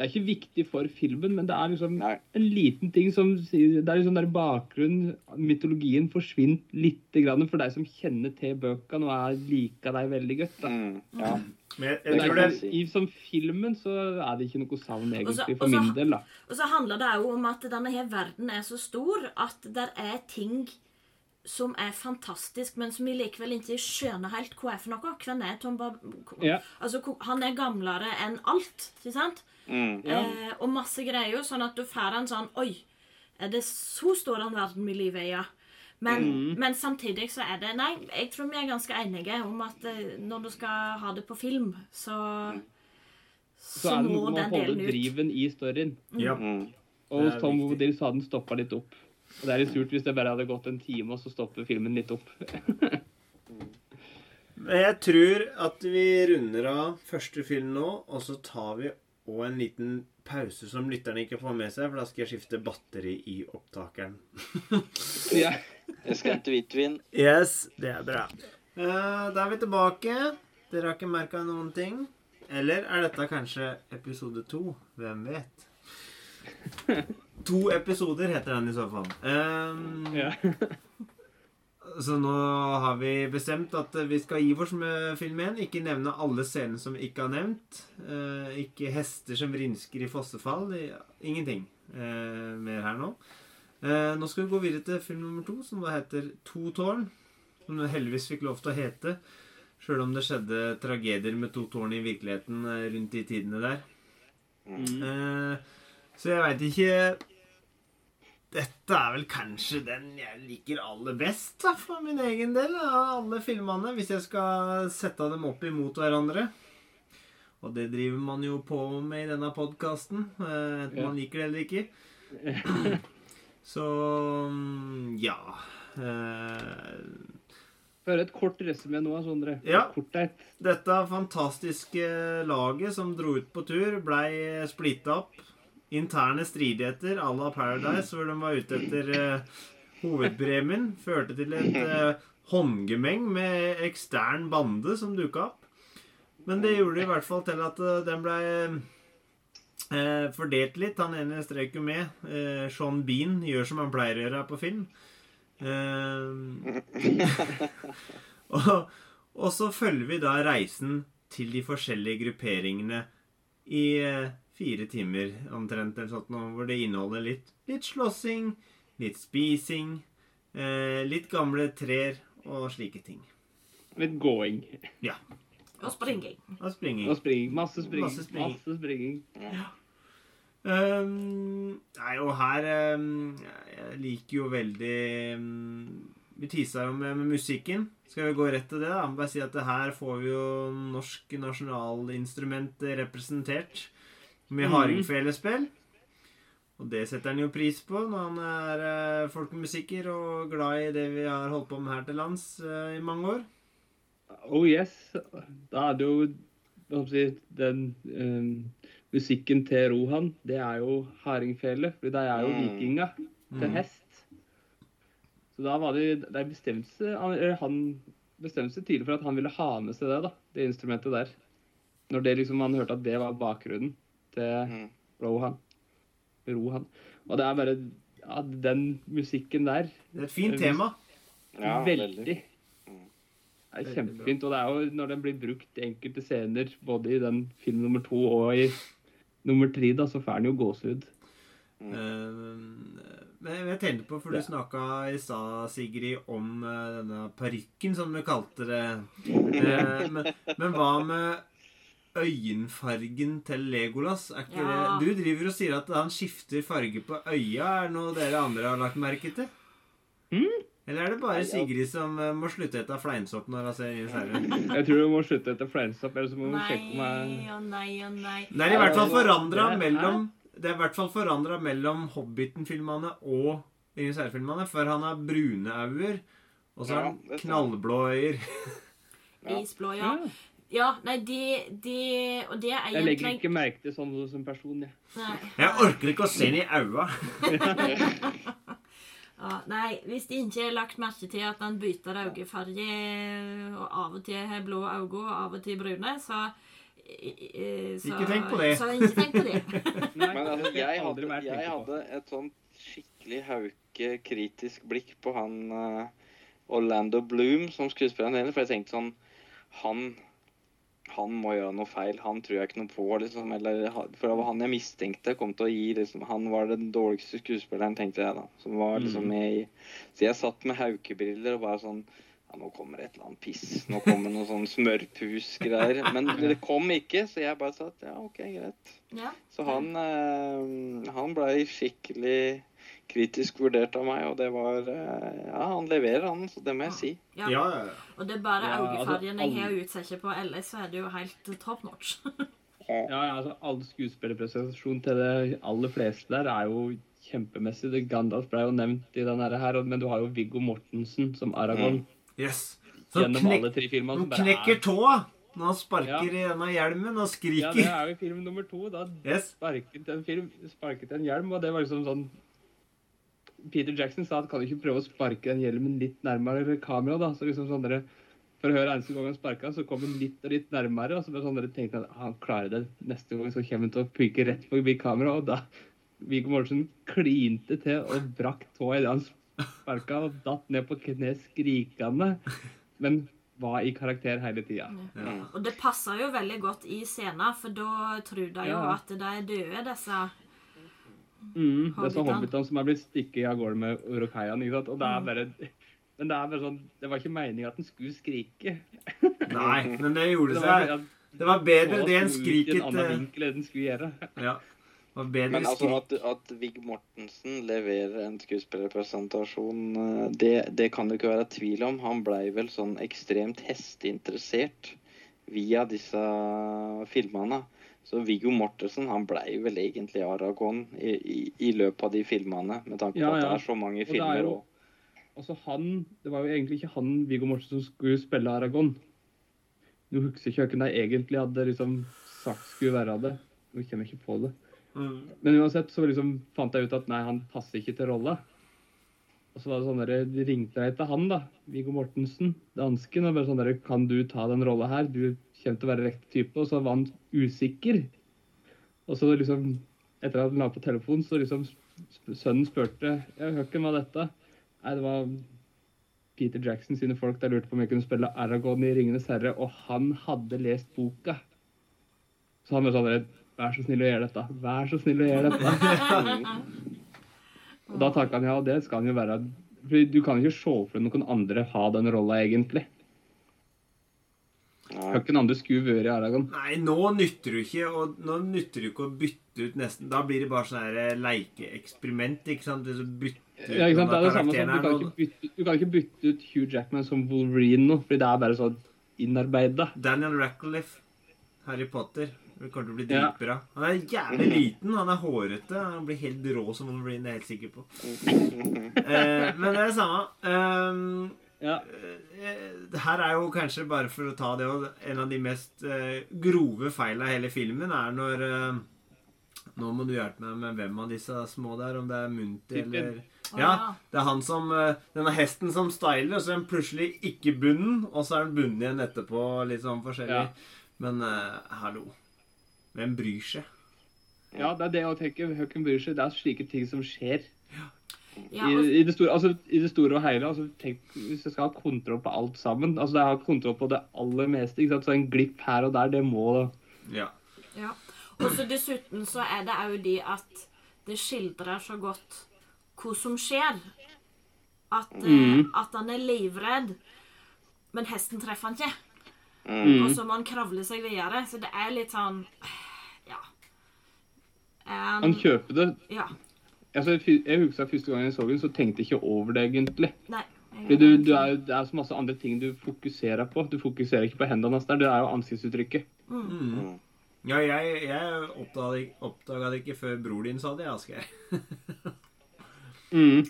[SPEAKER 2] Det er ikke viktig for filmen, men det er liksom
[SPEAKER 3] Nei.
[SPEAKER 2] en liten ting som Det er liksom der bakgrunnen, Mytologien forsvinner litt grann for deg som kjenner til bøkene og er liker deg veldig godt.
[SPEAKER 3] mm, Ja.
[SPEAKER 1] Men jeg,
[SPEAKER 2] Men
[SPEAKER 1] jeg
[SPEAKER 2] det er
[SPEAKER 1] det
[SPEAKER 2] i, som filmen så er det ikke noe savn egentlig, for
[SPEAKER 4] og
[SPEAKER 2] min del. da.
[SPEAKER 4] Og så handler det òg om at denne her verden er så stor at det er ting som er fantastisk, men som vi likevel ikke skjønner helt hva er for noe. Hvem er Tom Bob...
[SPEAKER 2] Ja.
[SPEAKER 4] Altså, han er gamlere enn alt, ikke sant?
[SPEAKER 3] Mm,
[SPEAKER 4] Eh, og masse greier, sånn at du får en sånn Oi, er det så stor en verden vi lever i, ja? Men,
[SPEAKER 2] Mm.
[SPEAKER 4] men samtidig så er det Nei, jeg tror vi er ganske enige om at eh, når du skal ha det på film, så
[SPEAKER 2] Så så er det noe med å holde driven i storyen.
[SPEAKER 1] Ja.
[SPEAKER 3] mm.
[SPEAKER 2] Og hos Tom så hadde den stoppa litt opp. Og det er litt surt hvis det bare hadde gått en time, og så stopper filmen litt opp.
[SPEAKER 1] Men jeg tror at vi runder av første film nå, og så tar vi òg en liten pause som lytterne ikke får med seg, for da skal jeg skifte batteri i opptakeren.
[SPEAKER 2] ja.
[SPEAKER 3] Jeg skal hente hvitvin.
[SPEAKER 1] Yes, det er bra. Uh, da er vi tilbake. Dere har ikke merka noen ting. Eller er dette kanskje episode to? Hvem vet? To episoder heter den i så fall. Um,
[SPEAKER 2] ja.
[SPEAKER 1] Så nå har vi bestemt at vi skal gi oss med film 1. Ikke nevne alle scenene som vi ikke har nevnt. Eh, ikke hester som vrinsker i fossefall. Ingenting eh, mer her nå. Eh, nå skal vi gå videre til film nummer to, som da heter To tårn. Som det heldigvis fikk lov til å hete. Sjøl om det skjedde tragedier med to tårn i virkeligheten eh, rundt de tidene der.
[SPEAKER 2] Mm.
[SPEAKER 1] Eh, så jeg veit ikke Dette er vel kanskje den jeg liker aller best, da, for min egen del, av alle filmene. Hvis jeg skal sette dem opp imot hverandre. Og det driver man jo på med i denne podkasten, enten
[SPEAKER 2] Ja.
[SPEAKER 1] man liker det eller ikke. Så mm, ja. Eh,
[SPEAKER 2] Bare et kort resymé nå, Sondre.
[SPEAKER 1] Ja. Dette fantastiske laget som dro ut på tur, blei splitta opp. Interne stridigheter à la Paradise, hvor de var ute etter uh, hovedpremien, førte til et uh, håndgemeng med ekstern bande som dukka opp. Men det gjorde det i hvert fall til at uh, den blei uh, fordelt litt. Han ene strøk jo med. Uh, Sean Bean gjør som han pleier å gjøre her på film. Eh, og, og så følger vi da reisen til de forskjellige grupperingene i eh, fire timer omtrent, eller sånt hvor det inneholder litt, litt slåssing, litt spising, eh, litt gamle trær og slike ting.
[SPEAKER 2] Litt gåing.
[SPEAKER 4] Og springing.
[SPEAKER 1] Og springing.
[SPEAKER 2] Og springing. Masse springing.
[SPEAKER 1] Masse springing.
[SPEAKER 2] Masse springing.
[SPEAKER 1] Um, nei, og her um, Jeg liker jo veldig um, Vi tisa jo med, med musikken. Skal vi gå rett til det? da? Bare si at det her får vi jo norsk nasjonalinstrument representert med hardingfelespill. Og det setter han jo pris på når han er eh, folkemusiker og glad i det vi har holdt på med her til lands eh, i mange år.
[SPEAKER 2] Oh yes. Da er det jo hva skal jeg si, den eh, musikken til Rohan, det er jo hardingfele. For det er jo
[SPEAKER 3] Mm.
[SPEAKER 2] vikinga til
[SPEAKER 1] Mm.
[SPEAKER 2] hest. Så da var det det bestemte han bestemte seg tidlig for at han ville ha med seg det, da, det instrumentet der. Når det liksom han hørte at det var bakgrunnen til
[SPEAKER 3] Mm.
[SPEAKER 2] Rohan. Rohan. Og det er bare ja, den musikken der
[SPEAKER 1] Det er et fint tema.
[SPEAKER 3] Ja,
[SPEAKER 2] veldig.
[SPEAKER 3] veldig.
[SPEAKER 2] Det
[SPEAKER 3] Mm.
[SPEAKER 2] er kjempefint. Og det er jo når den blir brukt i enkelte scener, både i den film nummer to og i nummer tre, da, så får den jo gåsehud.
[SPEAKER 3] Mm.
[SPEAKER 1] Uh, Men jeg tenkte på, for du
[SPEAKER 2] Ja.
[SPEAKER 1] snakka i stad, Sigrid, om uh, denne parykken, som du kalte det. Uh, Men, men hva med øyenfargen til Legolas? Er ikke
[SPEAKER 4] Ja.
[SPEAKER 1] det Du driver og sier at han skifter farge på øya. Er det noe dere andre har lagt merke til?
[SPEAKER 2] Mm.
[SPEAKER 1] Eller er det bare Sigrid som eh, må slutte etter fleinsopp når hun ser serien?
[SPEAKER 2] Jeg tror du må slutte etter fleinsopp, ellers så må du
[SPEAKER 4] Nei
[SPEAKER 2] sjekke meg
[SPEAKER 4] og nei og nei.
[SPEAKER 1] Det er i hvert fall forandra mellom Det er i hvert fall forandra mellom Hobbiten-filmene og Ringenes herre-filmene, for han har brune øyne, og så har han knallblå øyer.
[SPEAKER 4] Isblå, ja. Ja, nei, de, de Og det er
[SPEAKER 2] Jeg legger ikke merke til sånn som person, jeg.
[SPEAKER 4] Nei.
[SPEAKER 1] Jeg orker ikke å se inn i øya.
[SPEAKER 4] Ja, nei, hvis de ikke har lagt merke til at han bytter øyefarge, og av og til har blå øyne og av og til brune, så, eh, så
[SPEAKER 1] Ikke tenk på det.
[SPEAKER 4] Så ikke tenk på det.
[SPEAKER 3] Men altså, jeg hadde, jeg hadde et sånn skikkelig hauke, kritisk blikk på han uh, Orlando Bloom som skuespilleren heller, for jeg tenkte sånn Han han må gjøre noe feil. Han tror jeg ikke noe på. liksom, eller, For det var han jeg mistenkte kom til å gi liksom, Han var den dårligste skuespilleren, tenkte jeg da. Som var liksom
[SPEAKER 1] Mm.
[SPEAKER 3] i Så jeg satt med haukebriller og bare sånn ja, nå kommer det et eller annet piss. Nå kommer noe sånn smørpusgreier. Men det kom ikke, så jeg bare sa at ja, OK, greit.
[SPEAKER 4] Ja.
[SPEAKER 3] Så han, eh, han ble skikkelig kritisk vurdert av meg, og det var eh, Ja, han leverer, han, så det må jeg si.
[SPEAKER 4] Ja.
[SPEAKER 1] Ja.
[SPEAKER 4] Og det er bare
[SPEAKER 2] Ja, altså,
[SPEAKER 4] jeg
[SPEAKER 2] har
[SPEAKER 4] har utsette på, ellers så er det jo helt top notch.
[SPEAKER 2] Ja, ja, altså, all skuespillerpresentasjon til det aller fleste der er jo kjempemessig. Det Gandalf ble jo nevnt i den her, men du har jo Viggo Mortensen som Aragorn
[SPEAKER 1] Yes. Så
[SPEAKER 2] gjennom
[SPEAKER 1] knek,
[SPEAKER 2] alle tre filmene.
[SPEAKER 1] nå
[SPEAKER 2] som
[SPEAKER 1] knekker
[SPEAKER 2] er-
[SPEAKER 1] tåa når han sparker
[SPEAKER 2] Ja.
[SPEAKER 1] i denne hjelmen og skriker.
[SPEAKER 2] Ja, det er jo film nummer to. Da
[SPEAKER 1] Yes.
[SPEAKER 2] sparket en film, sparket en hjelm, og det var liksom sånn Peter Jackson sa at kan du ikke prøve å sparke den hjelmen litt nærmere kamera, da? Så liksom sånn dere, For å høre eneste gang han sparka, så kom han litt og litt nærmere. Og så bare sånn dere tenkte at han klarer det neste gang, så kommer han til å pyke rett forbi kamera. Og da Viggo Mortensen klinte til og brakk tåa idet han sparka og datt ned på kne skrikende. Men var i karakter hele tida.
[SPEAKER 1] Ja.
[SPEAKER 4] Og det passer jo veldig godt i scenen, for da tror de jo
[SPEAKER 2] Ja.
[SPEAKER 4] at de er døde, disse
[SPEAKER 2] Mm, disse
[SPEAKER 4] Hobbitene.
[SPEAKER 2] som er blitt stikket av gårde med Urukaian. ikke sant? Og det er bare Men det er bare sånn Det var ikke meninga at den skulle skrike.
[SPEAKER 1] Nei, men det gjorde
[SPEAKER 2] Det var,
[SPEAKER 1] seg. Det var bedre det enn
[SPEAKER 2] skriket en annen vinkel enn den skulle gjøre.
[SPEAKER 1] Ja. Det var bedre
[SPEAKER 3] Men altså at, at Vig Mortensen leverer en skuespillerpresentasjon, eh, det, det kan det ikke være tvil om. Han blei vel sånn ekstremt hesteinteressert via disse filmene. Så Viggo Mortensen han blei vel egentlig Aragon i, i, i løpet av de filmene, med tanke på
[SPEAKER 2] Ja,
[SPEAKER 3] at det er så mange
[SPEAKER 2] er
[SPEAKER 3] filmer.
[SPEAKER 2] òg.
[SPEAKER 3] Og,
[SPEAKER 2] Altså han, Det var jo egentlig ikke han Viggo Mortensen som skulle spille Aragon. Nå husker jeg ikke hvem jeg egentlig hadde liksom sagt skulle være det. Nå kommer jeg ikke på det.
[SPEAKER 1] Mm.
[SPEAKER 2] Men uansett så liksom fant jeg ut at nei, han passer ikke til rolla. Så var det sånn der, de ringte jeg til han, da. Viggo Mortensen, dansken. Og bare sånn der, Kan du ta den rolla her? Du kommer til å være riktig type. Og så var han usikker. Og så liksom, etter at han la på telefonen, så liksom sønnen spurte ja, hvem var dette? Nei, det var Peter Jackson sine folk der lurte på om jeg kunne spille Aragon i 'Ringenes herre', og han hadde lest boka. Så han var sånn Vær så snill å gjøre dette. Vær så snill å gjøre dette. Og da takka han ja, og det skal han jo være. For du kan jo ikke se for deg noen andre ha den rolla, egentlig.
[SPEAKER 3] nei,
[SPEAKER 2] hvem andre skulle vært i Aragon.
[SPEAKER 1] Nei, nå nytter du ikke og nå nytter du ikke å bytte ut nesten Da blir det bare sånn her eh, lekeeksperiment, ikke sant? Det så bytte ut
[SPEAKER 2] Ja, ikke sant? Det er det samme som, du, kan ikke bytte, du kan ikke bytte ut Hugh Jackman som Wolverine nå, fordi det er bare sånn innarbeida.
[SPEAKER 1] Daniel Radcliffe, Harry Potter. Det kommer til å bli
[SPEAKER 2] Ja.
[SPEAKER 1] dritbra. Han er jævlig liten, han er hårete. Han blir helt rå som han det er jeg helt sikker på. Eh, men det er det samme. Um,
[SPEAKER 2] Ja.
[SPEAKER 1] Eh, Her er jo kanskje, bare for å ta det En av de mest eh, grove feila i hele filmen er når eh, Nå må du hjelpe meg med hvem av disse små der, om det er Munti eller Ja, det er han som Denne hesten som styler, og så er den plutselig ikke bunden, og så er den bunnen igjen etterpå, litt sånn forskjellig.
[SPEAKER 2] Ja.
[SPEAKER 1] Men uh, hallo. Hvem bryr seg?
[SPEAKER 2] ja, det er det jeg tenker. Hvem bryr seg? Det er slike ting som skjer.
[SPEAKER 4] Ja,
[SPEAKER 2] I, i, det store, altså, I det store og hele. Altså, tenk, hvis jeg skal ha kontroll på alt sammen altså Jeg har kontroll på det aller meste. Ikke sant? Så en glipp her og der, det må
[SPEAKER 1] Ja.
[SPEAKER 4] ja. og så dessuten så er det òg de at det skildrer så godt hva som skjer. At, eh,
[SPEAKER 2] Mm.
[SPEAKER 4] at han er livredd, men hesten treffer han ikke.
[SPEAKER 2] Mm.
[SPEAKER 4] Og så må han kravle seg videre. Så det er litt sånn Ja. Um,
[SPEAKER 2] Han kjøper det.
[SPEAKER 4] Ja.
[SPEAKER 2] Altså, jeg husker første gang jeg så den, så tenkte jeg ikke over det, egentlig.
[SPEAKER 4] Nei.
[SPEAKER 2] du, du er, det er så masse andre ting du fokuserer på. Du fokuserer ikke på hendene hans. Det er jo ansiktsuttrykket.
[SPEAKER 1] Mm. Ja, jeg, jeg oppdaga det, ikke før bror din sa det, Asgeir.
[SPEAKER 2] Mm.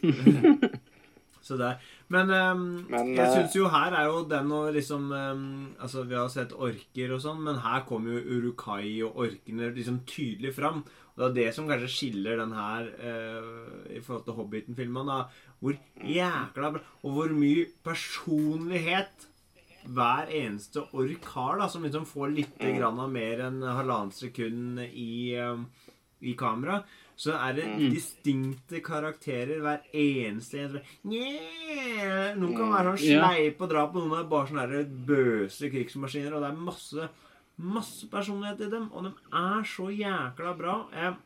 [SPEAKER 1] Så der. Men, um,
[SPEAKER 3] Men,
[SPEAKER 1] jeg
[SPEAKER 3] eh,
[SPEAKER 1] syns jo her er jo den å liksom um, Altså, vi har sett orker og sånn, men her kommer jo Urukai og orkene liksom tydelig fram. Og det er det som kanskje skiller den her uh, i forhold til Hobbiten-filmene. da. Hvor jækla bra Og hvor mye personlighet hver eneste ork har, da, som liksom får litt grann av mer enn halvannet sekund i, um, i kamera. Så er det distinkte karakterer hver eneste en. Noen kan være sånn sleip og dra på noen er bare sånne bøse krigsmaskiner, og det er masse masse personlighet i dem, og de er så jækla bra. Jeg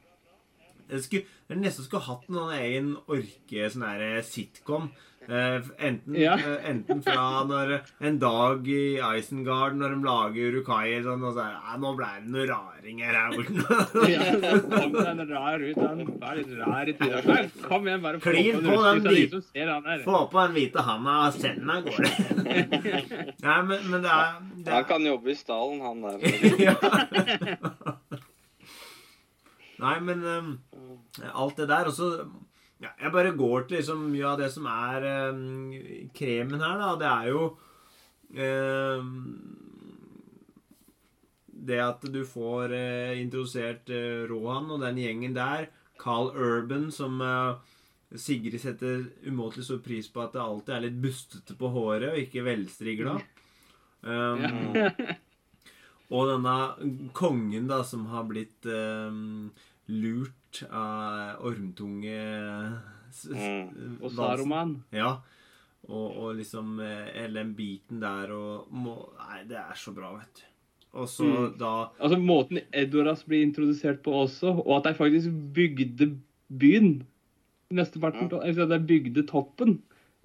[SPEAKER 1] skulle jeg nesten skulle hatt en sånn egen orke sånn der sitcom. Eh, enten,
[SPEAKER 2] Ja.
[SPEAKER 1] eh, enten fra når En dag i Isengard, når de lager Urukai sånn, og så er det Nå ble det noen raringer her borte.
[SPEAKER 2] Ja, kom det rar ut. Han var litt rar i tida. Kom igjen, bare få
[SPEAKER 1] Klin
[SPEAKER 2] en
[SPEAKER 1] på den
[SPEAKER 2] hvite, er han.
[SPEAKER 1] Få på den hvite handa og send meg av gårde. Nei, men, men det er, det
[SPEAKER 3] Han
[SPEAKER 1] er
[SPEAKER 3] kan jobbe i stallen, han der.
[SPEAKER 1] ja. Nei, men um, alt det der Og så ja, Jeg bare går til liksom mye av det som er um, kremen her, da. Det er jo um, Det at du får eh, introdusert eh, Rohan og den gjengen der. Carl Urban, som eh, Sigrid setter umåtelig stor pris på at det alltid er litt bustete på håret og ikke velstrigla. Um. og denne kongen da, som har blitt eh, lurt av ormtunge
[SPEAKER 3] Mm.
[SPEAKER 2] Og Saruman.
[SPEAKER 1] Ja. Og, og liksom eh, hele den biten der og må, Nei, det er så bra, vet du. Og så
[SPEAKER 2] Mm.
[SPEAKER 1] da
[SPEAKER 2] Altså måten Edoras blir introdusert på også, og at de faktisk bygde byen. Mesteparten av altså, De bygde toppen.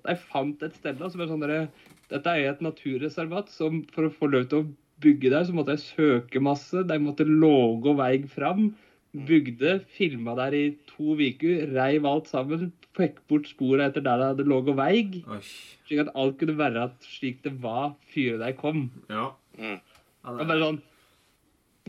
[SPEAKER 2] De fant et sted da, som er sånn derre Dette er et naturreservat, som for å få lov til å bygge der, så måtte jeg søke masse. De måtte låge vei fram. Bygde, filma der i to uker, reiv alt sammen. Fikk bort sporene etter der det hadde låget vei. Slik at alt kunne være slik det var før de kom.
[SPEAKER 1] Ja.
[SPEAKER 3] Mm.
[SPEAKER 2] Bare sånn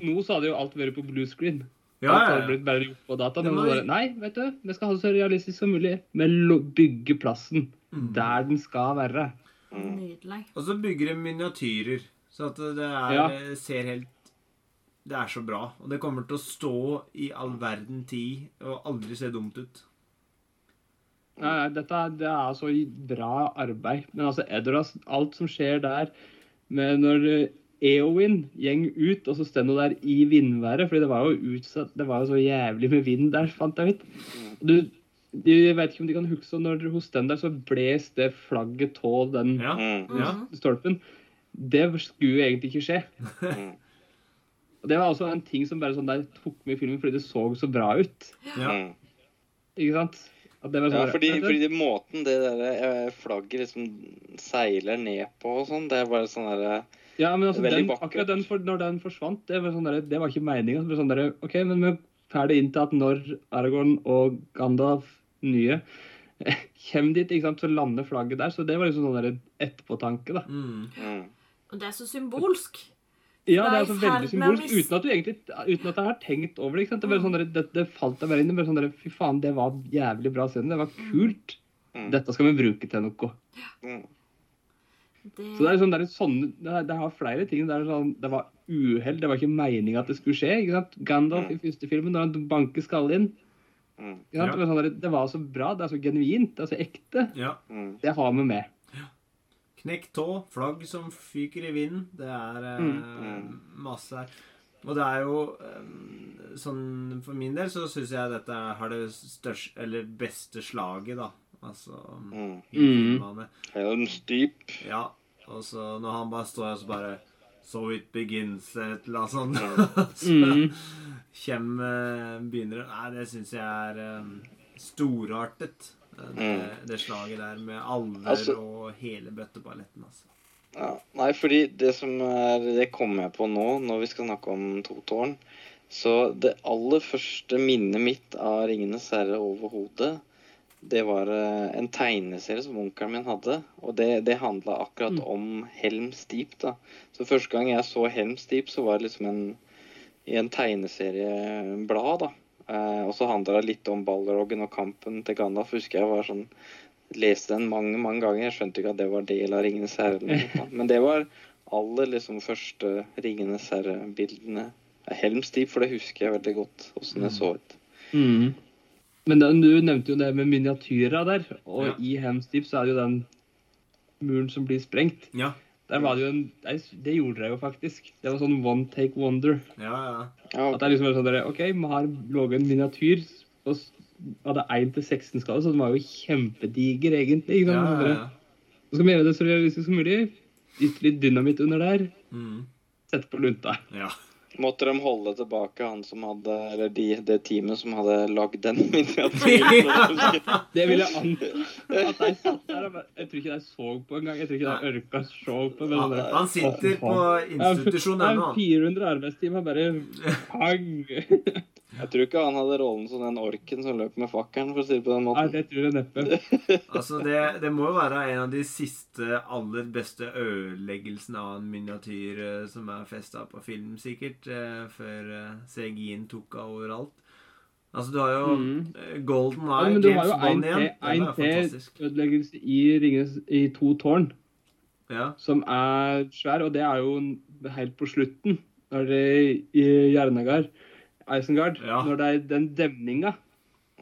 [SPEAKER 2] Nå så hadde jo alt vært på blue screen.
[SPEAKER 1] ja, ja,
[SPEAKER 2] hadde
[SPEAKER 1] ja.
[SPEAKER 2] blitt bare gjort på data. Men bare, nei, vet du, vi skal ha det så realistisk som mulig. Men bygge plassen
[SPEAKER 1] Mm.
[SPEAKER 2] der den skal være.
[SPEAKER 4] Nydelig.
[SPEAKER 1] Og så bygger de miniatyrer. Så at det er,
[SPEAKER 2] Ja.
[SPEAKER 1] ser helt Det er så bra. Og det kommer til å stå i all verden tid og aldri se dumt ut.
[SPEAKER 2] Nei, nei, dette er- det er så bra arbeid. Men altså, Edoras, alt som skjer der med når eh, Eowyn gjeng ut, og så står hun der i vindværet, fordi det var jo utsatt, det var jo så jævlig med vind der, fant jeg ut. Du, du jeg vet ikke om de kan huske, når hun står der, så bles det flagget av den
[SPEAKER 1] Ja.
[SPEAKER 3] Mm.
[SPEAKER 1] ja.
[SPEAKER 2] stolpen. Det skulle egentlig ikke skje.
[SPEAKER 3] Mm.
[SPEAKER 2] Og Det var også en ting som bare sånn der tok med i filmen fordi det så så bra ut.
[SPEAKER 1] ja.
[SPEAKER 3] Mm.
[SPEAKER 2] Ikke sant? At det var
[SPEAKER 3] Ja,
[SPEAKER 2] sånn,
[SPEAKER 3] fordi, fordi det måten det der eh, flagget liksom seiler ned på og sånn, det er bare sånn derre
[SPEAKER 2] Ja, men altså, den, akkurat den, for, når den forsvant, det var, sånn der, det var ikke meninga. Sånn der, OK, men vi får det inn til at når Aragorn og Gandalf nye kommer dit, ikke sant, så lander flagget der. Så det var liksom sånn der etterpåtanke, da.
[SPEAKER 1] Mm.
[SPEAKER 3] Mm.
[SPEAKER 4] Og det er så symbolsk.
[SPEAKER 2] Ja, det er altså veldig symbolsk, uten at du egentlig uten at jeg har tenkt over det. ikke sant? Det, bare sånn der, det, det falt deg bare inn. det bare sånn der, Fy faen, det var jævlig bra scene. Det var kult.
[SPEAKER 3] Mm.
[SPEAKER 2] Dette skal vi bruke til noe.
[SPEAKER 3] Ja.
[SPEAKER 4] Det,
[SPEAKER 2] Så det er sånn det, er sånn, det, er- det har flere ting. Det, er sånn, det var uhell, det var ikke meninga at det skulle skje. ikke sant? Gandalf
[SPEAKER 3] Mm.
[SPEAKER 2] i første filmen, når han banker skallen inn.
[SPEAKER 3] Mm.
[SPEAKER 2] Ikke sant?
[SPEAKER 1] Ja.
[SPEAKER 2] Det, var sånn der, det var så bra, det er så genuint, det er så ekte.
[SPEAKER 1] Ja.
[SPEAKER 3] Mm.
[SPEAKER 2] Det har vi med.
[SPEAKER 1] Knekt tå, flagg som fyker i vinden. Det er eh,
[SPEAKER 3] Mm.
[SPEAKER 1] masse her. Og det er jo eh, sånn For min del så syns jeg dette har det største Eller beste slaget, da. Altså
[SPEAKER 3] Mm.
[SPEAKER 2] Mm.
[SPEAKER 1] filmene.
[SPEAKER 3] Helms Deep.
[SPEAKER 1] Ja. Og så når han bare står her, så bare So it begins, eller et eller annet sånt. så
[SPEAKER 2] Mm.
[SPEAKER 1] kjem eh, Begynner Nei, det syns jeg er eh, storartet. Det, det slaget der med alver
[SPEAKER 3] Altså-
[SPEAKER 1] og hele bøtteballetten, altså.
[SPEAKER 3] Ja, nei, fordi det som er Det kommer jeg på nå, når vi skal snakke om To tårn. Så det aller første minnet mitt av 'Ringenes herre' overhodet, det var eh, en tegneserie som onkelen min hadde. Og det, det handla akkurat
[SPEAKER 2] Mm.
[SPEAKER 3] om Helms Deep, da. Så første gang jeg så Helms Deep, så var det liksom en i en tegneserieblad, da. Eh, og så handla det litt om Balrogen og kampen til Gandalf. Husker jeg var sånn Leste den mange, mange ganger. Jeg skjønte ikke at det var del av 'Ringenes herre'. Men det var aller liksom første 'Ringenes herre'-bildene. Helms Deep, for det husker jeg veldig godt, åssen det så ut.
[SPEAKER 2] Mm. Men den, du nevnte jo det med miniatyra der, og
[SPEAKER 1] Ja.
[SPEAKER 2] i Helmstip så er det jo den muren som blir sprengt.
[SPEAKER 1] Ja.
[SPEAKER 2] Der var det jo en Det gjorde dere jo faktisk. Det var sånn one take wonder.
[SPEAKER 1] Ja, ja.
[SPEAKER 3] Ja,
[SPEAKER 2] At det er liksom sånn dere, OK, vi har laget en miniatyr og hadde 1 til 16 skala, så den var jo kjempediger, egentlig. Ikke
[SPEAKER 1] ja,
[SPEAKER 2] sant?
[SPEAKER 1] ja, ja.
[SPEAKER 2] Så skal vi gjøre det så realistisk som mulig. Ytterligere litt dynamitt under der.
[SPEAKER 1] Mm.
[SPEAKER 2] Sette på lunta.
[SPEAKER 1] ja.
[SPEAKER 3] Måtte de holde tilbake han som hadde Eller de, det teamet som hadde lagd den miniatyren?
[SPEAKER 2] Det vil jeg anta. At de satt der og bare Jeg tror ikke de så på engang. Jeg tror ikke de orka å se på.
[SPEAKER 1] Han,
[SPEAKER 2] sånn
[SPEAKER 1] han sitter på institusjon
[SPEAKER 2] Det
[SPEAKER 1] ennå,
[SPEAKER 2] er
[SPEAKER 1] han.
[SPEAKER 2] 400 arbeidstimer bare pang.
[SPEAKER 3] Jeg tror ikke han hadde rollen som den orken som løp med fakkelen, for å si det på den måten.
[SPEAKER 2] Nei, det tror jeg neppe.
[SPEAKER 1] Altså, det, det må jo være en av de siste, aller beste ødeleggelsene av en miniatyr uh, som er festa på film, sikkert, uh, før uh, CGI-en tok av overalt. Altså, du har jo
[SPEAKER 2] Mm.
[SPEAKER 1] Golden Eye,
[SPEAKER 2] ja,
[SPEAKER 1] James
[SPEAKER 2] jo en
[SPEAKER 1] Bond igjen.
[SPEAKER 2] til,
[SPEAKER 1] Det
[SPEAKER 2] har
[SPEAKER 1] jo
[SPEAKER 2] til
[SPEAKER 1] fantastisk.
[SPEAKER 2] ødeleggelse i, i To tårn,
[SPEAKER 1] Ja.
[SPEAKER 2] som er svær, og det er jo helt på slutten. Når det i Jernagard, Isengard,
[SPEAKER 1] Ja.
[SPEAKER 2] når det er den demninga.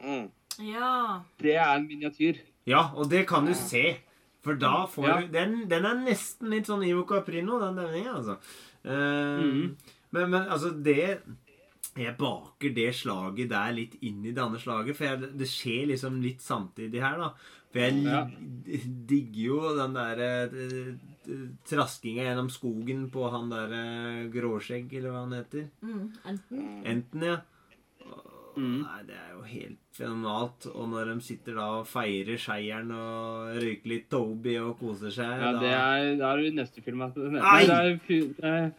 [SPEAKER 3] Mm.
[SPEAKER 4] Ja.
[SPEAKER 2] Det er en miniatyr.
[SPEAKER 1] ja, og det kan du se. For da får
[SPEAKER 2] Ja.
[SPEAKER 1] du den, den er nesten litt sånn Ivo Caprino, den demninga, altså. Uh,
[SPEAKER 2] mm.
[SPEAKER 1] men, men altså, det Jeg baker det slaget der litt inn i det andre slaget, for jeg, det skjer liksom litt samtidig her, da. For jeg
[SPEAKER 2] Ja.
[SPEAKER 1] digger jo den derre traskinga gjennom skogen på han derre Gråskjegg, eller hva han heter.
[SPEAKER 4] Mm. Enten.
[SPEAKER 1] Enten, ja.
[SPEAKER 2] Mm.
[SPEAKER 1] Nei, det er jo helt fenomenalt. Og når de sitter da og feirer seieren og røyker litt Toby og koser seg
[SPEAKER 2] Ja,
[SPEAKER 1] da-
[SPEAKER 2] det er, det er jo neste film. Altså. Nei, det er, det er,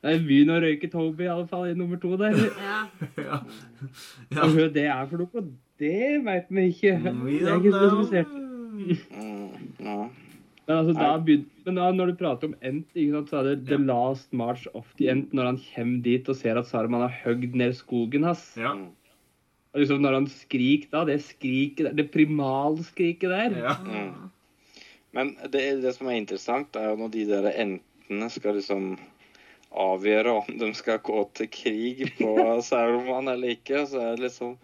[SPEAKER 2] det er byen å røyke Toby, i alle fall, i nummer to der.
[SPEAKER 4] Ja.
[SPEAKER 1] ja.
[SPEAKER 2] Og hva det er for noe, det veit vi ikke. Det er ikke spesifisert.
[SPEAKER 3] Mm.
[SPEAKER 2] Men, altså, da begyn- men da, når du prater om Ent, ikke sant, så er det
[SPEAKER 1] Ja.
[SPEAKER 2] The Last March of the Ent, når han kommer dit og ser at Saruman har høgd ned skogen hans.
[SPEAKER 1] Ja.
[SPEAKER 2] Og liksom når han skriker da, det skriket der, det primalskriket der.
[SPEAKER 1] ja.
[SPEAKER 3] Mm. Men det, det som er interessant, er jo når de der entene skal liksom avgjøre om de skal gå til krig på Saruman eller ikke, så er det liksom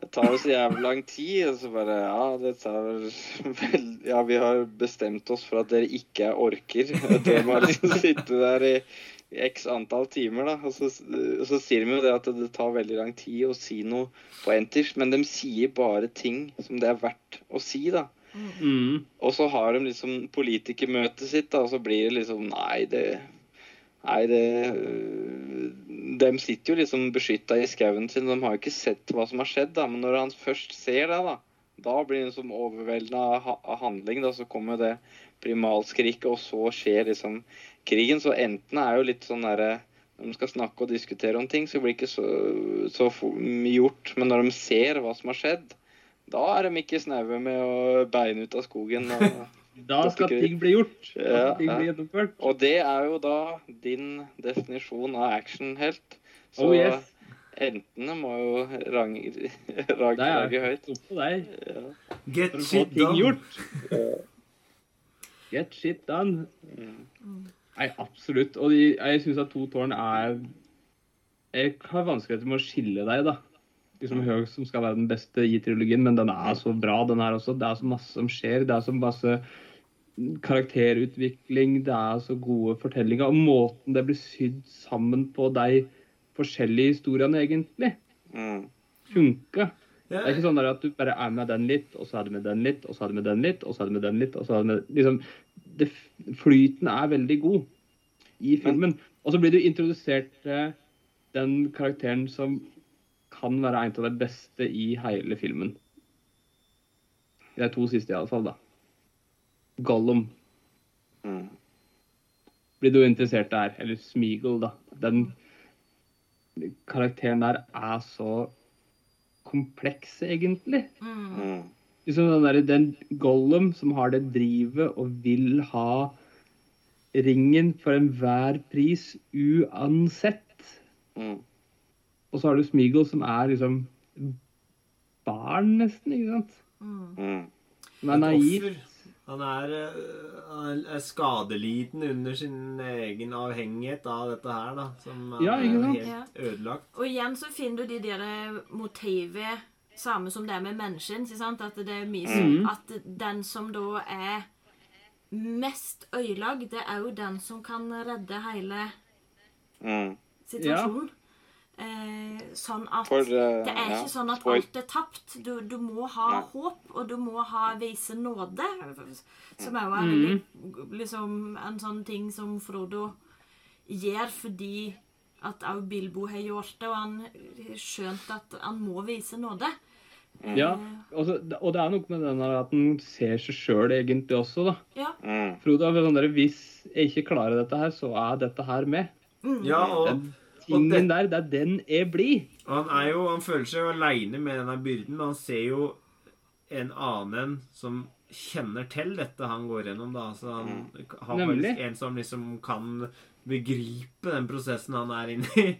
[SPEAKER 3] Det tar jo så jævlig lang tid, og så bare Ja, det tar vel Ja, vi har bestemt oss for at dere ikke er orker. Dere må liksom sitte der i, i x antall timer, da. Og så, så sier de jo det at det tar veldig lang tid å si noe på entish, men de sier bare ting som det er verdt å si, da.
[SPEAKER 2] Mm.
[SPEAKER 3] Og så har de liksom politikermøtet sitt, da, og så blir det liksom Nei, det Nei, det De sitter jo liksom beskytta i skauen sin, de har jo ikke sett hva som har skjedd, da. Men når han først ser det, da, da blir det liksom overveldende av handling. Da, så kommer det primalskriket, og så skjer liksom krigen. Så enten er jo litt sånn derre Når de skal snakke og diskutere om ting, så blir det ikke så, så gjort. Men når de ser hva som har skjedd, da er de ikke snaue med å beine ut av skogen. Og,
[SPEAKER 2] Da skal ting bli gjort.
[SPEAKER 3] Ja,
[SPEAKER 2] ting
[SPEAKER 3] ja.
[SPEAKER 2] bli gjennomført.
[SPEAKER 3] og det er jo da din definisjon av actionhelt. Så
[SPEAKER 2] Oh yes.
[SPEAKER 3] entene må jo range, rage høyt.
[SPEAKER 2] opp på deg
[SPEAKER 3] Ja.
[SPEAKER 1] Get
[SPEAKER 2] for å få
[SPEAKER 1] shit
[SPEAKER 2] ting
[SPEAKER 1] done.
[SPEAKER 2] gjort. Get shit done.
[SPEAKER 3] Mm.
[SPEAKER 2] Nei, absolutt. Og de, jeg syns at To tårn er Jeg har vanskeligheter med å skille deg, da. Liksom Høg som skal være den beste i trilogien, men den er så bra, den her også. Det er så masse som skjer. Det er så masse karakterutvikling, det er så gode fortellinger. Og måten det blir sydd sammen på de forskjellige historiene, egentlig,
[SPEAKER 3] Mm.
[SPEAKER 2] funka. Det er ikke sånn at du bare er med den litt, og så er du med den litt, og så er du med den litt, og så er du med den litt, og så er du med liksom, det, Flyten er veldig god i filmen. Og så blir du introdusert til den karakteren som kan være en av de beste i hele filmen. De to siste, iallfall, da. Gollum
[SPEAKER 3] Mm.
[SPEAKER 2] blir du interessert der. Eller Smeagol, da. Den karakteren der er så kompleks, egentlig.
[SPEAKER 4] Mm.
[SPEAKER 3] Mm.
[SPEAKER 2] liksom den, der, den Gollum som har det drivet og vil ha ringen for enhver pris uansett.
[SPEAKER 3] Mm.
[SPEAKER 2] Og så har du Smeagol som er liksom barn, nesten, ikke sant?
[SPEAKER 4] Mm.
[SPEAKER 3] Mm.
[SPEAKER 2] Er naiv.
[SPEAKER 1] Han er, eh, han er skadeliten under sin egen avhengighet av dette her, da. Som er
[SPEAKER 2] Ja, sant?
[SPEAKER 1] helt ødelagt.
[SPEAKER 4] Og igjen så finner du de der motivet samme som det er med mennesken. ikke sant? At det er mye som, at den som da er mest ødelagt, det er jo den som kan redde hele
[SPEAKER 3] Mm.
[SPEAKER 4] situasjonen. Eh, sånn at
[SPEAKER 3] For, uh,
[SPEAKER 4] det er
[SPEAKER 3] ja,
[SPEAKER 4] ikke sånn at
[SPEAKER 3] spoil-
[SPEAKER 4] alt er tapt. Du, du må ha
[SPEAKER 3] ja.
[SPEAKER 4] håp, og du må ha vise nåde. Som er jo er mm. liksom en sånn ting som Frodo gjør fordi at òg Bilbo har gjort det, og han har skjønt at han må vise nåde.
[SPEAKER 2] Ja, og, så, og det er noe med den at han ser seg sjøl egentlig også, da.
[SPEAKER 4] Ja.
[SPEAKER 3] Mm.
[SPEAKER 2] Frodo er sånn der, Hvis jeg ikke klarer dette her, så er dette her med.
[SPEAKER 1] Ja, og, Og det,
[SPEAKER 2] der, det er den jeg blir.
[SPEAKER 1] han er jo Han føler seg jo aleine med denne byrden, men han ser jo en annen en som kjenner til dette han går gjennom, da. Så han har
[SPEAKER 2] Nemlig.
[SPEAKER 1] en som liksom kan begripe den prosessen han er inne i.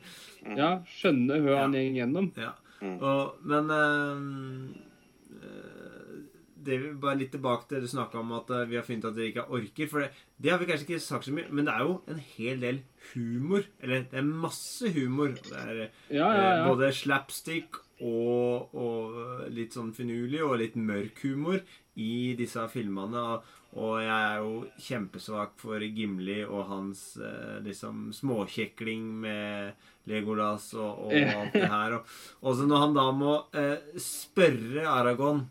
[SPEAKER 2] Ja, skjønner hva
[SPEAKER 1] Ja.
[SPEAKER 2] han går gjennom.
[SPEAKER 1] Ja.
[SPEAKER 3] Mm.
[SPEAKER 1] Og, men øh, eh, det er bare litt tilbake til det du snakka om at eh, vi har funnet at dere ikke orker. For det, det har vi kanskje ikke sagt så mye, men det er jo en hel del humor. Eller det er masse humor. Det er eh,
[SPEAKER 2] Ja, ja, ja.
[SPEAKER 1] både slapstick og, og litt sånn finurlig og litt mørk humor i disse filmene. Og, og jeg er jo kjempesvak for Gimli og hans eh, liksom småkjekling med Legolas og, og alt det her. Og så når han da må eh, spørre Aragon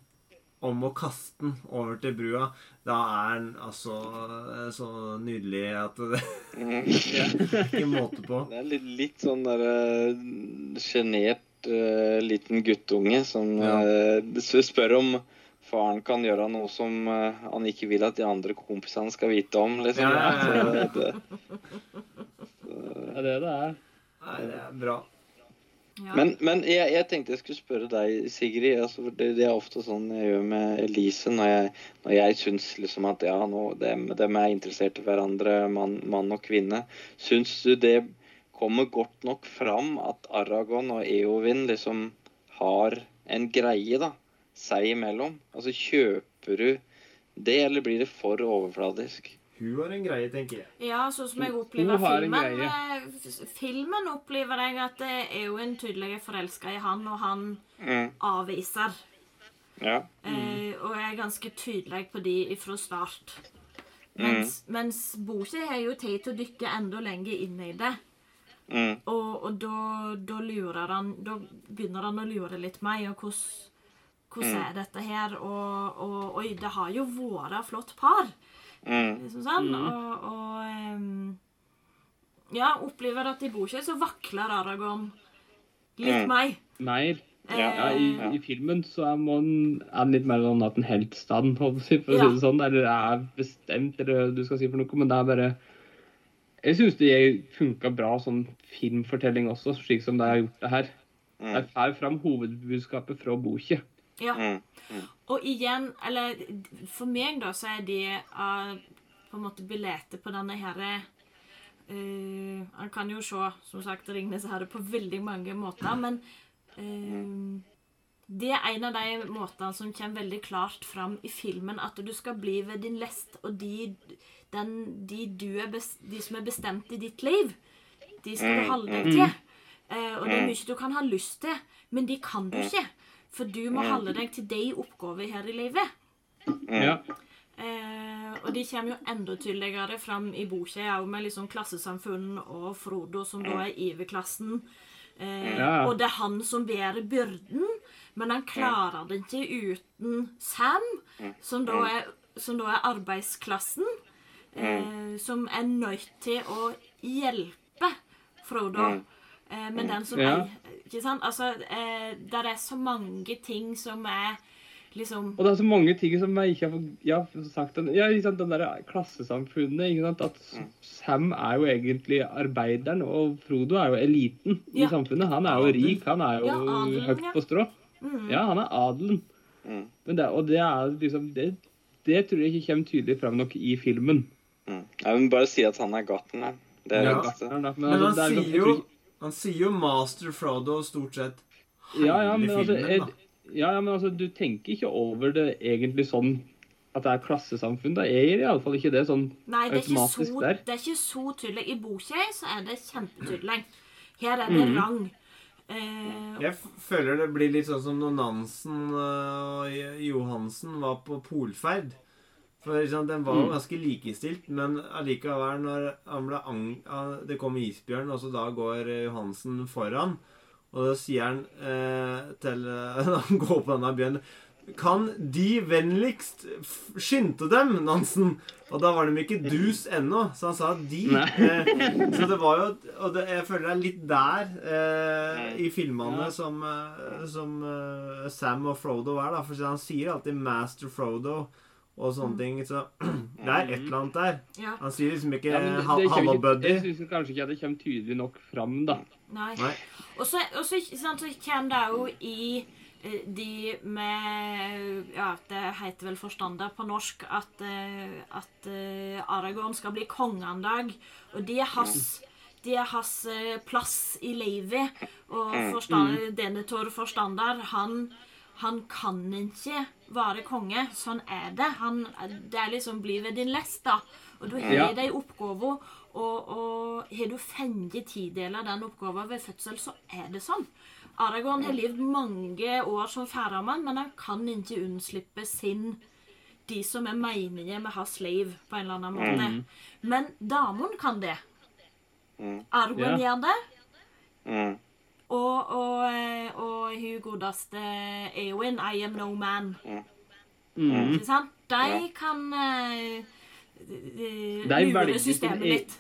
[SPEAKER 1] om å kaste den over til brua, da er den altså eh, så nydelig at det er ikke måte på.
[SPEAKER 3] Det er litt, litt sånn derre sjenert uh, liten guttunge som
[SPEAKER 1] Ja.
[SPEAKER 3] uh, spør om faren kan gjøre noe som uh, han ikke vil at de andre kompisene skal vite om, liksom.
[SPEAKER 1] Ja, ja, ja.
[SPEAKER 3] Så det,
[SPEAKER 2] Det er det det er.
[SPEAKER 1] Nei, det er bra.
[SPEAKER 3] Men, men jeg, jeg tenkte jeg skulle spørre deg, Sigrid. Altså, det, det er ofte sånn jeg gjør med Elise når jeg, når jeg syns liksom at ja, nå, dem, dem er interessert i hverandre, mann, man og kvinne. Syns du det kommer godt nok fram at Aragon og Eovin liksom har en greie, da? Seg imellom? Altså, kjøper du det, eller blir det for overfladisk?
[SPEAKER 1] Hun har en greie, tenker jeg.
[SPEAKER 4] Ja, sånn som jeg opplever filmen. eh, Filmen opplever jeg at det er jo en tydelig forelska i han, og han
[SPEAKER 3] Mm,
[SPEAKER 4] avviser.
[SPEAKER 3] ja.
[SPEAKER 4] Eh, og jeg er ganske tydelig på de fra start. Mens, mens Bosi har jo tid til å dykke enda lenger inn i det.
[SPEAKER 3] Mm,
[SPEAKER 4] Og, og da, da lurer han Da begynner han å lure litt meg, og hvordan, hvordan er dette her? Og, og oi, det har jo vært flott par.
[SPEAKER 3] Mm,
[SPEAKER 4] Liksom sånn. Og, og um, Ja, opplever at i ikke så vakler Aragon litt
[SPEAKER 3] Mm.
[SPEAKER 4] meg.
[SPEAKER 2] Mer.
[SPEAKER 3] Ja,
[SPEAKER 2] Ja, i,
[SPEAKER 3] ja.
[SPEAKER 2] I filmen så er man er litt mer sånn at en heltstand, holdt jeg på å si, det
[SPEAKER 4] Ja.
[SPEAKER 2] sånn. Eller er bestemt, eller hva du skal si for noe. Men det er bare Jeg syns det funka bra sånn filmfortelling også, slik som det har gjort det her.
[SPEAKER 3] Mm.
[SPEAKER 2] De får fram hovedbudskapet fra boka.
[SPEAKER 4] Ja.
[SPEAKER 3] Mm.
[SPEAKER 4] Og igjen, eller for meg da, så er det uh, på en måte billetter på denne herre uh, Han kan jo se, som sagt, Ringnes herre' på veldig mange måter, men uh, det er en av de måtene som kommer veldig klart fram i filmen, at du skal bli ved din lest, og de, den, de, du er bes, de som er bestemt i ditt liv, de skal du holde deg til. Uh, og det er mye du kan ha lyst til, men de kan du ikke. For du må holde deg til de oppgaver her i livet.
[SPEAKER 2] Ja.
[SPEAKER 4] Eh, og de kommer jo enda tydeligere fram i boka, òg med liksom klassesamfunn og Frodo, som da er overklassen. Eh,
[SPEAKER 2] Ja.
[SPEAKER 4] Og det er han som bærer byrden, men han klarer det ikke uten Sam, som da er, som da er arbeidsklassen, eh, som er nødt til å hjelpe Frodo. Eh, men den som
[SPEAKER 2] Ja.
[SPEAKER 4] er Ikke sant? Altså, eh, der er så mange ting som er liksom
[SPEAKER 2] Og det er så mange ting som jeg ikke har fått ja, sagt. Ja, ikke sant, Den der klassesamfunnet. ikke sant, At Sam er jo egentlig arbeideren, og Frodo er jo eliten i samfunnet. Han er jo rik, han er jo
[SPEAKER 4] Ja, adelen,
[SPEAKER 2] høyt
[SPEAKER 4] ja.
[SPEAKER 2] på strå. Ja, han er adelen.
[SPEAKER 3] Mm.
[SPEAKER 2] Men det, og det er liksom det, det tror jeg ikke kommer tydelig fram nok i filmen.
[SPEAKER 3] Mm. Jeg vil bare si at han er Gartner. Det er
[SPEAKER 1] Ja.
[SPEAKER 3] det beste.
[SPEAKER 2] Men,
[SPEAKER 1] Men han
[SPEAKER 2] altså, det er liksom-
[SPEAKER 1] sier jo
[SPEAKER 2] ikke-
[SPEAKER 1] Han sier jo Master Frodo stort sett hele
[SPEAKER 2] ja, ja, men altså,
[SPEAKER 1] filmen,
[SPEAKER 2] jeg,
[SPEAKER 1] da.
[SPEAKER 2] ja, ja, men altså, du tenker ikke over det egentlig sånn at det er klassesamfunn. Da er iallfall ikke det sånn
[SPEAKER 4] Nei, det er,
[SPEAKER 2] automatisk
[SPEAKER 4] så,
[SPEAKER 2] der.
[SPEAKER 4] det er ikke så tydelig. I boka så er det kjempetydelig. Her er det rang. Eh,
[SPEAKER 1] Jeg føler det blir litt sånn som når Nansen øh, og Johansen var på polferd. For liksom, Den var jo ganske likestilt, men allikevel, når han ble ang det kom isbjørn, og så da går eh, Johansen foran, og da sier han eh, til eh, han går på denne bjørnen Kan de vennligst skynde dem, Nansen? Og da var de ikke dus ennå, så han sa de. Eh, så det var jo Og det, jeg føler det er litt der eh, i filmene
[SPEAKER 2] Ja.
[SPEAKER 1] som, eh, som Sam og Frodo er, da. For han sier alltid 'Master Frodo' og sånne ting. Så det er et eller annet der.
[SPEAKER 4] ja.
[SPEAKER 1] Han sier liksom ikke
[SPEAKER 2] ja, det- det
[SPEAKER 1] 'hallo,
[SPEAKER 2] ikke-
[SPEAKER 1] buddy'.
[SPEAKER 2] Jeg syns kanskje ikke at det kommer tydelig nok fram, da.
[SPEAKER 4] Nei.
[SPEAKER 1] Nei.
[SPEAKER 4] Og så, og så, sant, så kommer det jo i eh, de med Ja, det heter vel forstander på norsk at, eh, at eh, Aragorn skal bli konge en dag. Og det er hans de er hans plass i livet. Og forstand, Denethor forstander, han, han kan ikke være konge. Sånn er det. Han, det er liksom 'bli ved din lest', da. Og da har
[SPEAKER 2] Ja.
[SPEAKER 4] de oppgaver, og, og har du fengt av den oppgaven ved fødsel, så er det sånn. Aragorn har levd mange år som færøymann, men han kan ikke unnslippe sin de som er meningen med hans liv, på en eller annen måte. Men damen kan det.
[SPEAKER 3] Mm.
[SPEAKER 2] Ja.
[SPEAKER 4] gjør det.
[SPEAKER 3] Mm.
[SPEAKER 4] Og, og, eh, og hun godeste Eowyn, I am no man.
[SPEAKER 2] Mm.
[SPEAKER 4] Ikke sant? De kan uh, eh,
[SPEAKER 2] De
[SPEAKER 4] lure
[SPEAKER 2] velger
[SPEAKER 4] systemet
[SPEAKER 2] e-
[SPEAKER 4] litt.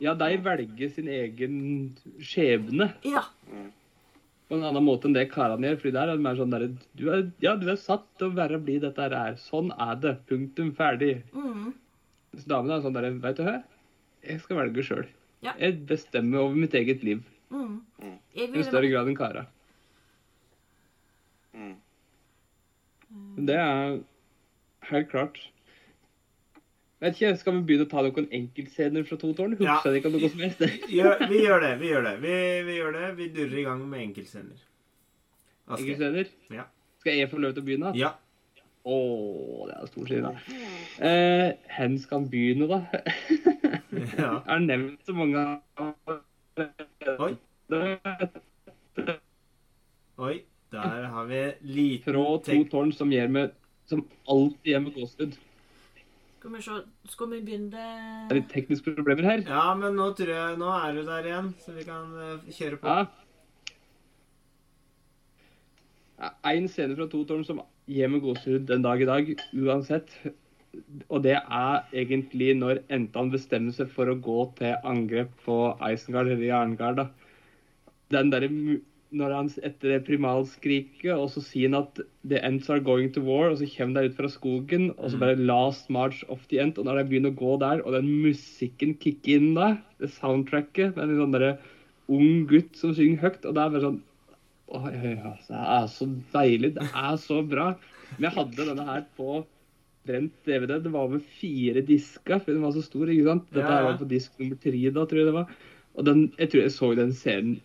[SPEAKER 2] Ja, de velger sin egen skjebne
[SPEAKER 4] Ja.
[SPEAKER 2] på en annen måte enn det karene gjør. fordi der er det mer sånn der, du er, Ja, du er satt til å være bli dette her er. Sånn er det. Punktum ferdig.
[SPEAKER 4] Mm.
[SPEAKER 2] Så damene er sånn der, vet du hva? Jeg skal velge sjøl.
[SPEAKER 4] Ja.
[SPEAKER 2] Jeg bestemmer over mitt eget liv.
[SPEAKER 4] Mm. Mm.
[SPEAKER 2] I større grad enn kara.
[SPEAKER 3] Mm.
[SPEAKER 2] Det er helt klart. Vet ikke, Skal vi begynne å ta noen enkeltscener fra to tårn? Husker ja. ikke om noe som helst?
[SPEAKER 1] Gjør, vi gjør det. Vi gjør det. Vi, vi gjør det. Vi durrer i gang med enkeltscener. Aske.
[SPEAKER 2] Enkeltscener?
[SPEAKER 1] Ja.
[SPEAKER 2] Skal jeg få lov til å begynne?
[SPEAKER 1] Ja.
[SPEAKER 2] Å, det er stor side. Eh, hen skal han begynne, da?
[SPEAKER 1] ja.
[SPEAKER 2] Jeg har nevnt så mange
[SPEAKER 1] Oi. Oi. Der har vi liten
[SPEAKER 2] Fra to tårn som, gjør med, som alltid gjør med gåsehud.
[SPEAKER 4] skal vi se Skal vi begynne
[SPEAKER 2] Det er det tekniske problemer her.
[SPEAKER 1] Ja, men nå tror jeg Nå er du der igjen, så vi kan eh, kjøre på.
[SPEAKER 2] Ja. En scene fra to tårn som gir meg gåsehud den dag i dag, uansett. Og det er egentlig når Entan bestemmer seg for å gå til angrep på Isengard eller Jerngard. Den derre når han etter det primalskriket, og så sier han at the ends are going to war, og så kommer de ut fra skogen, og så bare last march of the end, og når de begynner å gå der, og den musikken kicker inn da, det soundtracket, med en sånn derre ung gutt som synger høyt, og det er bare sånn Oi, oi, oi, det er så deilig, det er så bra. Men jeg hadde denne her på brent DVD. Det var med fire disker, for den var så stor. ikke sant? Dette her var på disk nummer tre, da, tror jeg det var. Og den, jeg tror jeg så den serien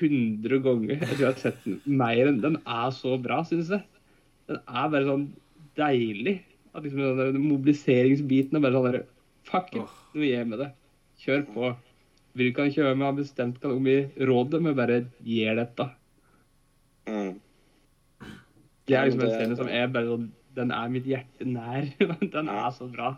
[SPEAKER 2] 100 ganger. Jeg tror jeg har sett den mer enn Den er så bra, syns jeg. Den er bare sånn deilig. At liksom den der mobiliseringsbiten er bare sånn der Fuck it, nå gir jeg med det. Kjør på. Vil ikke han kjøre med, har bestemt hva om i rådet, men bare gjør dette.
[SPEAKER 3] Mm.
[SPEAKER 2] Det er liksom en scene som er bare sånn Den er mitt hjerte nær. Den er så bra.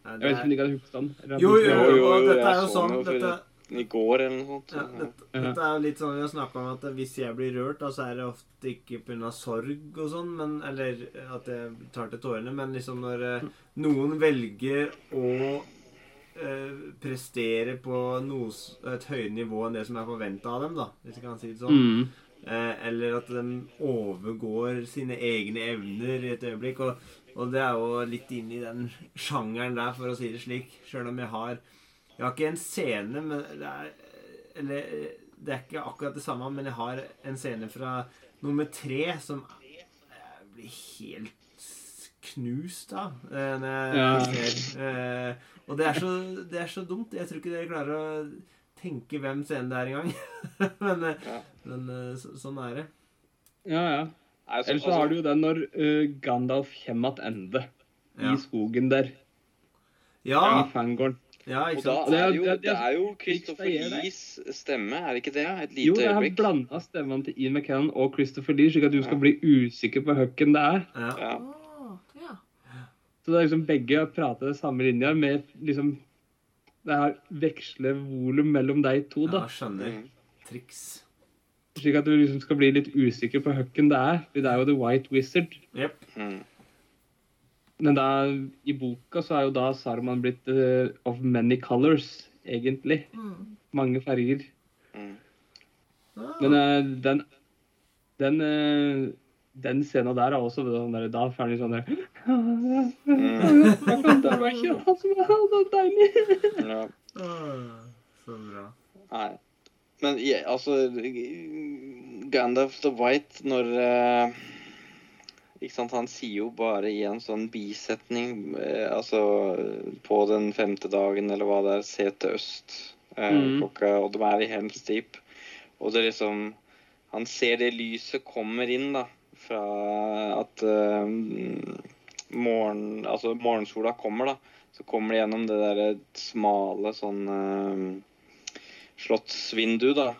[SPEAKER 2] Jeg vet ikke om de kan huske den?
[SPEAKER 1] Jo, jo,
[SPEAKER 3] Jo, jo,
[SPEAKER 1] dette er jo sånn dette,
[SPEAKER 3] I går eller noe sånt.
[SPEAKER 1] ja, dette, dette er jo litt sånn vi har snakka om at hvis jeg blir rørt, da, så er det ofte ikke pga. sorg og sånn, men Eller at jeg tar til tårene, men liksom når eh, noen velger å eh, prestere på noe, et høyere nivå enn det som er forventa av dem, da, hvis jeg kan si det sånn.
[SPEAKER 2] Mm.
[SPEAKER 1] Eh, eller at de overgår sine egne evner i et øyeblikk. Og, og det er jo litt inn i den sjangeren der, for å si det slik. Sjøl om jeg har Jeg har ikke en scene, men det er Eller det er ikke akkurat det samme, men jeg har en scene fra nummer tre som jeg blir helt knust av eh,
[SPEAKER 2] Ja.
[SPEAKER 1] Eh, og det er, så, det er så dumt. Jeg tror ikke dere klarer å tenke hvem scenen det er engang. men eh,
[SPEAKER 3] Ja.
[SPEAKER 1] men eh, så, sånn er det.
[SPEAKER 2] Ja, ja. Ellers så
[SPEAKER 3] altså-
[SPEAKER 2] har du jo den når uh, Gandalf kommer tilbake
[SPEAKER 1] Ja.
[SPEAKER 2] i skogen der,
[SPEAKER 1] Ja,
[SPEAKER 2] i Fangorn.
[SPEAKER 1] ja ikke sant?
[SPEAKER 2] Det er-
[SPEAKER 3] er jo,
[SPEAKER 2] det jo,
[SPEAKER 3] det er jo Christopher. Lees stemme, er det ikke det? Et
[SPEAKER 2] Jo,
[SPEAKER 3] lite
[SPEAKER 2] jeg har
[SPEAKER 3] øyeblikk.
[SPEAKER 2] blanda stemmene til Ian McKellen og Christopher Lee, slik at du skal bli usikker på hvem det er.
[SPEAKER 1] Ja.
[SPEAKER 3] Ja.
[SPEAKER 2] Så det er liksom begge prater samme linja med liksom Det har veksle volum mellom de to, da.
[SPEAKER 1] ja, skjønner. Triks.
[SPEAKER 2] Slik at du liksom skal bli litt usikker på hvem det er. For det er jo The White Wizard.
[SPEAKER 1] Yep.
[SPEAKER 3] Mm.
[SPEAKER 2] Men da, i boka så er jo da Saruman blitt uh, of many colors, egentlig.
[SPEAKER 4] Mm.
[SPEAKER 2] Mange farger.
[SPEAKER 3] Mm.
[SPEAKER 1] Ah,
[SPEAKER 2] Men uh, den den, eh, den scenen der er også sånn der, Da får han litt sånn der
[SPEAKER 3] Mm.
[SPEAKER 2] Det var ikke han som var så deilig.
[SPEAKER 3] Ja.
[SPEAKER 1] så bra.
[SPEAKER 3] Nei. Men ja, altså Gandalf the White, når eh, Ikke sant, han sier jo bare i en sånn bisetning, eh, altså på den femte dagen, eller hva det er, se til øst. Eh,
[SPEAKER 2] mm.
[SPEAKER 3] klokka, og de er i Helms Deep. Og det er liksom Han ser det lyset kommer inn, da, fra at uh, morgen, altså morgensola kommer, da. Så kommer det gjennom det derre smale sånn uh, slottsvindu, da.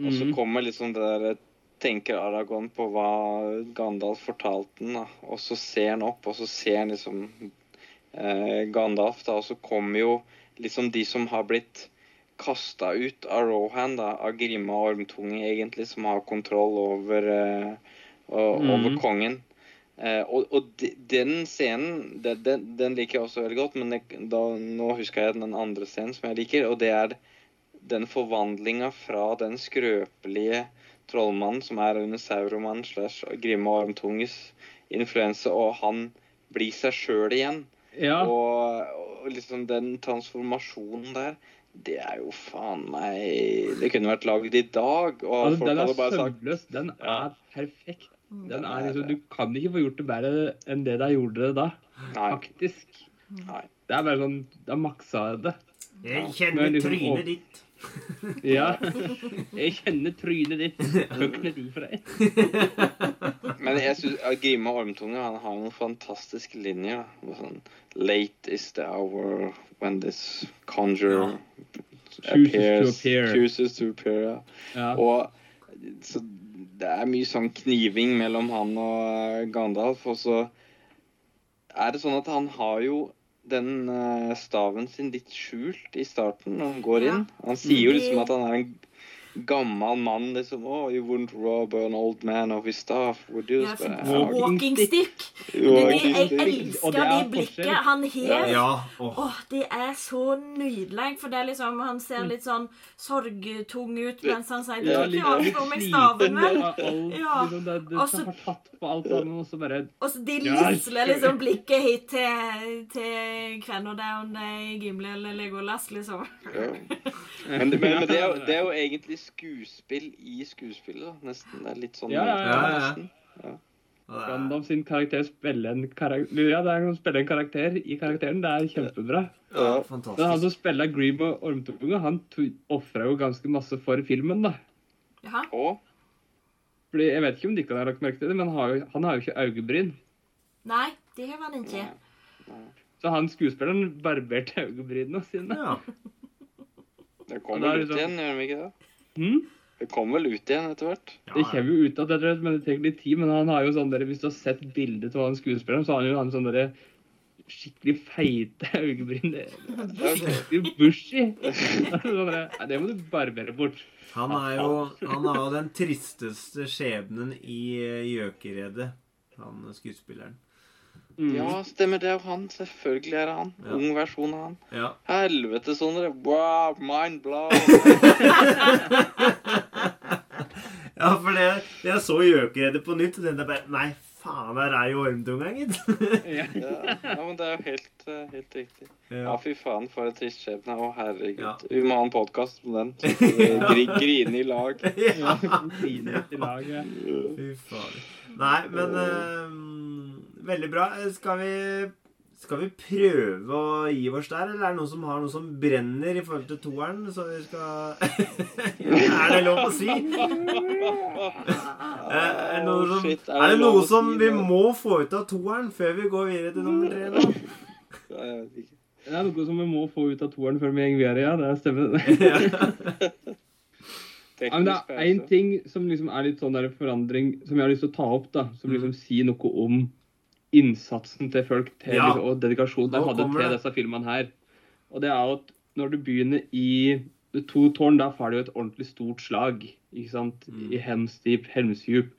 [SPEAKER 3] Og så
[SPEAKER 2] Mhm.
[SPEAKER 3] kommer liksom det der Tenker Aragorn på hva Gandalf fortalte da. Og så ser han opp, og så ser han liksom eh, Gandalf, da. Og så kommer jo liksom de som har blitt kasta ut av Rohan, da. Av Grima og Ormtunge, egentlig, som har kontroll over, eh, o-
[SPEAKER 2] mm.
[SPEAKER 3] over kongen. Eh, og og de, den scenen, den, de, den liker jeg også veldig godt, men det, da, nå husker jeg den andre scenen som jeg liker, og det er den forvandlinga fra den skrøpelige trollmannen som er under Sauroman slash Grimme og Armtunges influense, og han blir seg sjøl igjen.
[SPEAKER 2] Ja.
[SPEAKER 3] Og, og liksom den transformasjonen der, det er jo faen meg Det kunne vært lagd i dag, og
[SPEAKER 2] ja,
[SPEAKER 3] folk
[SPEAKER 2] den er
[SPEAKER 3] hadde bare sagt
[SPEAKER 2] søvnløs. Den
[SPEAKER 3] Ja.
[SPEAKER 2] er perfekt. Den er liksom, du kan ikke få gjort det bedre enn det de gjorde det da.
[SPEAKER 3] Nei.
[SPEAKER 2] Faktisk.
[SPEAKER 3] nei.
[SPEAKER 2] Det er bare sånn Da maksa jeg det.
[SPEAKER 1] Jeg kjenner
[SPEAKER 2] liksom
[SPEAKER 1] trynet ditt.
[SPEAKER 2] Ja. Jeg kjenner trynet ditt. Høkken er du for deg.
[SPEAKER 3] Men jeg synes Grime Ormtunge han har noen fantastiske linjer. Sånn, Late is the hour when this conjure
[SPEAKER 2] Chooses to
[SPEAKER 3] appears.
[SPEAKER 2] appear.
[SPEAKER 3] Chooses to appear, ja.
[SPEAKER 2] Ja.
[SPEAKER 3] Og så det er mye sånn kniving mellom han og eh, Gandalf, og så er det sånn at han har jo den eh, staven sin litt skjult i starten når han går inn. Han sier jo liksom at han er en gammel mann, liksom. Oh, you wouldn't rob an old man of his staff, would you?
[SPEAKER 4] Ja, for-
[SPEAKER 2] Walking
[SPEAKER 4] Walking stick.
[SPEAKER 3] walking
[SPEAKER 4] jeg elsker
[SPEAKER 2] det
[SPEAKER 4] det blikket
[SPEAKER 2] forskjell.
[SPEAKER 4] han har.
[SPEAKER 1] Ja. Åh.
[SPEAKER 4] oh, det er så nydelig, for det er liksom, han ser litt sånn sorgtung ut mens han sier
[SPEAKER 2] Ja,
[SPEAKER 4] det.
[SPEAKER 2] litt,
[SPEAKER 4] Ja,
[SPEAKER 2] litt
[SPEAKER 4] meg staven
[SPEAKER 2] sliten
[SPEAKER 4] Ja.
[SPEAKER 2] liksom, det, det
[SPEAKER 4] Og så-
[SPEAKER 2] har tatt på alt sammen, og så bare
[SPEAKER 4] Og så de
[SPEAKER 2] Ja.
[SPEAKER 4] lisler liksom blikket hit til, til hvem og det om det er Gimli eller Legolas, liksom.
[SPEAKER 3] Ja. Men, men, men det, er det er jo egentlig skuespill i skuespillet, da. Nesten. Det er litt sånn
[SPEAKER 2] Ja, ja,
[SPEAKER 1] ja.
[SPEAKER 3] nesten.
[SPEAKER 1] Ja,
[SPEAKER 2] Gandalf sin karakter spiller en karakter Ja, det er å spille en karakter i karakteren. Det er kjempebra.
[SPEAKER 1] ja,
[SPEAKER 2] Men han som spiller Green og ormtoppunga han ofra jo ganske masse for filmen, da.
[SPEAKER 4] Jaha.
[SPEAKER 3] Og
[SPEAKER 2] Fordi Jeg vet ikke om dere har lagt merke til det, men han har jo, han har jo ikke øyebryn.
[SPEAKER 4] Nei, det har han ikke.
[SPEAKER 2] Så han skuespilleren barberte øyebrynene sine.
[SPEAKER 1] Ja.
[SPEAKER 3] det kommer
[SPEAKER 2] er
[SPEAKER 3] ut
[SPEAKER 2] liksom-
[SPEAKER 3] igjen, gjør de ikke det?
[SPEAKER 2] Hm?
[SPEAKER 3] Det kommer vel ut igjen etter hvert.
[SPEAKER 2] Det kommer jo ut igjen, det, tror men det tar litt tid. Men han har jo sånn der, hvis du har sett bildet av han skuespilleren, så har han jo han sånn derre skikkelig feite øyebryn. Er Skikkelig bushy. Sånn Nei, det må du barbere bort.
[SPEAKER 1] Han er jo han har jo den tristeste skjebnen i Gjøkeredet, han skuespilleren.
[SPEAKER 2] Mm.
[SPEAKER 3] Ja, stemmer det er jo han. Selvfølgelig er det han.
[SPEAKER 1] Ja.
[SPEAKER 3] Ung versjon av han.
[SPEAKER 1] Ja.
[SPEAKER 3] Helvete, Sondre. Wow, mind blown.
[SPEAKER 1] Ja, for det, jeg så Gjøkeredet på nytt, og den der bare Nei, faen, der er jo ormtunga, gitt.
[SPEAKER 2] Ja.
[SPEAKER 3] Ja, men det er jo helt, eh, helt riktig. Ja,
[SPEAKER 1] Ja.
[SPEAKER 3] fy faen, for en trist skjebne. Å, herregud.
[SPEAKER 1] Ja.
[SPEAKER 3] Vi må ha en podkast om den. Gri, grine i lag.
[SPEAKER 2] Ja, Grine i lag, ja.
[SPEAKER 1] Fy faen. Nei, men eh, Veldig bra. Skal vi skal vi prøve å gi oss der, eller er det noen som har noe som brenner i forhold til toeren? Så vi skal Er det lov å si? Eh, Er det noe, som, er det noe som vi må få ut av toeren før vi går videre til nummer tre?
[SPEAKER 2] Det er noe som vi må få ut av toeren før vi går videre, ja. Det stemmer.
[SPEAKER 1] Ja.
[SPEAKER 2] Det er én ting som liksom er litt sånn der forandring, som jeg har lyst til å ta opp, da. Som
[SPEAKER 1] Mm.
[SPEAKER 2] liksom sier noe om innsatsen til folk til,
[SPEAKER 1] Ja.
[SPEAKER 2] liksom, og dedikasjonen de hadde til
[SPEAKER 1] det.
[SPEAKER 2] disse filmene her. Og det er jo at når du begynner i To Tårn, da får du et ordentlig stort slag. ikke sant?
[SPEAKER 1] Mm.
[SPEAKER 2] I Helms Deep, Helmsdjup.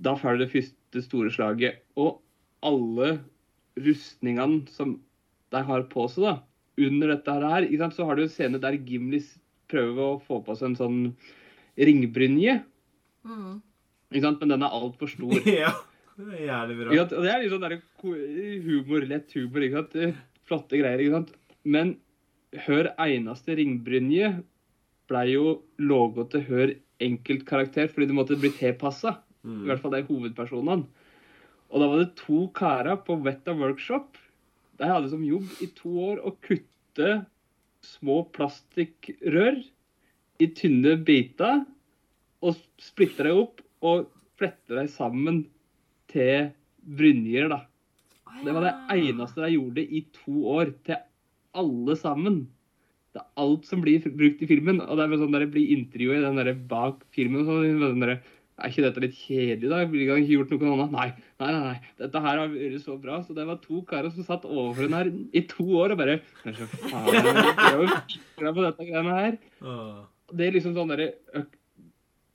[SPEAKER 2] Da får du det første store slaget. Og alle rustningene som de har på seg da, under dette her, ikke sant? så har du en scene der Gimli prøver å få på seg en sånn ringbrynje.
[SPEAKER 4] Mm.
[SPEAKER 2] Ikke sant? Men den er altfor stor.
[SPEAKER 1] ja. Det er jævlig bra.
[SPEAKER 2] det er litt sånn der humor, lett humor. ikke sant? Eh, Flotte greier. ikke sant? Men Hør eneste ringbrynje ble jo laget til Hør enkelt karakter, fordi det måtte bli tilpassa. I
[SPEAKER 1] Mm.
[SPEAKER 2] hvert fall de hovedpersonene. Og da var det to karer på Wetta Workshop. De hadde som jobb i to år å kutte små plastikkrør i tynne biter og splitte dem opp og flette dem sammen til brynjer, da. Det var det eneste de gjorde i to år, til alle sammen. Det er alt som blir brukt i filmen. Og det er sånn der det blir intervjuet i den der bak filmen. og sånn, sånn der, er ikke dette litt kjedelig, da? Ville han ikke gjort noe annet? Nei, nei, nei. nei. Dette her har vært så bra. Så det var to karer som satt overfor den her i to år og bare «Men faen, jeg fikle på dette greiene her. Det er liksom sånn derre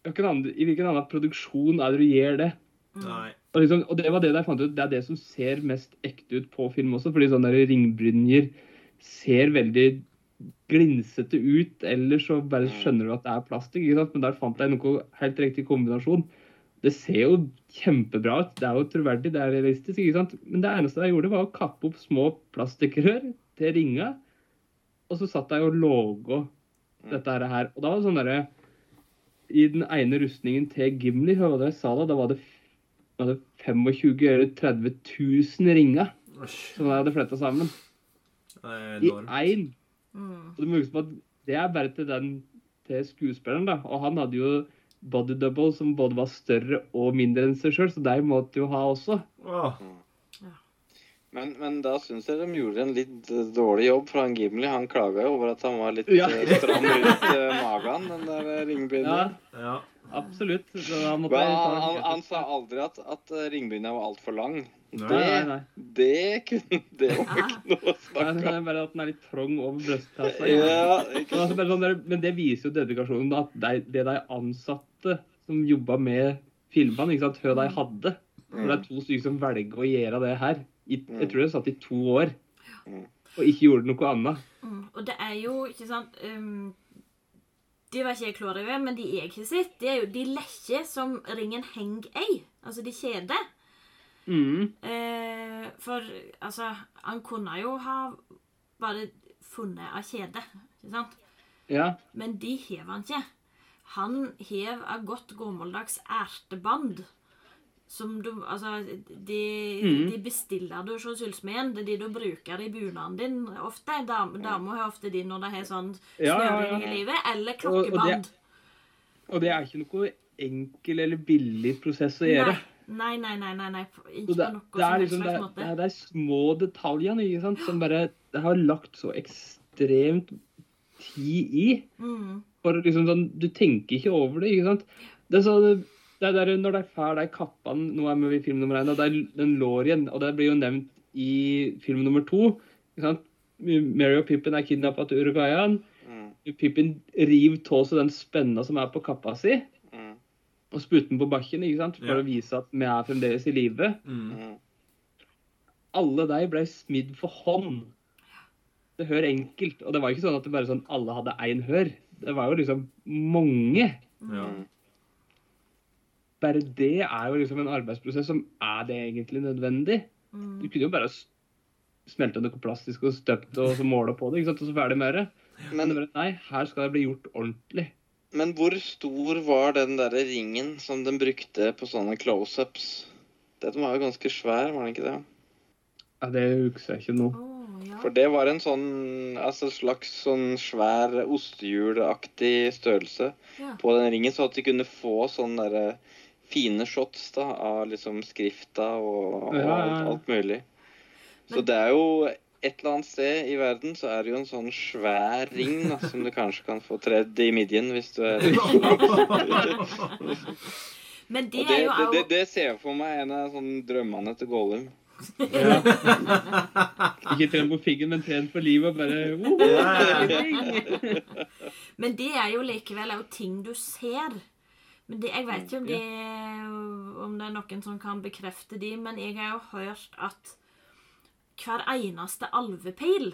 [SPEAKER 2] I hvilken annen produksjon er det du gjør det?
[SPEAKER 1] Nei.
[SPEAKER 2] Og, liksom, og det var det der fant ut. Det er det som ser mest ekte ut på film også. Fordi sånne der ringbrynjer ser veldig glinsete ut. Eller så bare skjønner du at det er plastikk. Ikke sant? Men der fant jeg noe helt riktig kombinasjon. Det ser jo kjempebra ut. Det er jo troverdig, det er realistisk. ikke sant? Men det eneste jeg gjorde, var å kappe opp små plastikkrør til ringa. Og så satt jeg og låga dette her. Og da var det sånn derre I den ene rustningen til Gimli, hva var det jeg sa da? Da var det hadde 25 eller 30 000 ringer som de hadde fletta sammen.
[SPEAKER 1] Det
[SPEAKER 2] I én.
[SPEAKER 4] Mm.
[SPEAKER 2] Og du må huske på at det er bare til den til skuespilleren, da. Og han hadde jo body double som både var større og mindre enn seg sjøl, så de måtte jo ha også.
[SPEAKER 1] Oh.
[SPEAKER 3] Men, men da syns jeg de gjorde en litt dårlig jobb, for han Gimli han klaga jo over at han var litt
[SPEAKER 2] Ja.
[SPEAKER 3] eh, stram rundt eh, magen, den der
[SPEAKER 2] Ja.
[SPEAKER 1] Ja.
[SPEAKER 2] Absolutt. Måtte
[SPEAKER 3] Men
[SPEAKER 2] ta
[SPEAKER 3] han, han, sa aldri at, at ringbrynja var altfor lang.
[SPEAKER 1] Nei,
[SPEAKER 2] Nei,
[SPEAKER 3] Det,
[SPEAKER 2] nei, nei.
[SPEAKER 3] det kunne Det var ikke noe å
[SPEAKER 2] Nei,
[SPEAKER 3] snakke
[SPEAKER 2] det
[SPEAKER 3] Nei,
[SPEAKER 2] er bare at den er litt trang over brystkassa.
[SPEAKER 3] Ja,
[SPEAKER 2] Men, altså, sånn men det viser jo dedikasjonen. At de, det de ansatte som jobba med filmene, ikke sant, hva de hadde For det er to stykker som velger å gjøre det her. I, jeg tror det satt i to år.
[SPEAKER 3] Mm.
[SPEAKER 2] Og ikke gjorde noe annet.
[SPEAKER 4] Mm. Og det er jo, ikke sant um, De var ikke jeg klar over, men de jeg har sett, det er jo de lekker som ringen henger ei. Altså de kjeder.
[SPEAKER 2] Mm.
[SPEAKER 4] Eh, for altså Han kunne jo ha bare funnet av kjede, ikke sant?
[SPEAKER 2] Ja.
[SPEAKER 4] Men de hev han ikke. Han hev av godt gammeldags erteband. Som du Altså, de,
[SPEAKER 2] mm.
[SPEAKER 4] de bestiller du hos Ullsmeden. Det er de du bruker i bunaden din ofte. Dam- Damer har ofte de når de har sånn snøring
[SPEAKER 2] ja.
[SPEAKER 4] i livet. Eller
[SPEAKER 2] Og- og det-
[SPEAKER 4] klokkeband.
[SPEAKER 2] Og det er ikke noe enkel eller billig prosess å gjøre.
[SPEAKER 4] Nei, nei, nei. nei, nei. Ikke
[SPEAKER 2] det,
[SPEAKER 4] noe
[SPEAKER 2] det er liksom det, det, er, er små detaljene ikke sant, som bare det har lagt så ekstremt tid i.
[SPEAKER 4] Mm.
[SPEAKER 2] For liksom sånn, Du tenker ikke over det. ikke sant? Det er sånn, det er der, Når de får de kappene Nå er vi i film nummer én, og det er den lorien. Og det blir jo nevnt i film nummer to. ikke sant? Mary og Pippin er kidnappa til Uruguayan.
[SPEAKER 3] Mm,
[SPEAKER 2] Pippin river av seg den spenna som er på kappa si,
[SPEAKER 3] mm,
[SPEAKER 2] og spytter den på bakken ikke sant? for
[SPEAKER 1] Ja.
[SPEAKER 2] å vise at vi er fremdeles i live.
[SPEAKER 1] Mm.
[SPEAKER 3] mm.
[SPEAKER 2] Alle de ble smidd for hånd. Det hør enkelt. Og det var ikke sånn at det bare sånn alle hadde én hør. Det var jo liksom mange.
[SPEAKER 1] Ja.
[SPEAKER 2] Bare det er jo liksom en arbeidsprosess som er det egentlig nødvendig.
[SPEAKER 4] Mm.
[SPEAKER 2] Du kunne jo bare smelte noe plastisk og støpt og så måle på det, ikke sant? og så ferdig med det. Men
[SPEAKER 3] Men,
[SPEAKER 2] nei, her skal det bli gjort ordentlig.
[SPEAKER 3] men hvor stor var den derre ringen som den brukte på sånne close-ups? Den var jo ganske svær, var den ikke det?
[SPEAKER 2] Ja, Det husker jeg ikke nå.
[SPEAKER 4] Ja.
[SPEAKER 3] For det var en sånn altså slags sånn svær ostehjulaktig størrelse
[SPEAKER 4] Ja.
[SPEAKER 3] på den ringen, så at de kunne få sånne derre fine shots da, av liksom skrifta og, og
[SPEAKER 2] Ja, ja,
[SPEAKER 3] alt,
[SPEAKER 2] ja.
[SPEAKER 3] alt mulig. Så det er jo et eller annet sted i verden så er det jo en sånn svær ring da, som du kanskje kan få tredd i midjen hvis du er
[SPEAKER 4] Men det
[SPEAKER 3] Og det,
[SPEAKER 4] er jo
[SPEAKER 3] det, det, det ser jeg for meg en av sånn drømmene til Gollum.
[SPEAKER 2] Ja. Ikke tren på figgen, men tren på livet og bare woho!
[SPEAKER 4] Men det er jo likevel òg ting du ser. Men det, Jeg vet ikke om det, om det er noen som kan bekrefte de, men jeg har jo hørt at hver eneste alvepil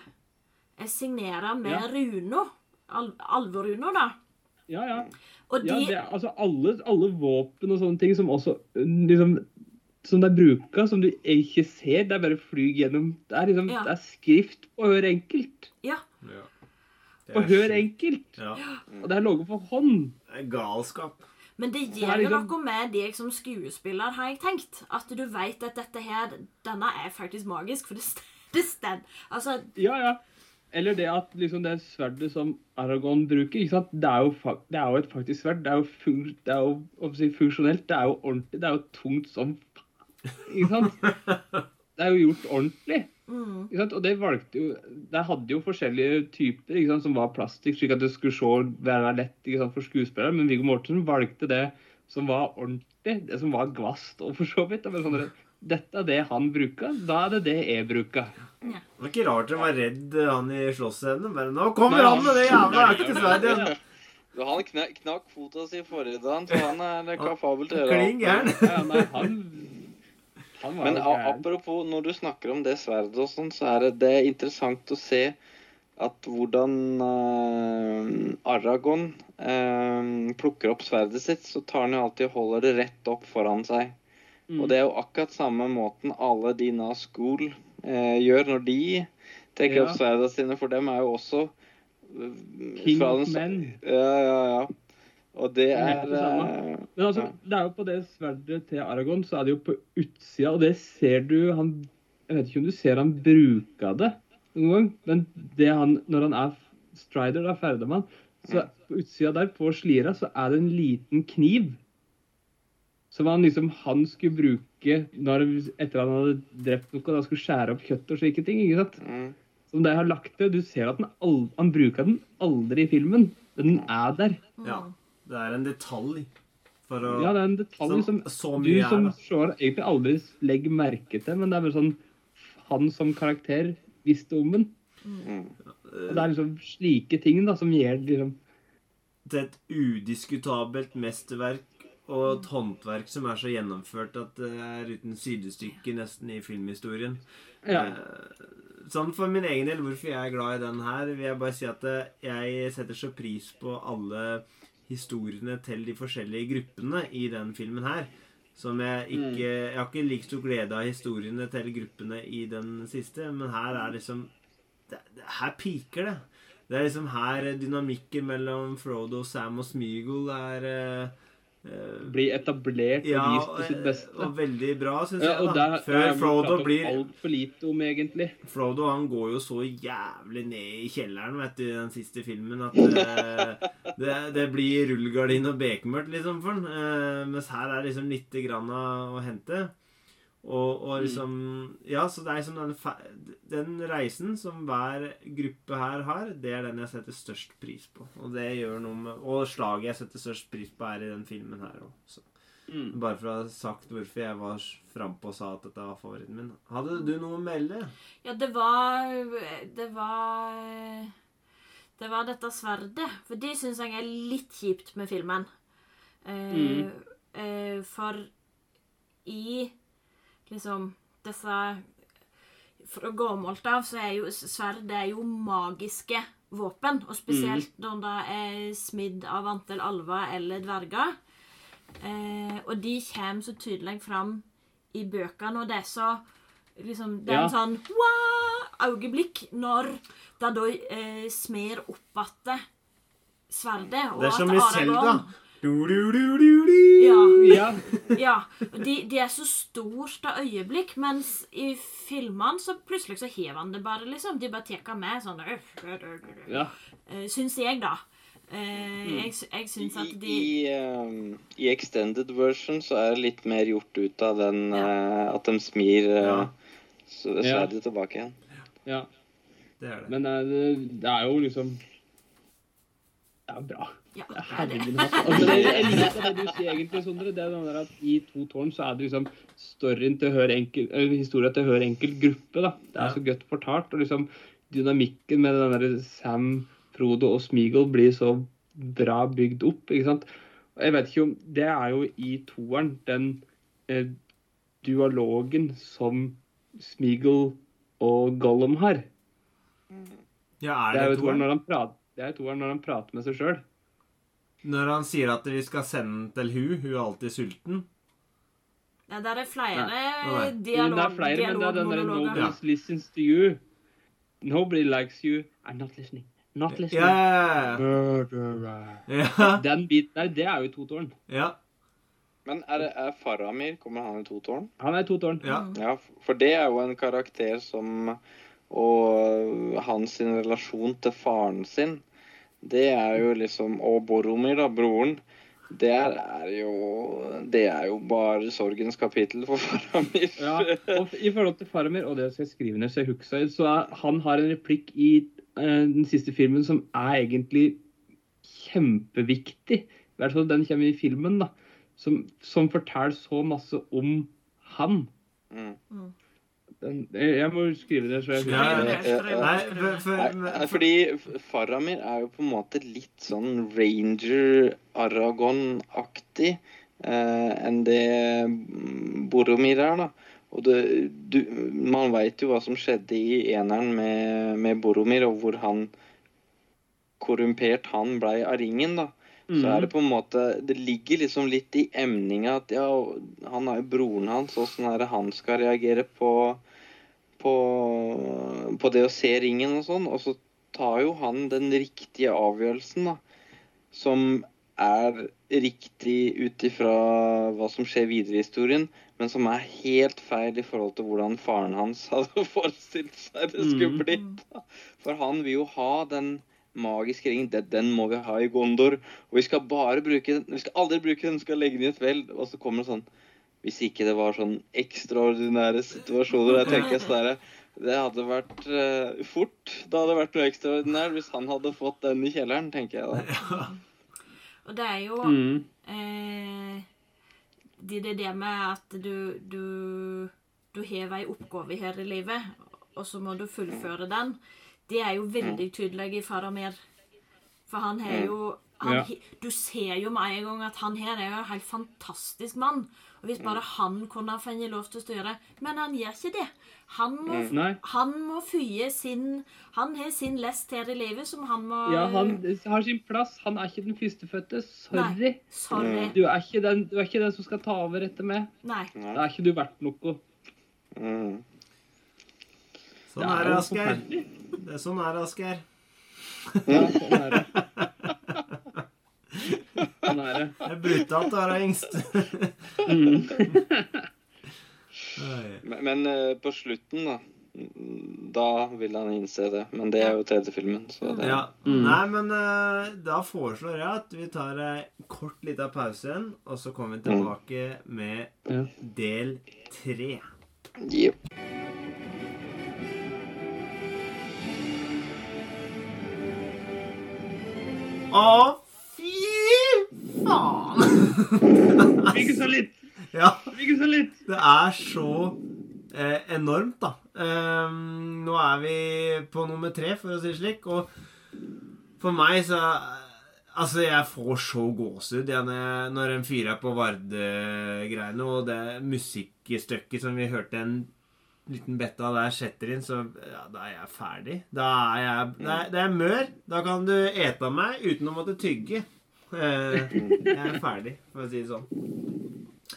[SPEAKER 4] er signert med
[SPEAKER 2] Ja.
[SPEAKER 4] Runo. Al Alveruno, da.
[SPEAKER 2] Ja, ja.
[SPEAKER 4] Og de
[SPEAKER 2] Ja, det, er- altså alle, alle våpen og sånne ting som også liksom, som de bruker, som du ikke ser, det er bare flyg gjennom Det er liksom,
[SPEAKER 4] Ja.
[SPEAKER 2] det er skrift på hør enkelt.
[SPEAKER 4] Ja.
[SPEAKER 1] Ja.
[SPEAKER 2] På
[SPEAKER 1] er
[SPEAKER 2] hør enkelt.
[SPEAKER 1] Ja.
[SPEAKER 2] Og det er laget for hånd.
[SPEAKER 1] Det er galskap.
[SPEAKER 4] Men det
[SPEAKER 2] Det
[SPEAKER 4] gjør jo
[SPEAKER 2] liksom-
[SPEAKER 4] noe med deg som skuespiller, har jeg tenkt. At du vet at dette her, denne er faktisk magisk, for det stemmer. Altså,
[SPEAKER 2] Ja, ja. Eller det at liksom det sverdet som Aragon bruker, ikke sant? Det, er jo det er jo et faktisk sverd. Det er jo, fun det er jo si, funksjonelt. Det er jo ordentlig. Det er jo tungt som faen. Ikke sant? Det er jo gjort ordentlig.
[SPEAKER 4] Mm,
[SPEAKER 2] Ikke sant? Og det valgte jo De hadde jo forskjellige typer ikke sant, som var plastikk, slik at det skulle se være lett ikke sant, for skuespillere. Men Viggo Mortensen valgte det som var ordentlig, det som var gvast og for så vidt. Det sånn, Dette er det han bruker, da er det det jeg bruker.
[SPEAKER 1] Det var ikke rart han var redd han i slåssscenen. Bare 'Nå kommer han med det jævla ekte sverdet igjen!'
[SPEAKER 3] Han knak, knakk fota si forrige dag, så han er kapabel til å gjøre.
[SPEAKER 2] Ja, nei, han,
[SPEAKER 3] Men apropos, når du snakker om det sverdet og sånn, så er det, det er interessant å se at hvordan uh, Aragon uh, plukker opp sverdet sitt, så tar han jo alltid og holder det rett opp foran seg.
[SPEAKER 2] Mm.
[SPEAKER 3] Og det er jo akkurat samme måten alle de Nazgul uh, gjør når de trekker
[SPEAKER 2] Ja.
[SPEAKER 3] opp sverdene sine, for dem er jo også uh,
[SPEAKER 2] King
[SPEAKER 3] fra
[SPEAKER 2] of
[SPEAKER 3] den sa-
[SPEAKER 2] men.
[SPEAKER 3] Ja, ja, ja. Og det
[SPEAKER 2] er det
[SPEAKER 3] eh,
[SPEAKER 2] Men altså,
[SPEAKER 3] Ja.
[SPEAKER 2] det er jo på det sverdet til Aragon, så er det jo på utsida, og det ser du han Jeg vet ikke om du ser han bruker det noen gang, men det han, når han er strider, da, ferder man, så på utsida der, på slira, så er det en liten kniv. Som han liksom han skulle bruke når, etter han hadde drept noe, da skulle skjære opp kjøtt og slike ting. ikke sant?
[SPEAKER 3] mm.
[SPEAKER 2] Som de har lagt det. Du ser at den al han bruker den aldri i filmen, men den er der.
[SPEAKER 1] Ja. Det er en detalj. For å
[SPEAKER 2] Ja, det er en detalj som,
[SPEAKER 1] som
[SPEAKER 2] du som
[SPEAKER 1] er,
[SPEAKER 2] seer egentlig aldri legger merke til, men det er bare sånn Han som karakter visste om den.
[SPEAKER 3] Mm.
[SPEAKER 2] Og det er liksom slike ting da, som gjør liksom
[SPEAKER 1] Det er et udiskutabelt mesterverk og et håndverk som er så gjennomført at det er uten sidestykke nesten i filmhistorien.
[SPEAKER 2] Ja.
[SPEAKER 1] Eh, Sånn For min egen del, hvorfor jeg er glad i den her, vil jeg bare si at eh, jeg setter så pris på alle historiene til de forskjellige gruppene i den filmen her. Som jeg ikke Jeg har ikke like stor glede av historiene til gruppene i den siste, men her er liksom det, det, Her piker det. Det er liksom her dynamikken mellom Frodo, Sam og Smeagol er eh, eh,
[SPEAKER 2] Blir etablert og
[SPEAKER 1] ja,
[SPEAKER 2] vist på sitt beste.
[SPEAKER 1] og veldig bra, syns
[SPEAKER 2] Ja,
[SPEAKER 1] jeg. da
[SPEAKER 2] der,
[SPEAKER 1] Før Frodo blir
[SPEAKER 2] altfor lite om, egentlig.
[SPEAKER 1] Frodo han går jo så jævlig ned i kjelleren vet du, i den siste filmen at uh, det, det blir rullegardin og bekmørkt liksom for han. Uh, mens her er liksom lite grann å hente. Og, og liksom Ja, så det er liksom den, den reisen som hver gruppe her har, det er den jeg setter størst pris på. Og det gjør noe med Og slaget jeg setter størst pris på, er i den filmen her òg.
[SPEAKER 2] Mm.
[SPEAKER 1] Bare for å ha sagt hvorfor jeg var frampå og sa at dette var favoritten min. Hadde du noe å melde?
[SPEAKER 4] Ja, det var Det var Det var dette sverdet. For det syns jeg er litt kjipt med filmen. Mm. eh, for i liksom disse Fra gammelt av så er jo sverd er jo magiske våpen. Og spesielt når det er smidd av antall alver eller dverger. Eh, og de kommer så tydelig fram i bøkene, og det er så liksom, Det er
[SPEAKER 2] Ja.
[SPEAKER 4] en sånn wow, øyeblikk når det da eh, smer opp igjen sverdet. Og
[SPEAKER 1] Det er som i Selda. Du, du, du, du, du.
[SPEAKER 4] Ja,
[SPEAKER 2] Ja,
[SPEAKER 4] ja. De, de er så stort av øyeblikk, mens i filmene så plutselig så hever han det bare, liksom. De bare tar med sånn
[SPEAKER 2] ja.
[SPEAKER 4] uh, Syns jeg, da. Eh, jeg, sy- jeg syns at de
[SPEAKER 3] i, um, I extended version så er det litt mer gjort ut av den eh, at de smir uh,
[SPEAKER 1] Ja.
[SPEAKER 3] de tilbake igjen.
[SPEAKER 2] ja.
[SPEAKER 1] Det er det.
[SPEAKER 2] Men eh, det, det er jo liksom Det er bra.
[SPEAKER 4] Ja,
[SPEAKER 2] Ja,
[SPEAKER 4] det er det.
[SPEAKER 2] Herregud. Altså, det, jeg liker det du sier egentlig, Sondre. Det er den der at I To tårn så er det liksom storyen til hver historia til hver enkelt gruppe. da. Det er
[SPEAKER 1] Ja.
[SPEAKER 2] så godt fortalt. Og liksom dynamikken med den der Sam, Frodo og Smeagol blir så bra bygd opp. ikke sant? Og jeg vet ikke om Det er jo i toeren den eh, dualogen som Smeagol og Gollum har.
[SPEAKER 1] Ja,
[SPEAKER 2] Det
[SPEAKER 1] er
[SPEAKER 2] er jo
[SPEAKER 1] det
[SPEAKER 2] toeren? når han prater, det er toeren når han prater med seg sjøl.
[SPEAKER 1] Når han sier at vi skal sende den til hun, hun er alltid sulten.
[SPEAKER 4] Ja, der er flere
[SPEAKER 1] dialoger.
[SPEAKER 4] dialog,
[SPEAKER 2] det er flere, men det er den der Nobody ja. listens to you'. Nobody likes you. I'm not listening. Not listening. Yeah.
[SPEAKER 1] Ja.
[SPEAKER 2] Den biten der, det er jo i to tårn.
[SPEAKER 1] ja.
[SPEAKER 3] Men er, det- er Faramir Kommer han i to tårn?
[SPEAKER 2] Han er i to tårn.
[SPEAKER 1] ja.
[SPEAKER 3] Ja, for det er jo en karakter som Og hans relasjon til faren sin, det er jo liksom Og Boromir, da, broren. Det er jo Det er jo bare sorgens kapittel for Faramir.
[SPEAKER 2] Ja, og i forhold til Faramir, og det skal jeg skrive ned så jeg husker, så er, han har en replikk i uh, den siste filmen som er egentlig kjempeviktig. I hvert fall den kommer i filmen, da. Som, som forteller så masse om han.
[SPEAKER 3] Mm.
[SPEAKER 2] Den, jeg må skrive det så jeg
[SPEAKER 1] Ja. Nei, for,
[SPEAKER 3] fordi Faramir er jo på en måte litt sånn Ranger Aragon-aktig eh, enn det mm, Boromir er, da. Og det, du, man veit jo hva som skjedde i eneren med, med Boromir, og hvor han korrumpert han blei av ringen, da. Så er det på en måte Det ligger liksom litt i emninga at ja, han er jo broren hans, åssen er det han skal reagere på på, på det å se ringen og sånn. Og så tar jo han den riktige avgjørelsen, da. Som er riktig ut ifra hva som skjer videre i historien, men som er helt feil i forhold til hvordan faren hans hadde forestilt seg det skulle
[SPEAKER 2] Mm.
[SPEAKER 3] blitt. For han vil jo ha den magiske ringen. Den, den må vi ha i Gondor. Og vi skal bare bruke den. Vi skal aldri bruke den, vi skal legge den i et vel. Og så kommer det sånn Hvis ikke det var sånn ekstraordinære situasjoner Jeg tenker sånn Det hadde vært uh, fort. Det hadde vært noe ekstraordinært hvis han hadde fått den i kjelleren, tenker jeg da.
[SPEAKER 4] Og det er jo
[SPEAKER 2] Mm.
[SPEAKER 4] eh, det er det med at du Du, du har ei oppgave her i livet, og så må du fullføre den. Det er jo veldig tydelig i Faramir. For han har jo han,
[SPEAKER 2] Ja.
[SPEAKER 4] Du ser jo med en gang at han her er jo en helt fantastisk mann. Og hvis bare han kunne ha fått lov til å styre Men han gjør ikke det. Han må,
[SPEAKER 2] Nei.
[SPEAKER 4] han må fye sin Han har sin lest her i livet som han må
[SPEAKER 2] Ja, han har sin plass. Han er ikke den førstefødte. Sorry.
[SPEAKER 4] Nei, sorry.
[SPEAKER 2] Du, er ikke den, du er ikke den som skal ta over etter meg.
[SPEAKER 4] Nei.
[SPEAKER 2] Da er ikke du verdt noe.
[SPEAKER 3] Mm.
[SPEAKER 1] Sånn er det, Asgeir. Det er sånn er det, Asgeir.
[SPEAKER 2] Ja, sånn er det. Sånn er det.
[SPEAKER 1] Det er brutalt å være yngst.
[SPEAKER 2] Mm.
[SPEAKER 3] Men, men eh, på slutten, da mm, Da vil han innse det. Men det er jo tredje filmen, så det
[SPEAKER 1] Ja.
[SPEAKER 2] Mm.
[SPEAKER 1] Nei, men uh, da foreslår jeg at vi tar ei kort lita pause igjen, og så kommer vi tilbake med
[SPEAKER 2] Ja.
[SPEAKER 1] del tre.
[SPEAKER 3] Yep.
[SPEAKER 1] Å, fy faen!
[SPEAKER 2] Ikke så litt!
[SPEAKER 1] Ja,
[SPEAKER 2] Ikke så litt!
[SPEAKER 1] det er så eh, enormt, da. Ehm, nå er vi på nummer tre, for å si det slik, og for meg så Altså, jeg får så gåsehud jeg, når en fyrer på Vardø-greiene, og det musikkstykket som vi hørte en liten bette av der setter inn, så ja, da er jeg ferdig. Da er jeg Det er, det er mør. Da kan du ete av meg uten å måtte tygge. Eh, jeg er ferdig, for å si det sånn.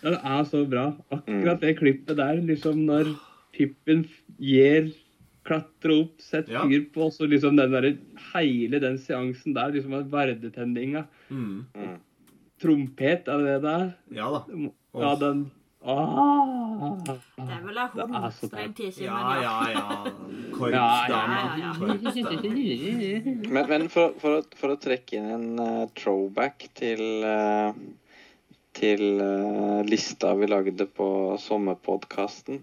[SPEAKER 2] Ja, det er så bra. Akkurat det klippet der, liksom når Pippen gir Klatrer opp, sett
[SPEAKER 1] Ja.
[SPEAKER 2] fyr på, og så liksom den der, hele den seansen der, liksom verdetenninga.
[SPEAKER 1] Mm.
[SPEAKER 3] Mm.
[SPEAKER 2] Trompet, er det det der?
[SPEAKER 1] Ja da.
[SPEAKER 2] Ja, den ah.
[SPEAKER 4] Det er vel en
[SPEAKER 2] Det
[SPEAKER 4] hund.
[SPEAKER 2] så
[SPEAKER 4] Strengt tatt,
[SPEAKER 1] Ja,
[SPEAKER 4] men
[SPEAKER 1] ja, ja.
[SPEAKER 2] Ja,
[SPEAKER 1] Korpsdama.
[SPEAKER 4] ja, ja.
[SPEAKER 1] Korpsdama.
[SPEAKER 3] Men, men for, for, å, for å trekke inn en uh, throwback til uh, til uh, lista vi lagde på sommerpodkasten,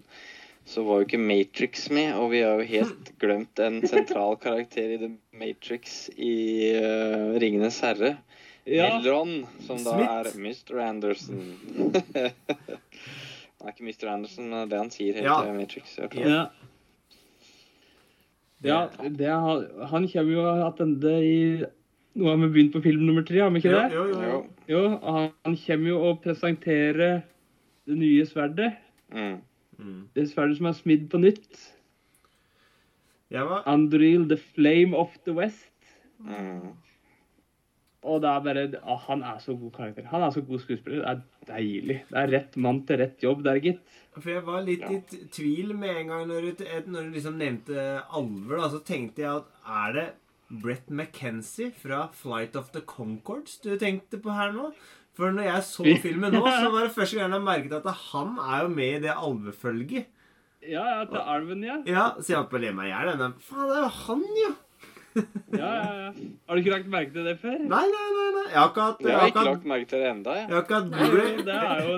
[SPEAKER 3] så var jo ikke Matrix med, og vi har jo helt glemt en sentral karakter i The Matrix i uh, Ringenes herre.
[SPEAKER 2] Ja.
[SPEAKER 3] Elron, som da
[SPEAKER 1] Smith.
[SPEAKER 3] er Mr. Anderson. Han er ikke Mr. Anderson, men det det han sier helt
[SPEAKER 1] Ja.
[SPEAKER 3] Matrix. Jeg tror.
[SPEAKER 2] Ja. Ja, det, har- han kommer jo tilbake i Nå har vi begynt på film nummer tre, har vi ikke det?
[SPEAKER 1] Jo, jo, jo.
[SPEAKER 3] Jo.
[SPEAKER 2] Han, kommer jo og presenterer det nye sverdet.
[SPEAKER 3] Mm.
[SPEAKER 1] Mm.
[SPEAKER 2] Det sverdet som er smidd på nytt.
[SPEAKER 1] Ja, var
[SPEAKER 2] Andril, the flame of the west.
[SPEAKER 3] Mm.
[SPEAKER 2] Og det er bare å, Han er så god karakter. Han er så god skuespiller. Det er deilig. Det er rett mann til rett jobb der, gitt.
[SPEAKER 1] For jeg var litt i tvil med en gang når du, når du liksom nevnte alver. Da, så tenkte jeg at er det Brett McKenzie fra Flight of the Concords du tenkte på her nå? For når jeg så filmen nå, så var det første gang jeg merket at han er jo med i det alvefølget.
[SPEAKER 2] Ja, ja, til alven, ja.
[SPEAKER 1] Ja, så jeg holdt på å le meg i hjel. Faen, det er jo han, jo!
[SPEAKER 2] Ja, ja, ja. Har du ikke lagt merke til det før?
[SPEAKER 1] Nei, nei, nei. nei. Jeg har ikke hatt,
[SPEAKER 3] Jeg
[SPEAKER 1] jeg
[SPEAKER 3] har ikke lagt merke til det enda, jeg.
[SPEAKER 1] jeg har ikke hatt Blu-ray.
[SPEAKER 2] Det er jo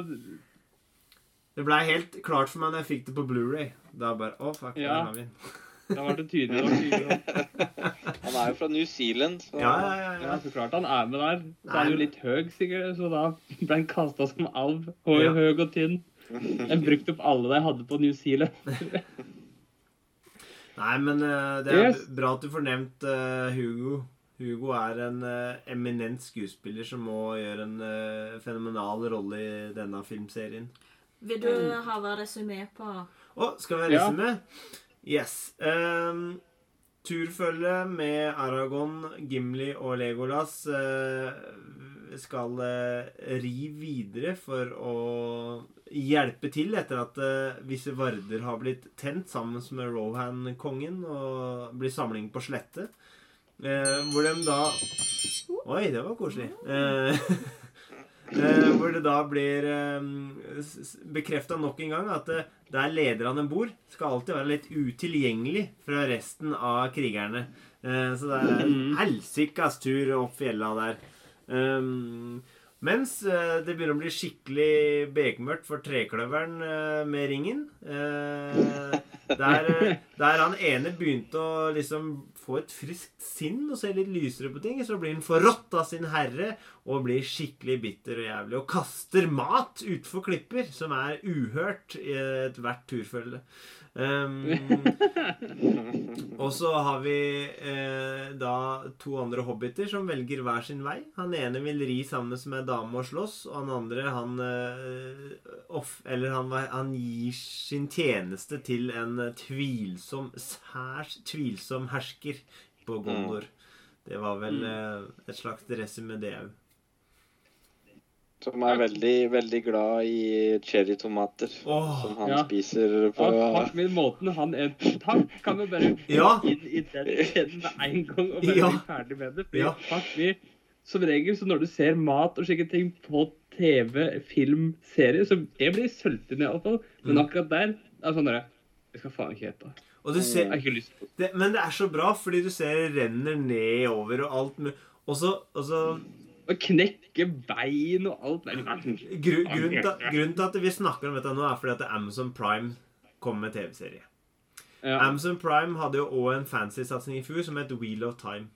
[SPEAKER 1] Det blei helt klart for meg når jeg fikk det på Blu-ray. Da bare Å, fuck,
[SPEAKER 2] Ja.
[SPEAKER 1] der har vi den.
[SPEAKER 2] Det har vært tydelig nok.
[SPEAKER 3] Han er jo fra New Zealand, så
[SPEAKER 1] Ja, ja, ja.
[SPEAKER 2] Ja,
[SPEAKER 1] ja.
[SPEAKER 2] så klart han er med der. Så er han jo litt høy, sikkert, så da ble han kasta som alv. Høy,
[SPEAKER 1] Ja.
[SPEAKER 2] høy og tynn. Jeg brukte opp alle de hadde på New Zealand.
[SPEAKER 1] Nei, men eh, det er
[SPEAKER 2] Yes.
[SPEAKER 1] bra at du får nevnt eh, Hugo. Hugo er en eh, eminent skuespiller som må gjøre en fenomenal rolle i denne filmserien.
[SPEAKER 4] Vil du ha hva resymé på
[SPEAKER 1] Å, skal vi ha
[SPEAKER 2] Ja.
[SPEAKER 1] Yes. Um, turfølge med Aragon, Gimli og Legolas eh, skal eh, ri videre for å hjelpe til etter at eh, visse varder har blitt tent sammen med Rohan-kongen og blir samling på slette. Eh, hvor de da Oi, det var koselig. Hvor det da blir bekrefta nok en gang at der lederne bor, skal alltid være litt utilgjengelig fra resten av krigerne. Så det er en helsikas tur opp fjella der. Um, mens eh, det begynner å bli skikkelig bekmørkt for trekløveren eh, med ringen. Eh, der, der han ene begynte å liksom få et friskt sinn og se litt lysere på ting. Så blir han forrådt av sin herre og blir skikkelig bitter og jævlig. Og kaster mat utfor klipper, som er uhørt i ethvert turfølge. Um, og så har vi eh, da to andre hobbiter som velger hver sin vei. Han ene vil ri sammen med ei dame og slåss, og han andre han eh, off, Eller han, han, gir sin tjeneste til en tvilsom, særs tvilsom hersker på Gondor. Det var vel eh, et slags resymé, det òg.
[SPEAKER 3] Som er veldig, veldig glad i cherrytomater. Som han
[SPEAKER 2] ja.
[SPEAKER 3] spiser på
[SPEAKER 2] Ja, fuck min måten han er Takk, kan vi bare gå
[SPEAKER 1] Ja.
[SPEAKER 2] inn i den kjeden med en gang og være
[SPEAKER 1] Ja.
[SPEAKER 2] ferdig med det? Fordi,
[SPEAKER 1] Ja.
[SPEAKER 2] fuck vi, som regel så når du ser mat og slike ting på TV, film, serie, så jeg blir sulten i alle fall. Men
[SPEAKER 1] Mm.
[SPEAKER 2] akkurat der er sånn derre Jeg skal faen ikke hete
[SPEAKER 1] Og du
[SPEAKER 2] Jeg
[SPEAKER 1] ser
[SPEAKER 2] har ikke lyst på det.
[SPEAKER 1] Men det er så bra, fordi du ser det renner nedover og alt mu- Og så og
[SPEAKER 2] knekke bein og alt.
[SPEAKER 1] Gru, grunnen, til, grunnen til at vi snakker om dette nå, er fordi at Amazon Prime kom med TV-serie.
[SPEAKER 2] Ja.
[SPEAKER 1] Amazon Prime hadde jo òg en fancy-satsing i fjor som het Wheel of Time.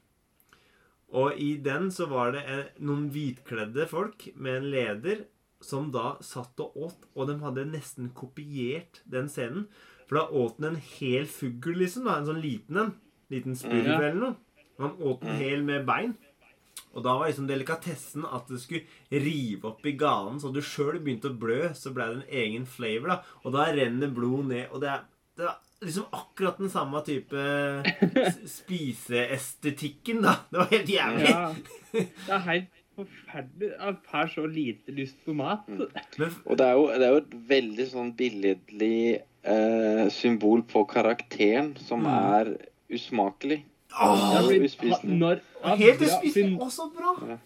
[SPEAKER 1] Og i den så var det en, noen hvitkledde folk med en leder som da satt og åt, og de hadde nesten kopiert den scenen. For da åt den en hel fugl, liksom. da, En sånn liten en. Liten spurv eller noe. Han åt den hel med bein. Og da var liksom delikatessen at det skulle rive opp i ganen, så du sjøl begynte å blø, så ble det en egen flavor, da. Og da renner blod ned, og det er, det er liksom akkurat den samme type spiseestetikken, da. Det var helt jævlig.
[SPEAKER 2] Ja. Det er helt forferdelig. Jeg har så lite lyst på mat.
[SPEAKER 1] Men
[SPEAKER 3] Og det er jo, det er jo et veldig sånn billedlig eh, symbol på karakteren som
[SPEAKER 1] Mm.
[SPEAKER 3] er usmakelig.
[SPEAKER 1] Åh,
[SPEAKER 3] Ja,
[SPEAKER 2] han- når,
[SPEAKER 1] Helt
[SPEAKER 2] bra,
[SPEAKER 1] uspiselig. Å, så bra!
[SPEAKER 3] Ja.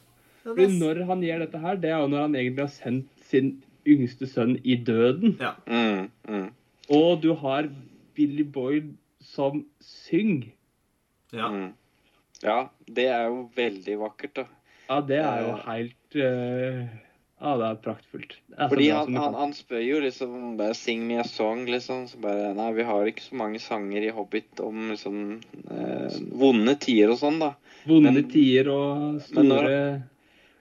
[SPEAKER 2] Når han gjør dette her, det er jo når han egentlig har sendt sin yngste sønn i døden.
[SPEAKER 1] Ja.
[SPEAKER 3] Mm, mm,
[SPEAKER 2] Og du har Billy Boyd som synger.
[SPEAKER 1] ja.
[SPEAKER 3] mm. Ja, det er jo veldig vakkert, da.
[SPEAKER 2] Ja, det er jo
[SPEAKER 3] Eh.
[SPEAKER 2] helt eh, Ja, det er praktfullt. Det er
[SPEAKER 3] Fordi han, han, han spør jo liksom bare 'Sing me a song', liksom. Så bare Nei, vi har ikke så mange sanger i Hobbit om liksom eh, vonde tider og sånn, da.
[SPEAKER 2] Vonde
[SPEAKER 3] men-
[SPEAKER 2] tider og
[SPEAKER 3] men når-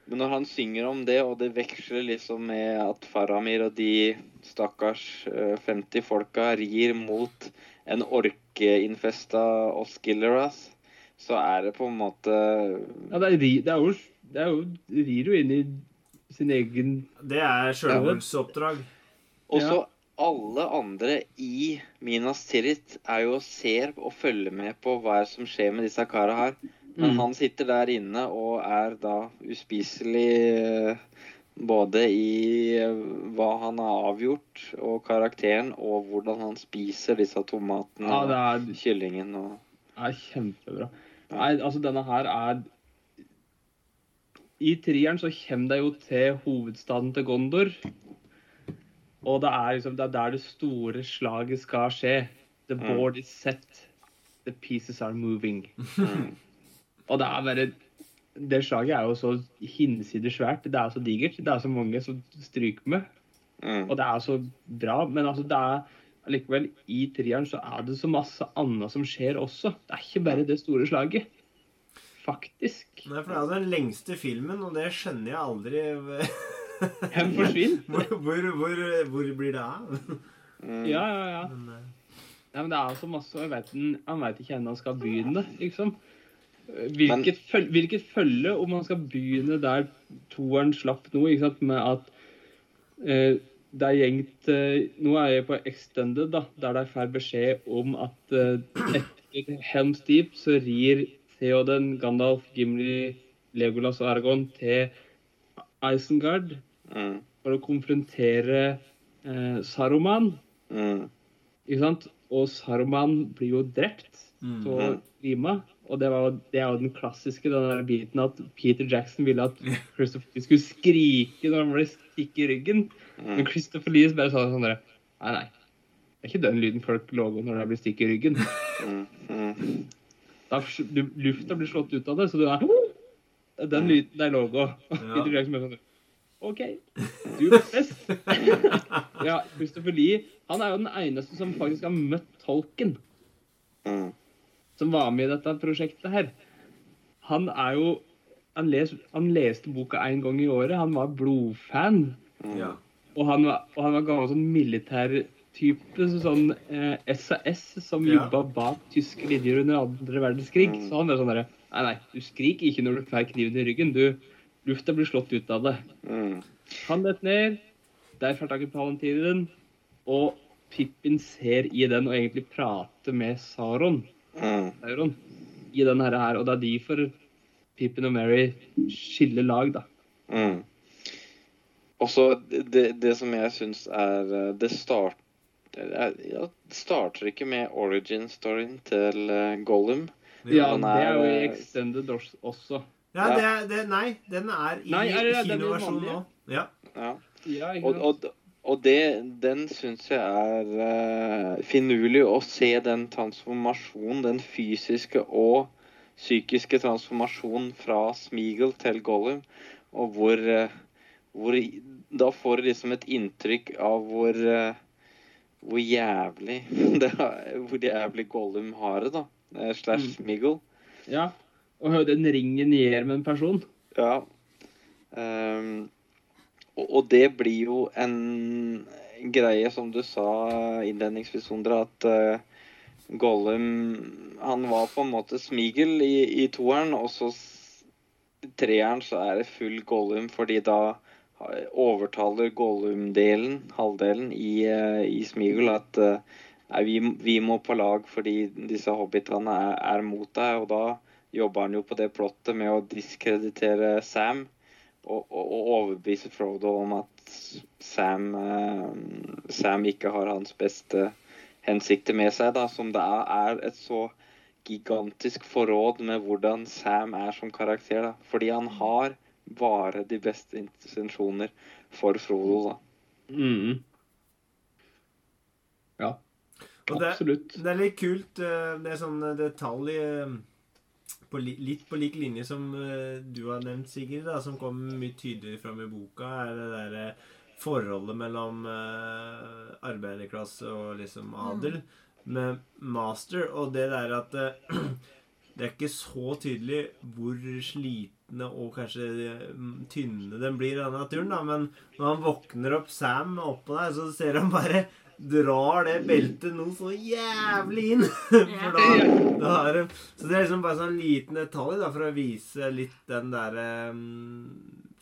[SPEAKER 3] Men når han synger om det, og det veksler liksom med at Faramir og de stakkars eh, 50 folka rir mot en orkeinfesta Oscilleras, så er det på en måte
[SPEAKER 2] Ja, det er, det er jo Det er jo rir jo inn i sin egen
[SPEAKER 1] Det er sjølmordsoppdrag.
[SPEAKER 3] Og
[SPEAKER 2] Ja.
[SPEAKER 3] så alle andre i Minas Tirith er jo og ser og følger med på hva som skjer med disse kara her. Men
[SPEAKER 2] Mm.
[SPEAKER 3] han sitter der inne og er da uspiselig eh, både i eh, hva han har avgjort, og karakteren, og hvordan han spiser disse tomatene
[SPEAKER 2] Ja, er,
[SPEAKER 3] og kyllingen og
[SPEAKER 2] er kjempebra. Nei, altså, denne her er I trieren så kommer det jo til hovedstaden til Gondor. Og det er liksom det er der det store slaget skal skje. The
[SPEAKER 3] Mm.
[SPEAKER 2] board is set. The pieces are moving.
[SPEAKER 3] mm,
[SPEAKER 2] Og det er bare Det slaget er jo så hinsides svært. Det er så digert. Det er så mange som stryker med.
[SPEAKER 3] mm.
[SPEAKER 2] Og det er så bra. Men altså, det er likevel, I trieren så er det så masse annet som skjer også. Det er ikke bare det store slaget. Faktisk.
[SPEAKER 1] Nei, for det er jo den lengste filmen, og det skjønner jeg aldri
[SPEAKER 2] forsvinner?
[SPEAKER 1] hvor, hvor, hvor, hvor blir det av?
[SPEAKER 3] Mm.
[SPEAKER 2] Ja, ja, ja.
[SPEAKER 1] Men, eh,
[SPEAKER 2] ja men det er så masse jeg vet, Han veit ikke hvor han skal begynne, liksom. Hvilket, føl, hvilket følge om han skal begynne der toeren slapp nå, ikke sant, med at eh, det er gjengt eh, Nå er jeg på Extended, da, der de får beskjed om at eh, etter Helms Deep så rir Theoden, Gandalf, Gimli, Legolas og Aragorn til Isengard
[SPEAKER 3] Mm.
[SPEAKER 2] for å konfrontere eh, Saruman.
[SPEAKER 3] Mm.
[SPEAKER 2] Ikke sant? Og Saruman blir jo drept
[SPEAKER 1] mm.
[SPEAKER 2] på Rima. Og det, var, det er jo den klassiske den der biten at Peter Jackson ville at Christopher Lee skulle skrike når han ble stikk i ryggen. Men
[SPEAKER 3] Mm.
[SPEAKER 2] Christopher Lee bare sa sånn der, Nei, nei. Det er ikke den lyden folk lager når de blir stikk i ryggen.
[SPEAKER 3] Mm.
[SPEAKER 2] Da, du, lufta blir slått ut av det, så du er den lyden er logo. Bare sånn OK, du er best. ja, Christopher Lee han er jo den eneste som faktisk har møtt tolken.
[SPEAKER 3] Mm.
[SPEAKER 2] som var med i dette prosjektet her, han er jo Han, les, han leste boka én gang i året. Han var blodfan.
[SPEAKER 1] Ja.
[SPEAKER 2] Og han var, og han var gammel sånn militærtype, sånn eh, SAS, som
[SPEAKER 1] Ja.
[SPEAKER 2] jobba bak tyske linjer under andre verdenskrig.
[SPEAKER 3] Mm.
[SPEAKER 2] Så han er sånn derre Nei, nei, du skriker ikke når du får kniven i ryggen. Du, lufta blir slått ut av det.
[SPEAKER 3] Mm.
[SPEAKER 2] Han detter ned, der får tak i Palantinen, og Pippin ser i den og egentlig prater med Saron,
[SPEAKER 3] Mm.
[SPEAKER 2] Sauron i den her, her, og det er de for Pippin og Mary skiller lag, da.
[SPEAKER 3] Mm. Også det, det som jeg syns er eh, Det start, ja, det starter ikke med origin-storyen til eh, Gollum.
[SPEAKER 2] Ja,
[SPEAKER 3] er,
[SPEAKER 2] det er jo i
[SPEAKER 3] eh,
[SPEAKER 2] Extended også.
[SPEAKER 1] Ja, det, er- det, nei, den er i
[SPEAKER 2] Nei, er det- er
[SPEAKER 1] kinoversjonen nå. Ja.
[SPEAKER 3] Ja.
[SPEAKER 2] Ja,
[SPEAKER 3] Og, og, og det, den syns jeg er uh, finurlig å se den transformasjonen, den fysiske og psykiske transformasjonen fra Smeagol til Gollum, og hvor, uh, hvor Da får du liksom et inntrykk av hvor eh, hvor jævlig det Hvor jævlig Gollum har det, da. eh, Slash Miggle.
[SPEAKER 2] Ja. Og den ringen gjør med en person.
[SPEAKER 3] Ja. Um, og, det blir jo en greie, som du sa innledningsvis, Sondre, at uh, Gollum Han var på en måte smigel i, i toeren, og så treeren så er det full Gollum, fordi da overtaler Gollum-delen, halvdelen, i, eh, i Smigel at eh, nei, vi, vi må på lag fordi disse hobbitene er, er mot deg, og da jobber han jo på det plottet med å diskreditere Sam og, og, og overbevise Frodo om at Sam, eh, Sam ikke har hans beste hensikter med seg, da, som det er, et så gigantisk forråd med hvordan Sam er som karakter. da, Fordi han har bare de beste intensjoner for Frodo. da.
[SPEAKER 2] Mm. Ja,
[SPEAKER 1] Og det,
[SPEAKER 2] absolutt.
[SPEAKER 1] det er litt kult. eh, Det er sånn eh, detalj eh, på, li- litt på lik linje som eh, du har nevnt, Sigrid, da, som kommer mye tydeligere fram i boka, er det derre forholdet mellom eh, arbeiderklasse og liksom adel med master, og det der at eh, det er ikke så tydelig hvor slitne og kanskje eh, tynne den blir av naturen, da, men når han våkner opp Sam oppå der, så ser han bare drar det beltet nå så jævlig inn. For da, da har Så det er liksom bare sånn liten detalj da, for å vise litt den derre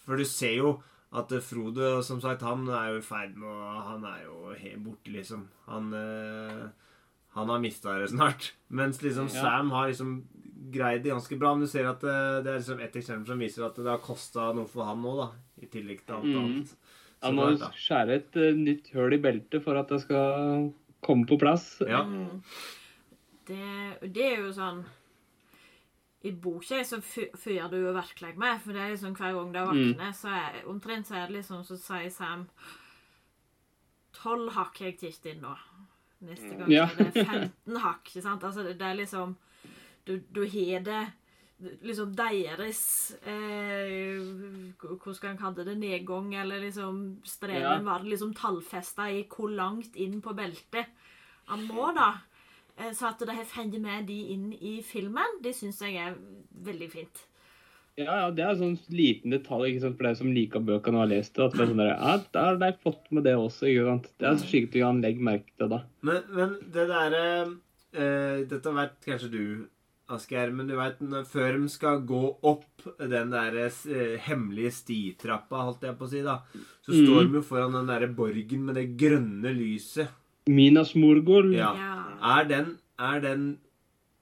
[SPEAKER 1] For du ser jo at Frodo, som sagt, han er jo i ferd med å Han er jo helt borte, liksom. Han eh, Han har mista det snart. Mens liksom. Sam har liksom greid det ganske bra. Men du ser at det, det er liksom et eksempel som viser at det har kosta noe for han nå, da. I tillegg til alt
[SPEAKER 2] mm.
[SPEAKER 1] annet. Så
[SPEAKER 2] Han må
[SPEAKER 1] klart,
[SPEAKER 2] skjære et uh, nytt høl i beltet for at det skal komme på plass.
[SPEAKER 1] Ja.
[SPEAKER 4] Mm. Det, det er jo sånn I boka så fyrer du jo virkelig med, for det er liksom hver gang det våkner, så er omtrent så er det liksom så sier Sam Tolv hakk har jeg tatt inn nå. Neste gang
[SPEAKER 2] Ja.
[SPEAKER 4] så er det 15 hakk. ikke sant? Altså, det, det er liksom Du, du har det liksom deres eh, Hvordan skal en kalle det? Nedgang, eller liksom streven
[SPEAKER 2] Ja.
[SPEAKER 4] var liksom tallfesta i hvor langt inn på beltet han må, da. Eh, Så at det har fått med de inn i filmen, det syns jeg er veldig fint.
[SPEAKER 2] Ja, ja, det er en sånn liten detalj ikke sant, for deg som liker bøkene og har lest det. At det er sånn der, ja, da har de fått med det også. ikke sant? Det er skikkelig han legger merke til da.
[SPEAKER 1] Men, men det derre eh, Dette vet kanskje du, Asgeir, men du veit før de skal gå opp den der eh, hemmelige stitrappa, holdt jeg på å si, da, så
[SPEAKER 2] mm.
[SPEAKER 1] står de jo foran den derre borgen med det grønne lyset.
[SPEAKER 2] Minas Morgul,
[SPEAKER 1] Ja.
[SPEAKER 4] Ja.
[SPEAKER 1] Er den, er den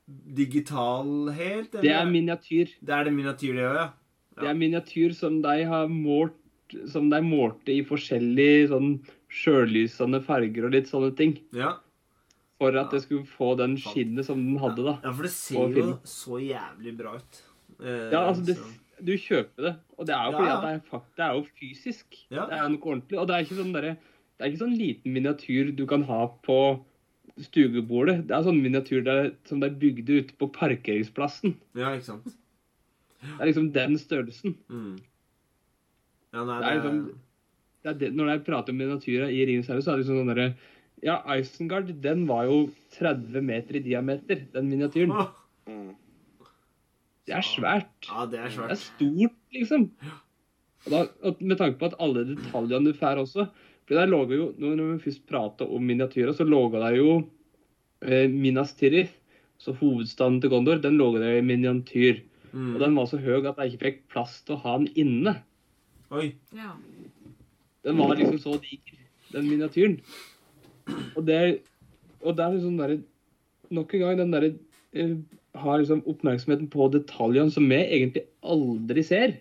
[SPEAKER 1] digital helt?
[SPEAKER 2] det er miniatyr.
[SPEAKER 1] Det er det miniatyr, det òg, ja?
[SPEAKER 2] Det er miniatyr som de har målt som de målte i forskjellige sånn sjølysende farger og litt sånne ting.
[SPEAKER 1] Ja.
[SPEAKER 2] For at det skulle få den skinnet som den hadde, da.
[SPEAKER 1] ja, for det ser jo så jævlig bra ut. Eh,
[SPEAKER 2] Ja, altså, det, du kjøper det. Og det er jo fordi
[SPEAKER 1] ja.
[SPEAKER 2] at det er, fakt, det er jo fysisk.
[SPEAKER 1] Ja.
[SPEAKER 2] Det er noe ordentlig. Og det er ikke sånn derre Det er ikke sånn liten miniatyr du kan ha på stuebordet. Det er sånn miniatyr der, som de bygde ute på parkeringsplassen.
[SPEAKER 1] ja, ikke sant.
[SPEAKER 2] Det er liksom den størrelsen.
[SPEAKER 1] Mm. Ja, nei,
[SPEAKER 2] Det er liksom- Det er det, når jeg prater om miniatyrer i Ringens herre, så er det liksom sånn derre Ja, Isengard, den var jo 30 meter i diameter, den miniatyren.
[SPEAKER 3] Mm.
[SPEAKER 2] Det er svært.
[SPEAKER 1] Ja, det er svært.
[SPEAKER 2] Det er stort, liksom. Og da, med tanke på at alle detaljene du får også For der lå jo, Når vi først prater om miniatyrer, så lå det jo eh, Minas Tirith, så hovedstaden til Gondor, den lå der i miniatyr. Og
[SPEAKER 1] Mm.
[SPEAKER 2] den var så høy at jeg ikke fikk plass til å ha den inne.
[SPEAKER 1] Oi.
[SPEAKER 4] Ja.
[SPEAKER 2] Den var liksom så diger, den miniatyren. Og det, og det er liksom derre Nok en gang den derre eh, Har liksom oppmerksomheten på detaljene som vi egentlig aldri ser.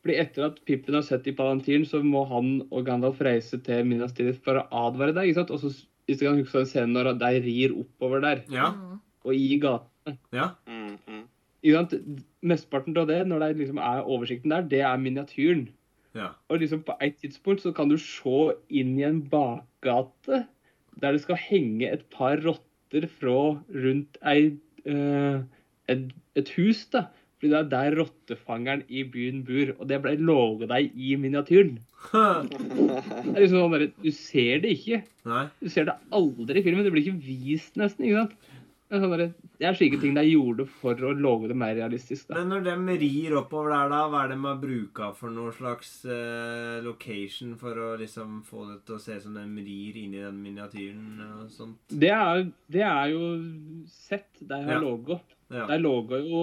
[SPEAKER 2] Fordi etter at Pippen har sett i Palantiren, så må han og Gandalf reise til Minas Tirith for å advare deg. ikke sant? Og så hvis du kan huske scenen når de rir oppover der,
[SPEAKER 1] Ja.
[SPEAKER 4] Mm.
[SPEAKER 2] og i gatene.
[SPEAKER 1] Ja.
[SPEAKER 3] Mm,
[SPEAKER 2] -hmm. Mesteparten av det, når det liksom er oversikten der, det er miniatyren.
[SPEAKER 1] Ja.
[SPEAKER 2] Og liksom på et tidspunkt så kan du se inn i en bakgate der det skal henge et par rotter fra rundt ei, eh, et, et hus. da. Fordi det er der rottefangeren i byen bor. Og det ble lovet deg i miniatyren. Det er liksom sånn der, Du ser det ikke.
[SPEAKER 1] Nei.
[SPEAKER 2] Du ser det aldri i filmen. Det blir ikke vist nesten. ikke sant? Det er, sånn det er slike ting de gjorde for å love det mer realistisk. da.
[SPEAKER 1] Men når de rir oppover der, da, hva er det de har bruka for noe slags uh, location for å liksom få det til å se ut som de rir inn i den miniatyren og sånt?
[SPEAKER 2] Det er, det er jo sett de har
[SPEAKER 1] Ja.
[SPEAKER 2] logo.
[SPEAKER 1] Ja.
[SPEAKER 2] De logo jo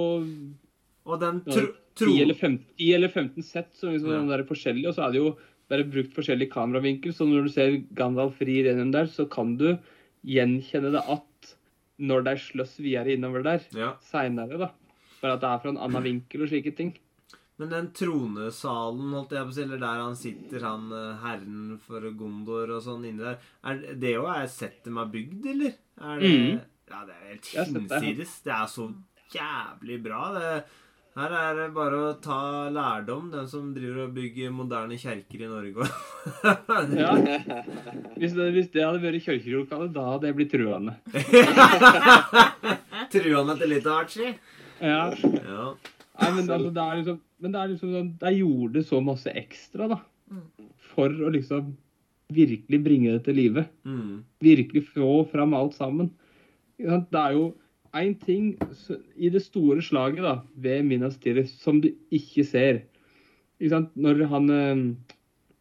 [SPEAKER 1] Og den
[SPEAKER 2] tro,
[SPEAKER 1] tro...
[SPEAKER 2] 10 eller 15, 10 eller 15 sett som liksom
[SPEAKER 1] Ja.
[SPEAKER 2] er forskjellige, og så er det jo bare brukt forskjellig kameravinkel. Så når du ser Gandalf rir gjennom der, så kan du gjenkjenne det at når det er sløss videre innover der
[SPEAKER 1] Ja.
[SPEAKER 2] seinere, da. Bare at det er fra en annen vinkel og slike ting.
[SPEAKER 1] Men den tronesalen, holdt jeg på å si, eller der han sitter, han eh, herren for Gondor og sånn inni der, er det jo er sett de har bygd, eller? Er det
[SPEAKER 2] mm.
[SPEAKER 1] Ja, det er helt hinsides. Det er så jævlig bra. Det, her er det bare å ta lærdom, den som driver og bygger moderne kjerker i Norge.
[SPEAKER 2] Ja. Hvis det, hvis det hadde vært kirkelokale, da hadde jeg blitt truende.
[SPEAKER 1] Truende til litt av hvert, si.
[SPEAKER 2] Ja.
[SPEAKER 1] Ja.
[SPEAKER 2] Nei, men, altså, det er liksom, men det er liksom sånn De gjorde så masse ekstra, da. For å liksom virkelig bringe det til live.
[SPEAKER 1] Mm.
[SPEAKER 2] Virkelig få fram alt sammen. Det er jo én ting i det store slaget da, ved Minas Tirith som du ikke ser. Ikke sant? Når han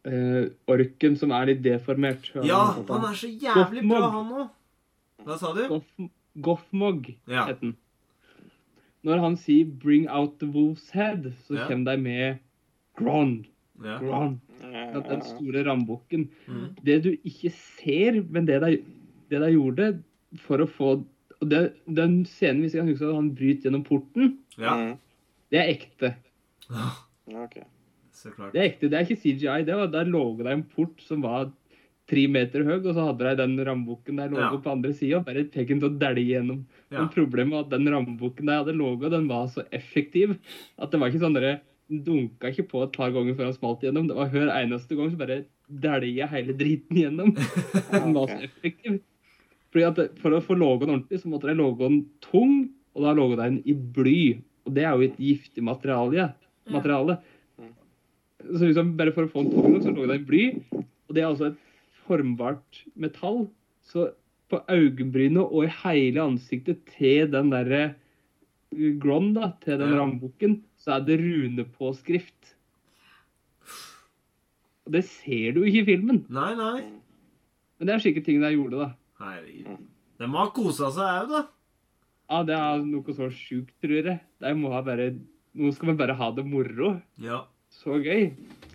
[SPEAKER 2] eh, orken som er litt deformert
[SPEAKER 1] ja, han er så jævlig bra, han òg. Hva sa du?
[SPEAKER 2] Goff, Goffmog
[SPEAKER 1] Ja.
[SPEAKER 2] het han. Når han sier 'bring out the wolf's head', så
[SPEAKER 1] Ja.
[SPEAKER 2] kommer de med Grond.
[SPEAKER 1] Ja.
[SPEAKER 3] Grond.
[SPEAKER 2] Den store rambukken.
[SPEAKER 1] Mm.
[SPEAKER 2] Det du ikke ser, men det de, det de gjorde for å få og det, Den scenen hvis jeg kan huske at han bryter gjennom porten,
[SPEAKER 1] ja.
[SPEAKER 3] Mm.
[SPEAKER 2] det er ekte.
[SPEAKER 3] okay.
[SPEAKER 1] Så klart.
[SPEAKER 2] Det er ekte, det er ikke CGI. det var Der lå det en port som var tre meter høy, og så hadde de den rambukken der lå
[SPEAKER 1] Ja.
[SPEAKER 2] på andre sida. Bare den til å dælje gjennom.
[SPEAKER 1] Ja.
[SPEAKER 2] Men problemet var at den rambukken der hadde ligget, den var så effektiv at det var ikke sånn derre dunka ikke på et par ganger før han smalt igjennom. Det var hver eneste gang så bare dælja hele driten gjennom. Den var så effektiv. Fordi at For å få logoen ordentlig, så måtte de logoen den tung, og da de den i bly. Og det er jo et giftig materiale. materiale. Så liksom bare for å få den tung nok, så låga den i bly. Og det er altså et formbart metall. Så på øyenbrynet og i hele ansiktet til den derre Gron, da, til den
[SPEAKER 1] Ja.
[SPEAKER 2] rambukken, så er det runepåskrift. Og det ser du ikke i filmen.
[SPEAKER 1] Nei, nei.
[SPEAKER 2] Men det er sikkert ting de gjorde, da.
[SPEAKER 1] Herregud. De har kosa seg òg, da.
[SPEAKER 2] Ja, det er noe så sjukt, tror jeg. De må ha bare Nå skal vi bare ha det moro.
[SPEAKER 1] Ja.
[SPEAKER 2] Så gøy.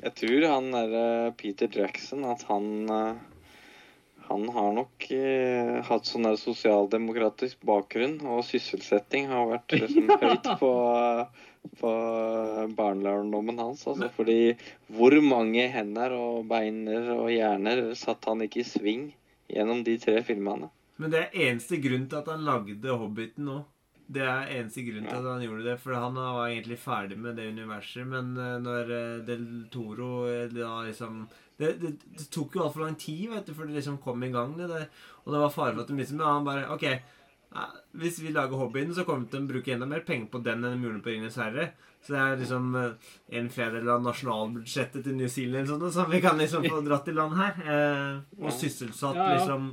[SPEAKER 3] Jeg tror han derre Peter Jackson, at han eh, Han har nok eh, hatt sånn der sosialdemokratisk bakgrunn, og sysselsetting har vært liksom høyt på, på barnelærdommen hans. Altså, fordi hvor mange hender og beiner og hjerner satt han ikke i sving gjennom de tre filmene?
[SPEAKER 1] Men det er eneste grunn til at han lagde Hobbiten nå. Det er eneste grunn til at han gjorde det, for han var egentlig ferdig med det universet. Men eh, når eh, Del Toro eh, da liksom det, det, det tok jo altfor lang tid vet du, før det liksom kom i gang. Det, der. og det var fare for at de liksom ja, Han bare OK, hvis vi lager Hobbyen, så kommer vi til å bruke enda mer penger på den enn mulig på Ringenes herre. Så det er liksom eh, en fjerdedel av nasjonalbudsjettet til New Zealand sånn, som vi kan liksom få dratt i land her. Eh, og sysselsatt
[SPEAKER 2] Ja, ja.
[SPEAKER 1] liksom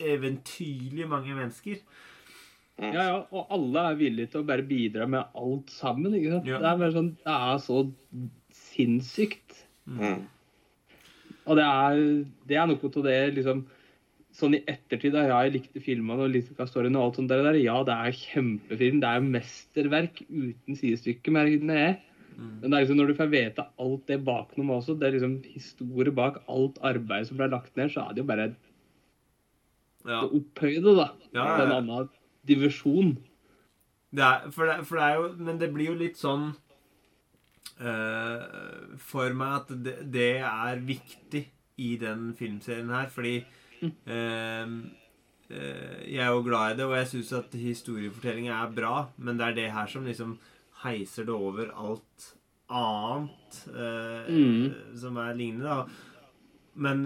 [SPEAKER 1] eventyrlig mange mennesker.
[SPEAKER 3] Mm.
[SPEAKER 2] Ja, ja, og alle er villige til å bare bidra med alt sammen. ikke sant?
[SPEAKER 1] Ja.
[SPEAKER 2] Det er bare sånn, det er så sinnssykt.
[SPEAKER 3] Mm.
[SPEAKER 2] Og det er, det er noe av det liksom Sånn i ettertid, da, ja, jeg likte filmene og likte storyen og alt sånt der, der. Ja, det er kjempefilm. Det er mesterverk uten sidestykke, mener jeg. Men det er liksom når du får vite alt det bakom også, det er liksom historie bak alt arbeid som ble lagt ned, så er det jo bare
[SPEAKER 1] Ja.
[SPEAKER 2] opphøyde, da.
[SPEAKER 1] Ja, ja,
[SPEAKER 2] en annen divisjon.
[SPEAKER 1] Det er, for, det, for det er jo Men det blir jo litt sånn uh, For meg at det, det er viktig i den filmserien her, fordi eh, eh, Jeg er jo glad i det, og jeg syns at historiefortellinga er bra, men det er det her som liksom heiser det over alt annet eh,
[SPEAKER 2] Mm.
[SPEAKER 1] som er lignende, da. Men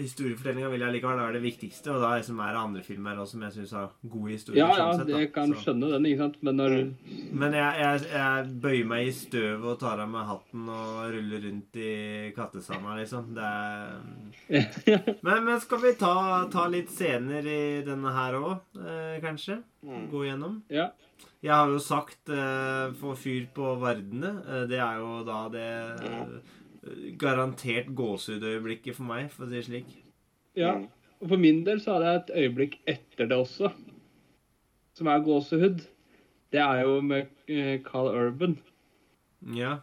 [SPEAKER 1] historiefortellinga vil jeg likevel være det viktigste, og da er liksom er det andre filmer også, som jeg syns har gode historier.
[SPEAKER 2] Ja, ja,
[SPEAKER 1] sånn sett,
[SPEAKER 2] jeg kan
[SPEAKER 1] Så-
[SPEAKER 2] skjønne den, ikke sant. Men når
[SPEAKER 1] men jeg, jeg, jeg bøyer meg i støvet og tar av meg hatten og ruller rundt i kattesanda, liksom. Det er men, men skal vi ta, ta litt scener i denne her òg, eh, kanskje?
[SPEAKER 3] Mm.
[SPEAKER 1] Gå igjennom?
[SPEAKER 2] Ja.
[SPEAKER 1] Jeg har jo sagt eh, 'få fyr på vardene'. Eh, det er jo da det eh, garantert gåsehudøyeblikket for meg, for å si det slik.
[SPEAKER 2] ja.
[SPEAKER 3] Mm.
[SPEAKER 2] Og for min del så hadde jeg et øyeblikk etter det også, som er gåsehud. Det er jo med eh, Carl Urban.
[SPEAKER 1] Ja.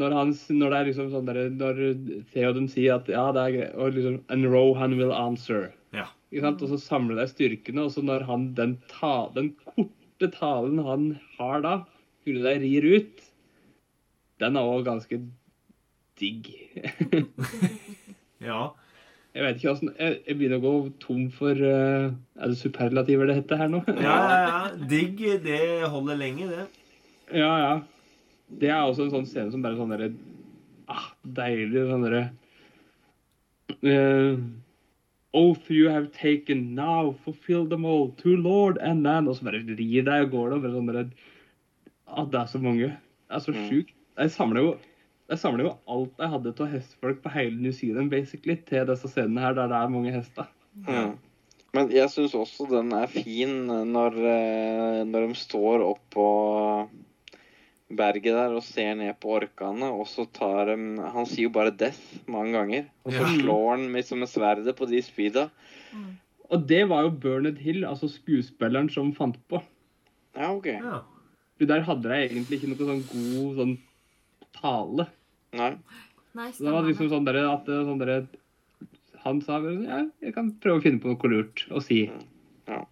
[SPEAKER 2] Når, han, når det er liksom sånn der, Når Theoden sier at ja, det er greit, og liksom And Rohan will answer.
[SPEAKER 1] Ja.
[SPEAKER 2] Ikke sant? Og så samler de styrkene, og så når han den, ta, den korte talen han har da, Hvordan de rir ut, den er òg ganske digg.
[SPEAKER 1] Ja.
[SPEAKER 2] Jeg vet ikke åssen jeg, jeg begynner å gå tom for uh, Er det superlativer det heter her nå?
[SPEAKER 1] Ja, ja, ja. Digg, det holder lenge, det.
[SPEAKER 2] ja, ja. Det er også en sånn scene som bare sånn derre ah, Deilig sånn derre uh, Oath you have taken, now fulfill them all, to lord and man. Og så bare rir deg og går det, og bare sånn ah, Det er så mange. Det er så
[SPEAKER 3] Mm.
[SPEAKER 2] sjukt. Jeg samler jo jeg samler jo alt jeg hadde av hestfolk på hele New Zealand basically, til disse scenene her der det er mange hester.
[SPEAKER 3] Mm. Men jeg syns også den er fin når, eh, når de står oppå berget der og ser ned på orkene, og så tar de Han sier jo bare 'death' mange ganger. Og så
[SPEAKER 1] Ja.
[SPEAKER 3] slår han liksom med sverdet på de spyda.
[SPEAKER 2] Og det var jo Bernard Hill, altså skuespilleren, som fant på.
[SPEAKER 3] Ja, OK.
[SPEAKER 1] Ja.
[SPEAKER 2] Der hadde de egentlig ikke noe sånn god sånn tale.
[SPEAKER 3] Nei.
[SPEAKER 4] Nei,
[SPEAKER 2] Så det var liksom sånn der, at sånn der, Han sa ja, jeg kan prøve å finne på noe lurt å si.
[SPEAKER 3] Ja,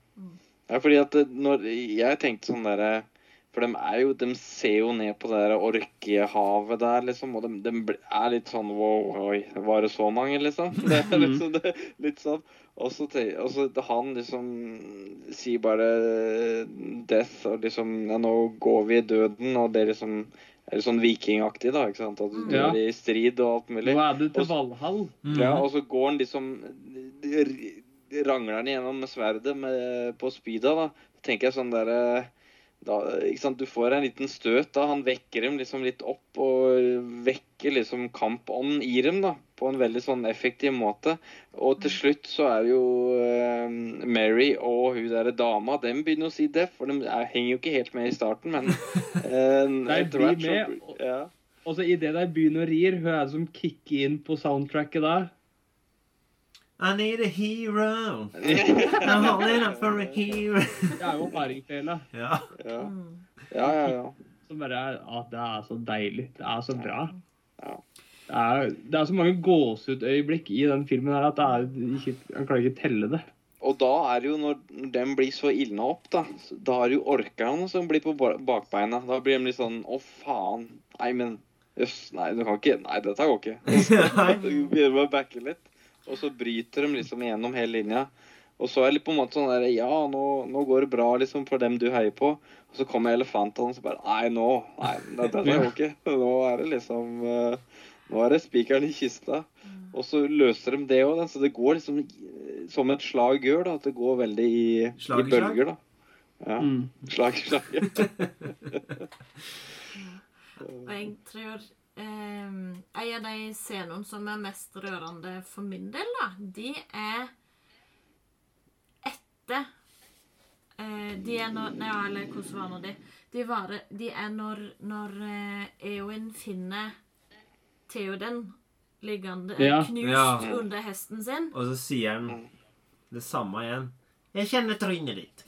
[SPEAKER 3] fordi at når Jeg tenkte sånn derre For de er jo De ser jo ned på det der orkehavet der, liksom, og de, de er litt sånn Wow, oi, var det så mange, liksom? Det er liksom det, litt sånn. Og så te- og så han liksom sier bare death, og liksom Ja, nå går vi i døden, og det liksom er det sånn vikingaktig, da. ikke sant? At du
[SPEAKER 2] Ja.
[SPEAKER 3] dør i strid og alt mulig.
[SPEAKER 2] Nå er du til Valhall.
[SPEAKER 1] Mm.
[SPEAKER 3] Ja, og så går han liksom Rangler han gjennom med sverdet med, på spyda, da. Så tenker jeg sånn derre da? Du får en liten støt da. Han vekker dem liksom litt opp og vekker liksom kampånden i dem da, på en veldig sånn effektiv måte. Og til slutt så er jo eh, Mary og hun der dama dem begynner å si det, for de er, henger jo ikke helt med i starten, men eh, etter hvert så ja.
[SPEAKER 2] Og så idet de begynner å rir, hun er det som kicker inn på soundtracket da.
[SPEAKER 1] I need a hero. I'm holding up for a hero.
[SPEAKER 2] Det er jo hardingfela.
[SPEAKER 1] Ja.
[SPEAKER 3] Ja.
[SPEAKER 4] Mm.
[SPEAKER 3] ja, ja, ja.
[SPEAKER 2] Som bare er at det er så deilig. Det er så bra.
[SPEAKER 3] Ja.
[SPEAKER 2] Det er, det er så mange gåsehudøyeblikk i den filmen her at det er ikke, han klarer ikke å telle det.
[SPEAKER 3] Og da er det jo når den blir så ildna opp, da Da er det jo orkaen som blir på bakbeina. Da blir de litt sånn Å, faen. Nei, men Jøss. Nei, du kan ikke Nei, dette går ikke. Du begynner med å backe litt. Og så bryter de liksom gjennom hele linja. Og så er det litt på en måte sånn der Ja, nå, nå går det bra liksom for dem du heier på. Og så kommer elefantene og så bare Nei, nå. Nei, dette jo ikke. Nå er det liksom eh, Nå er det spikeren i kista. Og så løser de det òg, så det går liksom eh, som et slag gjør, da. At det går veldig i,
[SPEAKER 1] Slag
[SPEAKER 3] i bølger, da. Ja.
[SPEAKER 2] Mm.
[SPEAKER 3] Slag i slag.
[SPEAKER 4] Og jeg tror En av de scenene som er mest rørende for min del, da, de er etter de er når Nei, eller hvordan var nå de? De, var, de er når, når eh, Eowyn finner Theoden liggende
[SPEAKER 2] Ja.
[SPEAKER 4] knust
[SPEAKER 1] Ja.
[SPEAKER 4] under hesten sin.
[SPEAKER 1] Og så sier han det samme igjen. Jeg kjenner trynet ditt.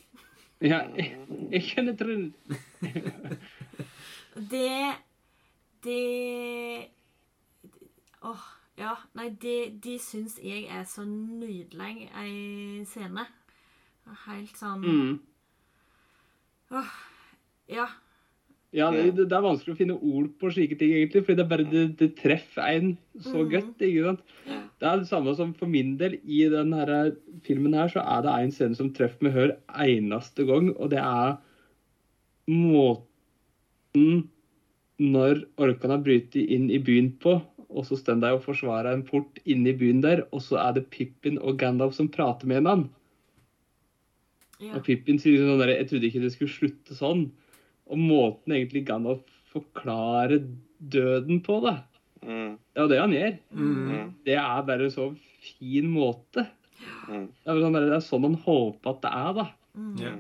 [SPEAKER 2] Ja, jeg, jeg kjenner trynet.
[SPEAKER 4] Det Det Åh, ja. Nei, det, de syns jeg er så nydelig ei scene. Helt sånn
[SPEAKER 2] Mm.
[SPEAKER 4] Åh, ja.
[SPEAKER 2] Ja, det, det er vanskelig å finne ord på slike ting, egentlig, fordi det, det, det treffer en så
[SPEAKER 4] mm.
[SPEAKER 2] godt. ikke sant? Det er det samme som for min del. I denne filmen her så er det en scene som treffer meg hver eneste gang, og det er måten når orkene brytet inn i byen på, og så står de og forsvarer en port inne i byen der, og så er det Pippin og Gandalf som prater med hverandre.
[SPEAKER 4] ja.
[SPEAKER 2] Og Pippin sier sånn der, jeg trodde ikke det skulle slutte sånn. Og måten egentlig Gandalf forklarer døden på, da.
[SPEAKER 3] Mm,
[SPEAKER 2] Det er jo det han gjør.
[SPEAKER 3] mm,
[SPEAKER 2] Det er bare en så fin måte.
[SPEAKER 3] mm.
[SPEAKER 2] Det er, sånn det er sånn han håper at det er, da.
[SPEAKER 4] Mm.
[SPEAKER 1] Ja.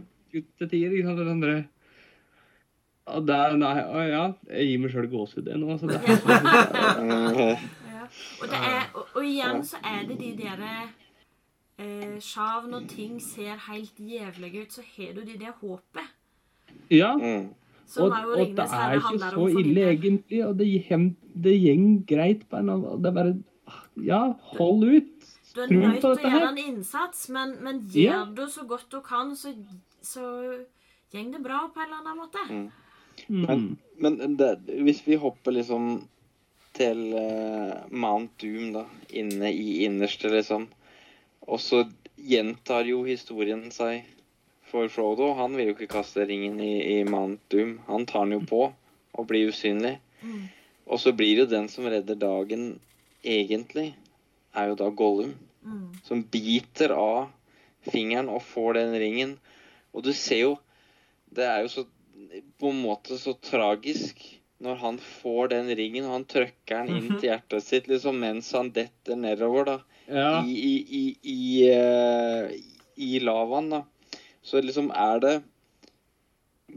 [SPEAKER 2] Til tider. Ikke sant? Det sånn ja, det er, nei, å, ja, jeg gir meg sjøl gåsehud nå. Altså, det er,
[SPEAKER 3] Mm,
[SPEAKER 4] Ja. Og, det er, og, og igjen så er det de derre eh, Sjav, når ting ser helt jævlige ut, så har du de der håpet.
[SPEAKER 2] ja,
[SPEAKER 3] mm.
[SPEAKER 2] Og, og det er ikke så ille, egentlig. Og det, det gjeng greit på en annen Det er bare Ja, hold ut.
[SPEAKER 4] Du er nødt til å gjøre en innsats, men, men
[SPEAKER 2] Ja.
[SPEAKER 4] gjør du så godt du kan, så, så går det bra på en eller annen måte.
[SPEAKER 3] Mm.
[SPEAKER 2] Mm.
[SPEAKER 3] Men det, hvis vi hopper liksom til uh, Mount Doom, da, inne i innerste, liksom, og så gjentar jo historien seg for Frodo. Han vil jo ikke kaste ringen i, i Mount Doom. Han tar den jo på og blir usynlig.
[SPEAKER 4] Mm.
[SPEAKER 3] Og så blir jo den som redder dagen, egentlig, er jo da Gollum.
[SPEAKER 4] Mm.
[SPEAKER 3] Som biter av fingeren og får den ringen. Og du ser jo Det er jo så på en måte så tragisk når han får den ringen, og han trykker den inn til hjertet sitt liksom mens han detter nedover, da.
[SPEAKER 2] Ja.
[SPEAKER 3] I, i, i, i, uh, i lavaen, da. Så liksom er det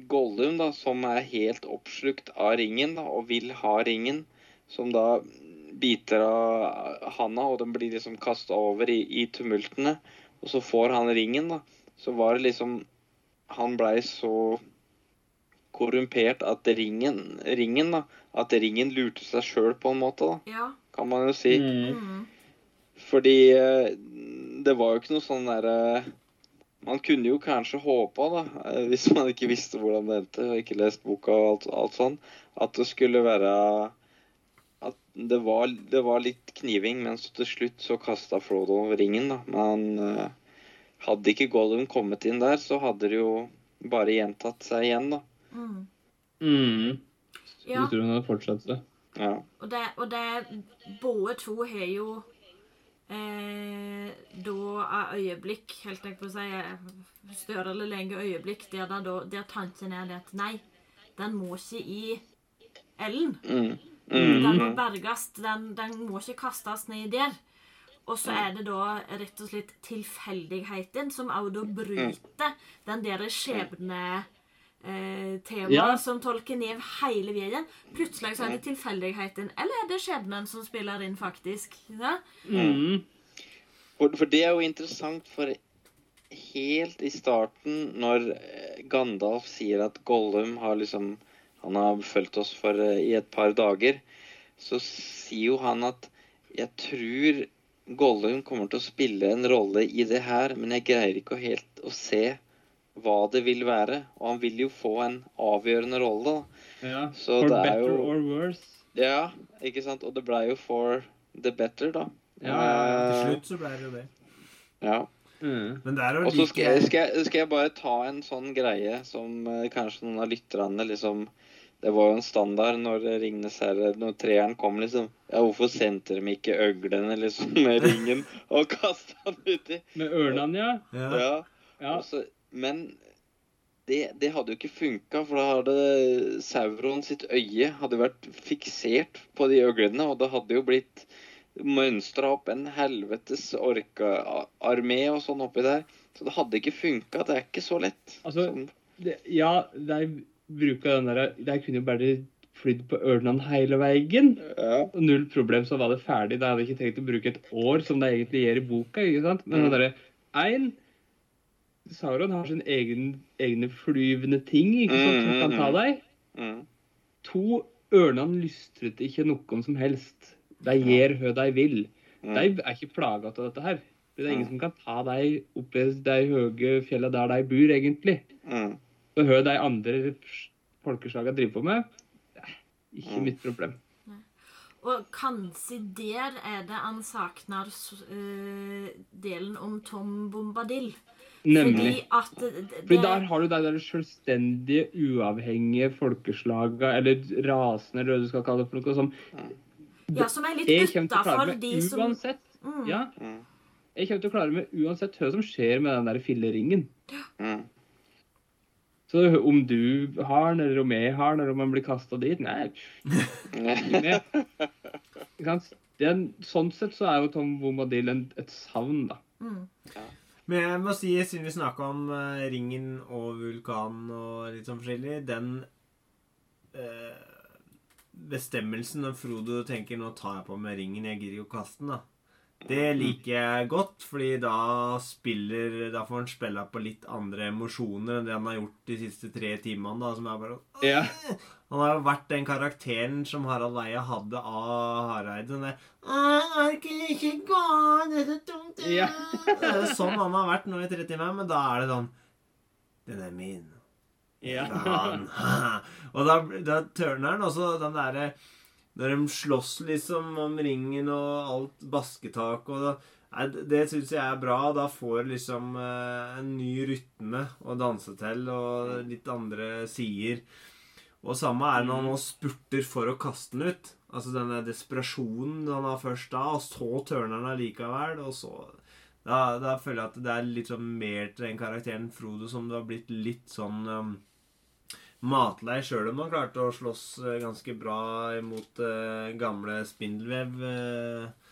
[SPEAKER 3] Gollum, da, som er helt oppslukt av ringen, da, og vil ha ringen, som da biter av handa, og den blir liksom kasta over i, i tumultene. Og så får han ringen, da. Så var det liksom Han blei så korrumpert at ringen, ringen da, at ringen lurte seg sjøl på en måte, da,
[SPEAKER 4] Ja.
[SPEAKER 3] kan man jo si.
[SPEAKER 2] Mm.
[SPEAKER 4] Mm.
[SPEAKER 3] Fordi eh, det var jo ikke noe sånn derre Man kunne jo kanskje håpa, da, eh, hvis man ikke visste hvordan det endte, og ikke lest boka og alt, alt sånn, at det skulle være At det var, det var litt kniving, men så til slutt så kasta Frodo ringen, da. Men eh, hadde ikke Gollum kommet inn der, så hadde det jo bare gjentatt seg igjen, da.
[SPEAKER 4] Mm.
[SPEAKER 2] Mm.
[SPEAKER 4] Ja.
[SPEAKER 2] Historien har fortsatt det.
[SPEAKER 3] Ja.
[SPEAKER 4] Og det, og det Både to har jo eh, da av øyeblikk, helt jeg på å si, eh, større eller lengre øyeblikk, der, der, der tanken er det at nei, den må ikke i Ellen.
[SPEAKER 3] Mm.
[SPEAKER 4] Den må
[SPEAKER 3] Mm.
[SPEAKER 4] berges. Den, den må ikke kastes ned der. Og så er det da rett og slett tilfeldigheten som også da bryter den der skjebne... Eh, tema
[SPEAKER 2] Ja.
[SPEAKER 4] som tolker ned hele veien. Plutselig så er det tilfeldigheten, eller er det skjebnen som spiller inn, faktisk? Ja?
[SPEAKER 2] Mm.
[SPEAKER 3] For, for det er jo interessant, for helt i starten, når eh, Gandalf sier at Gollum har liksom Han har fulgt oss for eh, i et par dager, så sier jo han at jeg tror Gollum kommer til å spille en rolle i det her, men jeg greier ikke helt å se hva det vil være. Og han vil jo få en avgjørende rolle, da.
[SPEAKER 2] Ja.
[SPEAKER 3] Så
[SPEAKER 2] For
[SPEAKER 3] det er
[SPEAKER 2] better
[SPEAKER 3] jo-
[SPEAKER 2] or worse.
[SPEAKER 3] Ja, ikke sant? Og det blei jo for the better, da.
[SPEAKER 2] Ja, ja,
[SPEAKER 1] Til
[SPEAKER 3] Eh,
[SPEAKER 1] slutt så ble det jo det.
[SPEAKER 3] ja.
[SPEAKER 2] Mm.
[SPEAKER 1] Er
[SPEAKER 3] Og så skal, skal, skal jeg bare ta en sånn greie som eh, kanskje noen av lytterne liksom Det var jo en standard når Ringnes herre Når treeren kom, liksom. Ja, hvorfor sendte de ikke øglene liksom med ringen og kasta den uti?
[SPEAKER 2] Med ørnene, ja.
[SPEAKER 1] ja.
[SPEAKER 3] Ja.
[SPEAKER 2] ja.
[SPEAKER 3] og så- men det, det hadde jo ikke funka, for da hadde Sauron sitt øye hadde vært fiksert på de øglene, og det hadde jo blitt mønstra opp en helvetes orka-armé og sånn oppi der. Så det hadde ikke funka. Det er ikke så lett.
[SPEAKER 2] Altså,
[SPEAKER 3] Sånn.
[SPEAKER 2] det, ja, de bruka den der De kunne jo bare flydd på Ørland hele veien.
[SPEAKER 3] Ja.
[SPEAKER 2] Og Null problem, så var det ferdig. Da hadde jeg ikke tenkt å bruke et år, som det egentlig gjør i boka. ikke sant? Men
[SPEAKER 3] Mm.
[SPEAKER 2] den derre Én Sauron har sin egen, egne flyvende ting ikke sant, som
[SPEAKER 3] Mm,
[SPEAKER 2] kan ta
[SPEAKER 3] mm.
[SPEAKER 2] deg.
[SPEAKER 3] Mm.
[SPEAKER 2] To Ørnene lystret ikke noen som helst. De gjør hva de vil.
[SPEAKER 3] Mm.
[SPEAKER 2] De er ikke plaga av dette her. Det er ingen
[SPEAKER 3] Mm.
[SPEAKER 2] som kan ta deg opp i de høye fjellene der de bor, egentlig.
[SPEAKER 3] Mm.
[SPEAKER 2] Så hva de andre folkeslagene driver på med, eh, ikke
[SPEAKER 3] Mm.
[SPEAKER 2] mitt problem.
[SPEAKER 4] Og kanskje der er det han savner uh, delen om Tom Bombadil.
[SPEAKER 2] Nemlig.
[SPEAKER 4] Fordi at det, det,
[SPEAKER 2] Fordi der har du de der selvstendige, uavhengige folkeslaga, eller rasene, eller hva du skal kalle det for noe, som
[SPEAKER 4] Ja, som er litt utafor de som
[SPEAKER 2] uansett.
[SPEAKER 4] Mm.
[SPEAKER 2] Ja,
[SPEAKER 3] Mm.
[SPEAKER 2] jeg kommer til å klare meg uansett hva som skjer med den der filleringen.
[SPEAKER 3] Ja.
[SPEAKER 2] Så om du har den, eller om jeg har den, eller om man blir kasta dit Nei, ikke sant? Det er en, sånn sett så er jo Tom Bombadil et savn, da.
[SPEAKER 4] Mm.
[SPEAKER 1] Men jeg må si, siden vi snakka om uh, ringen og vulkanen og litt sånn forskjellig Den uh, bestemmelsen når Frodo tenker 'nå tar jeg på meg ringen, jeg gidder ikke å kaste den', da. Det liker jeg godt, fordi da spiller Da får han spille på litt andre emosjoner enn det han har gjort de siste tre timene. da, som er bare
[SPEAKER 2] Ja.
[SPEAKER 1] Han har jo vært den karakteren som Harald Eia hadde av Hareide. Den der «Åh, Jeg orker ikke gå, det er så tungt
[SPEAKER 2] Ja.
[SPEAKER 1] Det er sånn han har vært nå i tre timer, men da er det sånn Den er min.
[SPEAKER 2] Ja.
[SPEAKER 1] Han. Og da, da tørner han også den derre Når de slåss liksom om ringen og alt basketak og da, Nei, Det syns jeg er bra. Da får liksom eh, en ny rytme å danse til, og litt andre sider. Og samme er det når han nå spurter for å kaste den ut. Altså denne desperasjonen han har først da, og så tørner han allikevel, og så da, da føler jeg at det er litt sånn mer til den karakteren Frodo som det har blitt litt sånn um, matlei sjøl om han klarte å slåss eh, ganske bra imot uh, gamle spindelvev. Uh,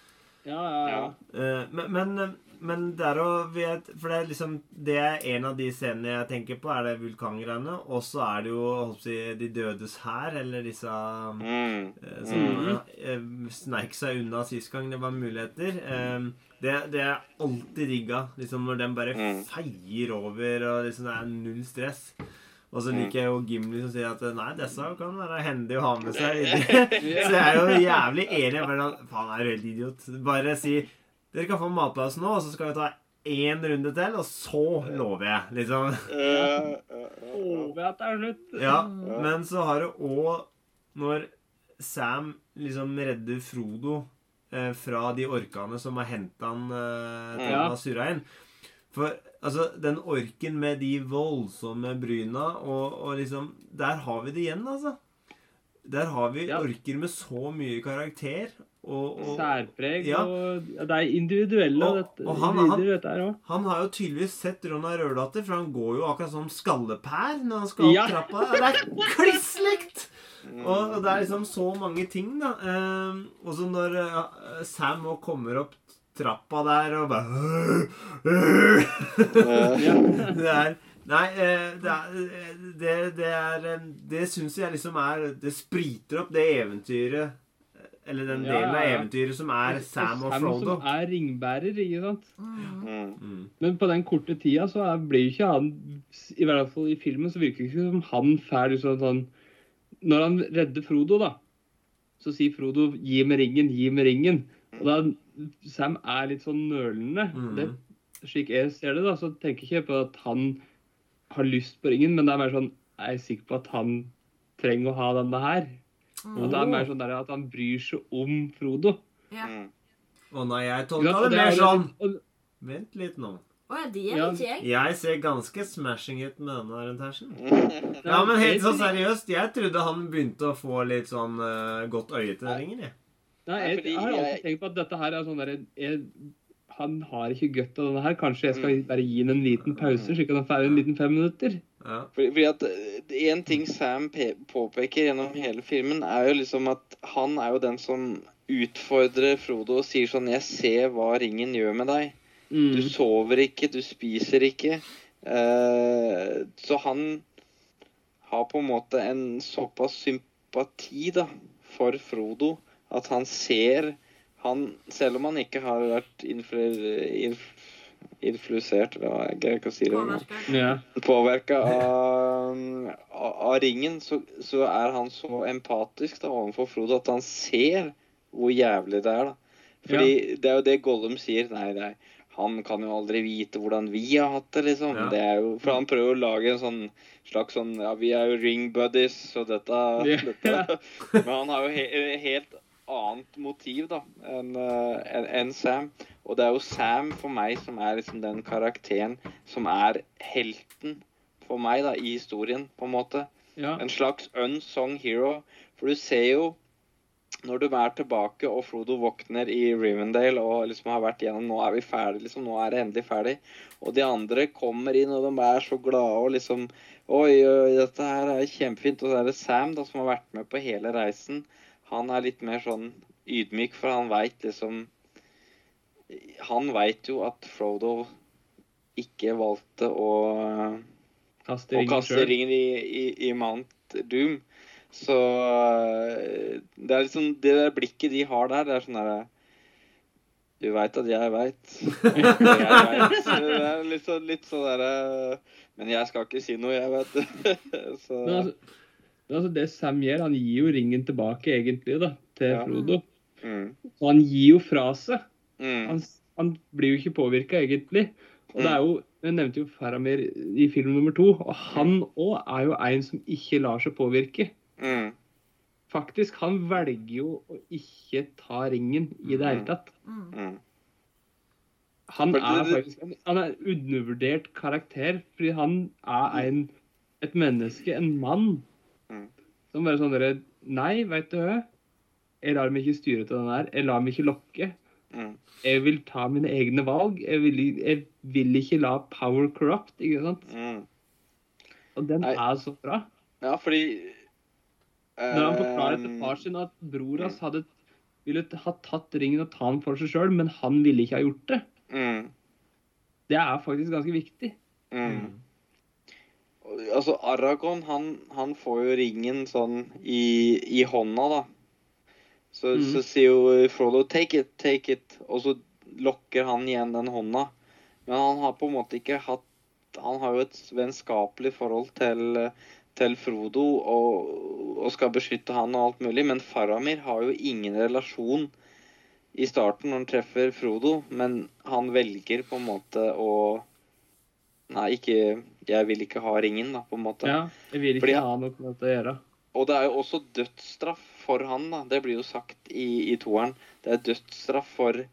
[SPEAKER 2] Ja, ja, ja.
[SPEAKER 1] Uh, men, men, men der òg For det er liksom Det er en av de scenene jeg tenker på, er det vulkangreiene. Og så er det jo holdt si, De dødes hær, eller disse
[SPEAKER 3] Mm.
[SPEAKER 1] eh, som eh, sneik seg unna sist gang det var muligheter. Eh, det, det er alltid digga, liksom når den bare
[SPEAKER 3] Mm.
[SPEAKER 1] feier over, og liksom det er null stress. Og så liker jeg jo Gimli som sier at nei, disse kan være hendige å ha med seg. Så jeg er jo jævlig enig. Faen, er du helt idiot? Bare si dere kan få matplass nå, og så skal vi ta én runde til, og så lover jeg. Liksom.
[SPEAKER 3] Lover jeg
[SPEAKER 2] Håper at det er slutt.
[SPEAKER 1] Ja, men så har du òg når Sam liksom redder Frodo eh, fra de orkene som har henta han eh, til
[SPEAKER 2] Ja.
[SPEAKER 1] han har surra inn. For altså, den orken med de voldsomme bryna og, og liksom Der har vi det igjen, altså. Der har vi
[SPEAKER 2] Ja.
[SPEAKER 1] orker med så mye karakter. Og, og
[SPEAKER 2] Særpreg
[SPEAKER 1] Ja.
[SPEAKER 2] og Det er individuelle
[SPEAKER 1] Og-
[SPEAKER 2] dette,
[SPEAKER 1] og han-
[SPEAKER 2] han, dette her òg.
[SPEAKER 1] han har jo tydeligvis sett Ronna Rødlatter, for han går jo akkurat som skallepær når han skal opp
[SPEAKER 2] Ja.
[SPEAKER 1] trappa. Det er kliss likt! Og, og det er liksom så mange ting, da. Eh, og så når eh, Sam òg kommer opp trappa der og bare Det er Nei, eh, det er eh, Det, det er eh, Det syns jeg liksom er Det spriter opp det eventyret Eller den delen av eventyret som er Sam og Frodo.
[SPEAKER 2] Sam som er ringbærer, ikke sant.
[SPEAKER 3] Mm.
[SPEAKER 1] Mm.
[SPEAKER 2] Men på den korte tida så er, blir jo ikke han I hvert fall i filmen så virker det ikke som han får liksom sånn Når han redder Frodo, da, så sier Frodo 'gi meg ringen, gi meg ringen'. Og da Sam er litt sånn nølende.
[SPEAKER 1] Mm.
[SPEAKER 2] Det, slik jeg ser det, da, så tenker jeg ikke på at han har lyst på ringen, men det er mer sånn Jeg er sikker på at han trenger å ha denne her. Og det er mer sånn der at han bryr seg om Frodo.
[SPEAKER 4] Ja.
[SPEAKER 3] Mm.
[SPEAKER 1] Og når jeg tolka det
[SPEAKER 2] det
[SPEAKER 1] mer
[SPEAKER 2] er-
[SPEAKER 1] sånn
[SPEAKER 2] og-
[SPEAKER 1] Vent litt nå.
[SPEAKER 4] Å ja, de er
[SPEAKER 2] Ja.
[SPEAKER 4] ikke jeg.
[SPEAKER 1] Jeg ser ganske smashing ut med denne orientasjen. Ja, men helt sånn seriøst, jeg trodde han begynte å få litt sånn uh, godt øye til den ringen, jeg.
[SPEAKER 2] Nei, jeg, jeg har alltid tenkt på at dette her er sånn derre Han har ikke godt av denne her. Kanskje jeg skal
[SPEAKER 3] Mm.
[SPEAKER 2] bare gi ham en liten pause, slik at han får en liten fem minutter.
[SPEAKER 1] Ja.
[SPEAKER 3] Fordi, at eh, En ting Sam pe- påpeker gjennom hele filmen, er jo liksom at han er jo den som utfordrer Frodo og sier sånn 'Jeg ser hva ringen gjør med deg'. Du
[SPEAKER 2] Mm.
[SPEAKER 3] sover ikke, du spiser ikke. Eh, så han har på en måte en såpass sympati da, for Frodo at han ser han, Selv om han ikke har vært influ, inf, influsert eller hva Jeg greier ikke å si det.
[SPEAKER 4] Påvirka.
[SPEAKER 2] Ja.
[SPEAKER 3] påvirka av, av, ringen, så, så er han så empatisk da, overfor Frodo at han ser hvor jævlig det er. da. Fordi det er jo det Gollum sier. Nei, nei, han kan jo aldri vite hvordan vi har hatt det, liksom.
[SPEAKER 1] Ja.
[SPEAKER 3] Det er jo, for han prøver å lage en sånn slags sånn Ja, vi er jo ring buddies, og dette,
[SPEAKER 2] Ja.
[SPEAKER 3] dette. Men han har jo he, helt annet motiv da enn en, enn- enn Sam. Og det er jo Sam for meg som er liksom den karakteren som er helten for meg da i historien, på en måte.
[SPEAKER 2] ja.
[SPEAKER 3] En slags unsung hero. For du ser jo når du er tilbake og Frodo våkner i Rivendale og liksom har vært gjennom Nå er vi ferdig, liksom. Nå er det endelig ferdig. Og de andre kommer inn, og de er så glade og liksom Oi, oi, dette her er kjempefint. Og så er det Sam da som har vært med på hele reisen. Han er litt mer sånn ydmyk, for han veit liksom Han veit jo at Frodo ikke valgte å
[SPEAKER 2] Kaste ringen,
[SPEAKER 3] å
[SPEAKER 2] kaste
[SPEAKER 3] ringen i, i, i Mount Doom. Så det er liksom Det der blikket de har der, det er sånn derre Du veit at jeg veit. Det er litt sånn, litt sånn derre Men jeg skal ikke si noe, jeg, vet du. Så
[SPEAKER 2] Men altså, altså, det Sam gjør, han gir jo ringen tilbake, egentlig, da, til
[SPEAKER 3] Ja.
[SPEAKER 2] Frodo.
[SPEAKER 3] mm,
[SPEAKER 2] Og han gir jo fra seg.
[SPEAKER 3] mm,
[SPEAKER 2] Han, han blir jo ikke påvirka, egentlig. Og det er jo Jeg nevnte jo Faramir i film nummer to, og han òg er jo en som ikke lar seg påvirke.
[SPEAKER 3] mm,
[SPEAKER 2] Faktisk, han velger jo å ikke ta ringen i det hele tatt.
[SPEAKER 4] Mm.
[SPEAKER 3] mm.
[SPEAKER 2] Han er faktisk en, han er en undervurdert karakter, fordi han er en, et menneske, en mann,
[SPEAKER 3] Mm.
[SPEAKER 2] Som bare sånn derre Nei, veit du hva? Jeg lar meg ikke styre til den der. Jeg lar meg ikke lokke.
[SPEAKER 3] Mm.
[SPEAKER 2] Jeg vil ta mine egne valg. Jeg vil, jeg vil ikke la power corrupt, ikke sant?
[SPEAKER 3] Mm.
[SPEAKER 2] Og den
[SPEAKER 3] Nei.
[SPEAKER 2] er så bra.
[SPEAKER 3] Ja, fordi
[SPEAKER 2] Når han forklarer til
[SPEAKER 3] ehm,
[SPEAKER 2] far sin at bror hans hadde ville ha tatt ringen og ta den for seg sjøl, men han ville ikke ha gjort det.
[SPEAKER 3] mm,
[SPEAKER 2] Det er faktisk ganske viktig.
[SPEAKER 3] mm. Altså, Aragon, han, han får jo ringen sånn i, i hånda, da. Så,
[SPEAKER 2] mm.
[SPEAKER 3] så sier jo Frodo 'take it, take it', og så lokker han igjen den hånda. Men han har på en måte ikke hatt Han har jo et vennskapelig forhold til, til Frodo og, og skal beskytte han og alt mulig, men Faramir har jo ingen relasjon i starten når han treffer Frodo, men han velger på en måte å Nei, ikke Jeg vil ikke ha ringen, da, på en måte.
[SPEAKER 2] Ja, jeg vil ikke
[SPEAKER 3] Fordi-
[SPEAKER 2] ha noe med det å gjøre.
[SPEAKER 3] Og det er jo også dødsstraff for han, da. Det blir jo sagt i, i toeren. Det er dødsstraff for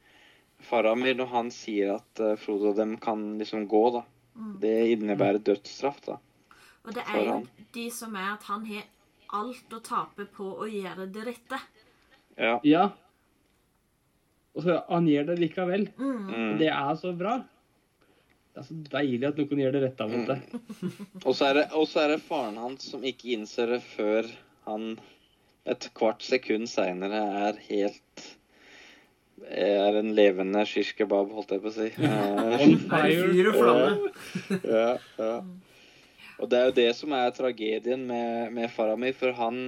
[SPEAKER 3] Faramir når han sier at uh, Frodo og dem kan liksom gå, da.
[SPEAKER 4] Mm.
[SPEAKER 3] Det innebærer dødsstraff, da.
[SPEAKER 4] Og det er jo de som er at han har alt å tape på å gjøre det rette.
[SPEAKER 3] Ja.
[SPEAKER 2] Ja. Og så han gjør det likevel.
[SPEAKER 4] Mm.
[SPEAKER 3] Mm.
[SPEAKER 2] Det er så bra. Det er så deilig at noen gjør det rette mot deg.
[SPEAKER 3] Og så er, det- og så er det faren hans som ikke innser det før han et kvart sekund seinere er helt Er en levende shish kebab, holdt jeg på å si. Eh,
[SPEAKER 1] fyr og flamme.
[SPEAKER 3] ja, ja. Og det er jo det som er tragedien med, med Faramir, for han,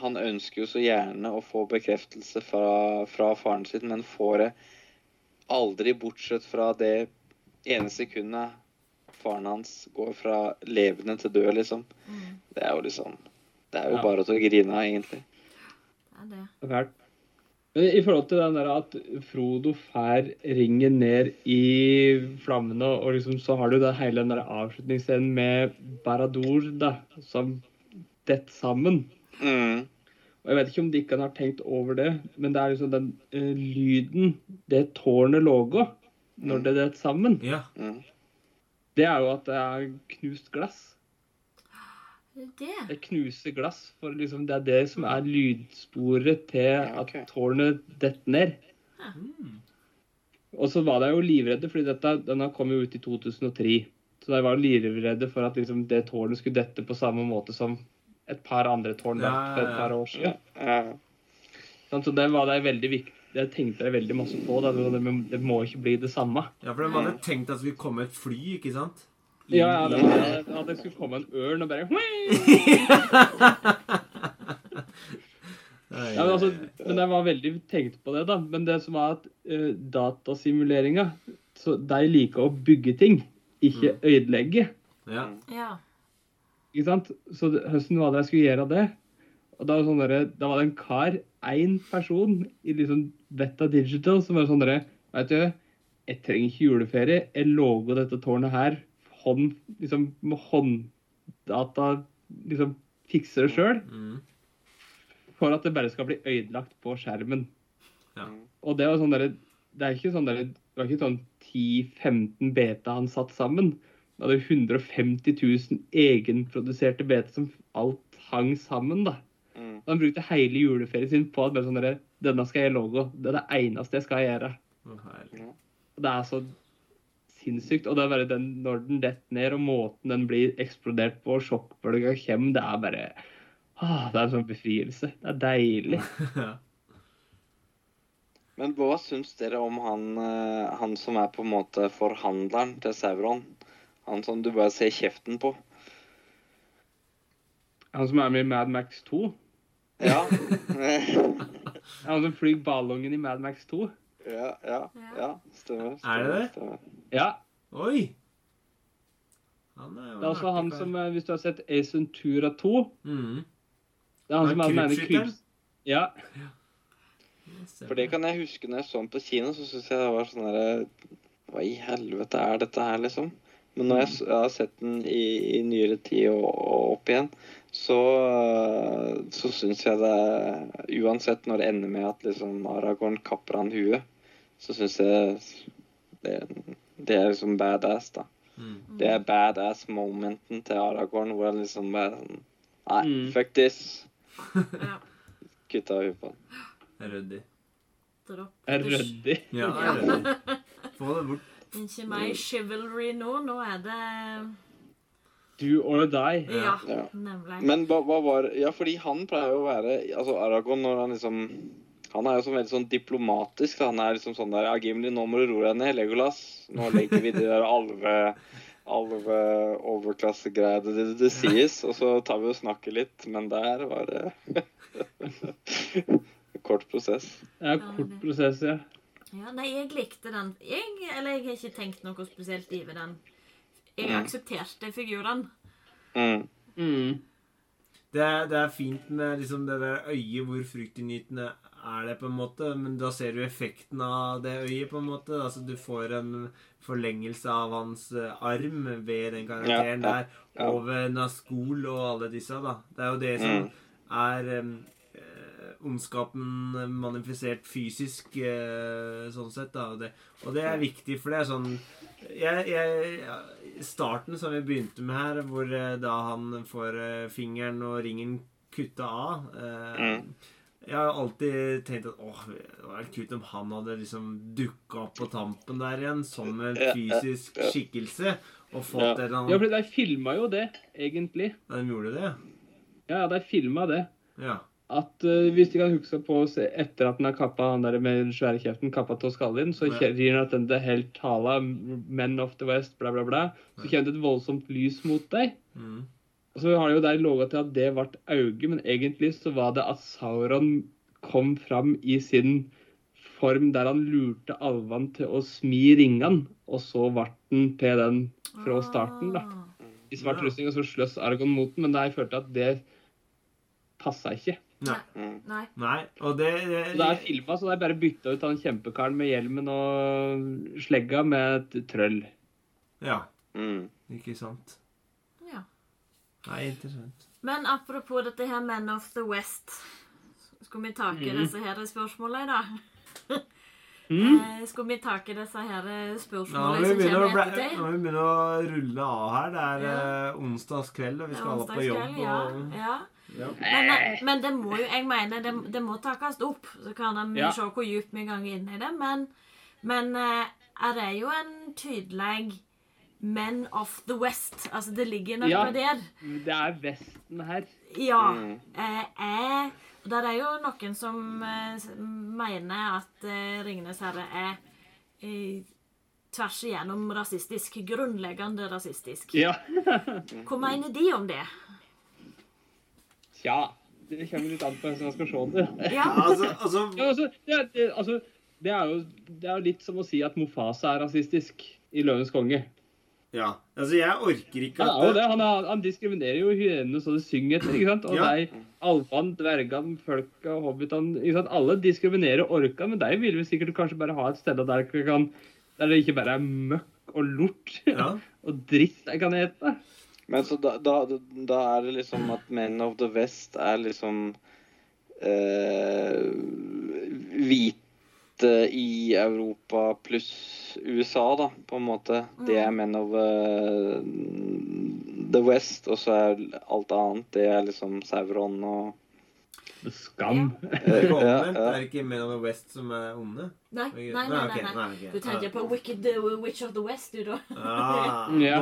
[SPEAKER 3] han ønsker jo så gjerne å få bekreftelse fra, fra faren sin, men får det aldri bortsett fra det ene sekundet faren hans går fra levende til død, liksom.
[SPEAKER 4] Mm.
[SPEAKER 3] Det er jo liksom Det er jo
[SPEAKER 2] Ja.
[SPEAKER 3] bare til å grine av, egentlig.
[SPEAKER 4] Det er det.
[SPEAKER 2] Det er fælt. Men i forhold til den der at Frodo fær ringen ned i flammene, og liksom så har du den hele den der avslutningsscenen med Barador da, som detter sammen.
[SPEAKER 3] Mm.
[SPEAKER 2] Og jeg vet ikke om Dikkan har tenkt over det, men det er liksom den uh, lyden det tårnet lager når det detter sammen,
[SPEAKER 1] Ja.
[SPEAKER 3] Mm.
[SPEAKER 2] det er jo at det er knust glass.
[SPEAKER 4] Det det.
[SPEAKER 2] Knuser glass, for liksom det er det som er lydsporet til
[SPEAKER 3] Ja, okay.
[SPEAKER 2] at tårnet detter ned.
[SPEAKER 1] Mm.
[SPEAKER 2] Og så var de jo livredde, fordi dette, denne kom jo ut i 2003. Så de var livredde for at liksom, det tårnet skulle dette på samme måte som et par andre tårn ja,
[SPEAKER 1] Ja,
[SPEAKER 2] for et
[SPEAKER 1] ja,
[SPEAKER 2] par år siden.
[SPEAKER 3] Ja.
[SPEAKER 2] Sånn, så det var de veldig, det tenkte jeg veldig masse på. Det, Det, det må ikke bli det samme.
[SPEAKER 1] Ja, for de hadde tenkt at det skulle komme et fly, ikke sant?
[SPEAKER 2] Ja, ja, det var at det skulle komme en ørn og bare ja, men, altså, men jeg var veldig tenkt på det, da. Men det som var at uh, datasimuleringa så De liker å bygge ting, ikke ødelegge.
[SPEAKER 1] Ja.
[SPEAKER 4] Ja.
[SPEAKER 2] Ikke sant? Så høsten var det jeg skulle gjøre det. Og da var, det sånn der, da var det en kar, én person, i liksom Beta Digital som var sånn derre Veit du, jeg trenger ikke juleferie. Jeg lover dette tårnet her hånd, liksom, med hånddata. Liksom fikser det sjøl.
[SPEAKER 1] Mm.
[SPEAKER 2] For at det bare skal bli ødelagt på skjermen.
[SPEAKER 1] Ja.
[SPEAKER 2] Og det var sånn derre Det er ikke sånn derre Det var ikke sånn 10-15 beta han satt sammen. Det hadde 150 000 egenproduserte beta som alt hang sammen, da.
[SPEAKER 3] Mm.
[SPEAKER 2] Han brukte hele juleferien sin på at bare sånn derre Denne skal jeg logo. Det er det eneste jeg skal gjøre. Oh, Det er så sinnssykt. Og det er bare den, når den detter ned, og måten den blir eksplodert på, og sjokkbølga kommer, det er bare ah, Det er en sånn befrielse. Det er deilig.
[SPEAKER 3] Men hva syns dere om han, eh, han som er på en måte forhandleren til Sauron? Han som du bare ser kjeften på?
[SPEAKER 2] Han som er med i Mad Max 2.
[SPEAKER 3] Ja.
[SPEAKER 2] Han som flyr ballongen i Mad Max 2.
[SPEAKER 3] ja, ja, ja. Stemmer.
[SPEAKER 1] Er det det?
[SPEAKER 3] Stemmer.
[SPEAKER 2] Ja.
[SPEAKER 1] Oi! Han er jo
[SPEAKER 2] Det er også han som, eh, hvis du har sett Ace Ventura 2
[SPEAKER 1] mm.
[SPEAKER 2] Det er han
[SPEAKER 1] Han
[SPEAKER 2] som er den ene
[SPEAKER 1] krypskytteren?
[SPEAKER 2] kryps... Ja.
[SPEAKER 3] For det kan jeg huske når jeg så den på kino, så syns jeg det var sånn derre Hva i helvete er dette her, liksom? Men når jeg, jeg har sett den i, i nyere tid og, og opp igjen, så, øh, så syns jeg det Uansett når det ender med at liksom Aragorn kapper han huet, så syns jeg det, det er liksom badass, da.
[SPEAKER 1] Mm.
[SPEAKER 3] Det er badass-momenten til Aragorn, hvor han liksom bare sånn Nei,
[SPEAKER 2] Mm.
[SPEAKER 3] fuck this. Kutta huet på han.
[SPEAKER 1] Ryddig.
[SPEAKER 2] Er ryddig.
[SPEAKER 1] Ja, er ryddig. Få det bort.
[SPEAKER 4] Ikke meg chivalry nå. Nå er det
[SPEAKER 2] Do or die.
[SPEAKER 4] Ja,
[SPEAKER 3] Ja.
[SPEAKER 4] nemlig.
[SPEAKER 3] Men hva, hva var Ja, fordi han pleier jo å være Altså, Aragon, når han liksom Han er jo sånn veldig sånn diplomatisk. Han er liksom sånn der Ja, Gimli, nå må du roe deg ned, Legolas. Nå legger vi de der alve alve overklassegreiene det, det, det sies, og så tar vi og snakker litt, men der var det kort prosess.
[SPEAKER 2] Det er kort prosess, ja.
[SPEAKER 4] Ja, nei, jeg likte den. Jeg, eller jeg har ikke tenkt noe spesielt over den. Jeg
[SPEAKER 3] Mm.
[SPEAKER 4] aksepterte figuren.
[SPEAKER 3] Mm.
[SPEAKER 2] Mm.
[SPEAKER 1] Det det er fint med liksom det der øyet hvor fryktinngytende er det, på en måte. Men da ser du effekten av det øyet, på en måte. Altså Du får en forlengelse av hans eh, arm ved den karakteren
[SPEAKER 3] Ja, ja,
[SPEAKER 1] der.
[SPEAKER 3] ja.
[SPEAKER 1] Over Naskol og alle disse, da. Det er jo det som
[SPEAKER 3] Mm.
[SPEAKER 1] er ondskapen manifisert fysisk, eh, sånn sett, da. Og det, og det er viktig, for det er sånn jeg, jeg, starten som vi begynte med her, hvor eh, da han får eh, fingeren og ringen kutta av eh,
[SPEAKER 3] Mm.
[SPEAKER 1] Jeg har alltid tenkt at åh, det var kult om han hadde liksom dukka opp på tampen der igjen som en fysisk skikkelse. Og fått
[SPEAKER 3] Ja.
[SPEAKER 1] et eller
[SPEAKER 2] Ja, for de filma jo det, egentlig.
[SPEAKER 1] Ja, De gjorde det,
[SPEAKER 2] Ja, ja, de filma det.
[SPEAKER 1] ja.
[SPEAKER 2] At uh, Hvis de kan huske på se- etter at han har kappa han der med den svære kjeften, kappa til skallen, så
[SPEAKER 1] Ja.
[SPEAKER 2] sier han at den er helt tala, Men of the West, bla, bla, bla. Så kommer det et voldsomt lys mot deg.
[SPEAKER 1] Mm.
[SPEAKER 2] Og så har de jo der loga til at det ble auge, men egentlig så var det at Sauron kom fram i sin form der han lurte alvene til å smi ringene, og så ble den til den fra starten, da.
[SPEAKER 4] Ah.
[SPEAKER 2] I svart rustning, og så sløss Argon mot den, men jeg følte at det passa ikke.
[SPEAKER 1] Nei.
[SPEAKER 3] Mm.
[SPEAKER 4] Nei.
[SPEAKER 1] Nei. Og det, det,
[SPEAKER 2] Så det er filma, så det er bare bytta ut han kjempekaren med hjelmen og slegga med et trøll.
[SPEAKER 1] Ja,
[SPEAKER 3] Mm.
[SPEAKER 1] ikke sant.
[SPEAKER 4] Ja.
[SPEAKER 1] Nei, interessant.
[SPEAKER 4] Men apropos dette her Men of the West. Skal vi take
[SPEAKER 2] mm.
[SPEAKER 4] disse her spørsmålene, da?
[SPEAKER 2] Mm.
[SPEAKER 4] Eh, Skal vi take disse her spørsmålene som kommer ettertid?
[SPEAKER 1] nå må vi begynne å rulle av her. Det er
[SPEAKER 4] Ja.
[SPEAKER 1] eh, onsdagskveld, og vi skal alle på jobb.
[SPEAKER 4] ja.
[SPEAKER 1] Og,
[SPEAKER 4] ja.
[SPEAKER 1] ja.
[SPEAKER 4] Men, eh, men det må jo, jeg mener, det, det må takast opp. Så kan vi
[SPEAKER 2] Ja.
[SPEAKER 4] se hvor djupt vi går inn i det. Men, men eh, er det jo en tydelig Men of the West. Altså, det ligger noe
[SPEAKER 2] Ja.
[SPEAKER 4] der.
[SPEAKER 2] Det er Vesten her.
[SPEAKER 4] Ja.
[SPEAKER 3] Mm.
[SPEAKER 4] Eh, er Der er jo noen som eh, mener at eh, 'Ringenes herre' er eh, tvers igjennom rasistisk. Grunnleggende rasistisk.
[SPEAKER 2] Ja.
[SPEAKER 4] Hva mener de om det?
[SPEAKER 2] Tja. Det kommer litt an på hvordan man skal se det.
[SPEAKER 4] Ja,
[SPEAKER 1] Altså, altså
[SPEAKER 2] Ja, altså, det, er- det, altså, det, er jo, det er jo litt som å si at Mofasa er rasistisk i 'Løvenes konge'.
[SPEAKER 1] Ja. Altså, jeg orker ikke
[SPEAKER 2] Han
[SPEAKER 1] at
[SPEAKER 2] er jo det. Han, er, han diskriminerer jo hyenene så det synger etter. ikke sant? Og
[SPEAKER 1] Ja.
[SPEAKER 2] de alfene, dvergene, folka, hobbitene ikke sant? Alle diskriminerer orka, men de vil vel sikkert kanskje bare ha et sted der, kan, der det ikke bare er møkk og lort
[SPEAKER 1] Ja.
[SPEAKER 2] og dritt de kan ete.
[SPEAKER 3] Men så da, da, da er det liksom at Men of the West er liksom eh, hvite i Europa pluss USA, da, på en måte. Det er Men of eh, the West, og så er alt annet Det er liksom Sauron og
[SPEAKER 2] Skam.
[SPEAKER 3] Ja.
[SPEAKER 1] Det er ikke Men of the West som er onde.
[SPEAKER 4] Nei, nei, nei. nei, nei. Du tenker på Wicked the Witch of the West, du, da.
[SPEAKER 1] Ah,
[SPEAKER 2] Ja.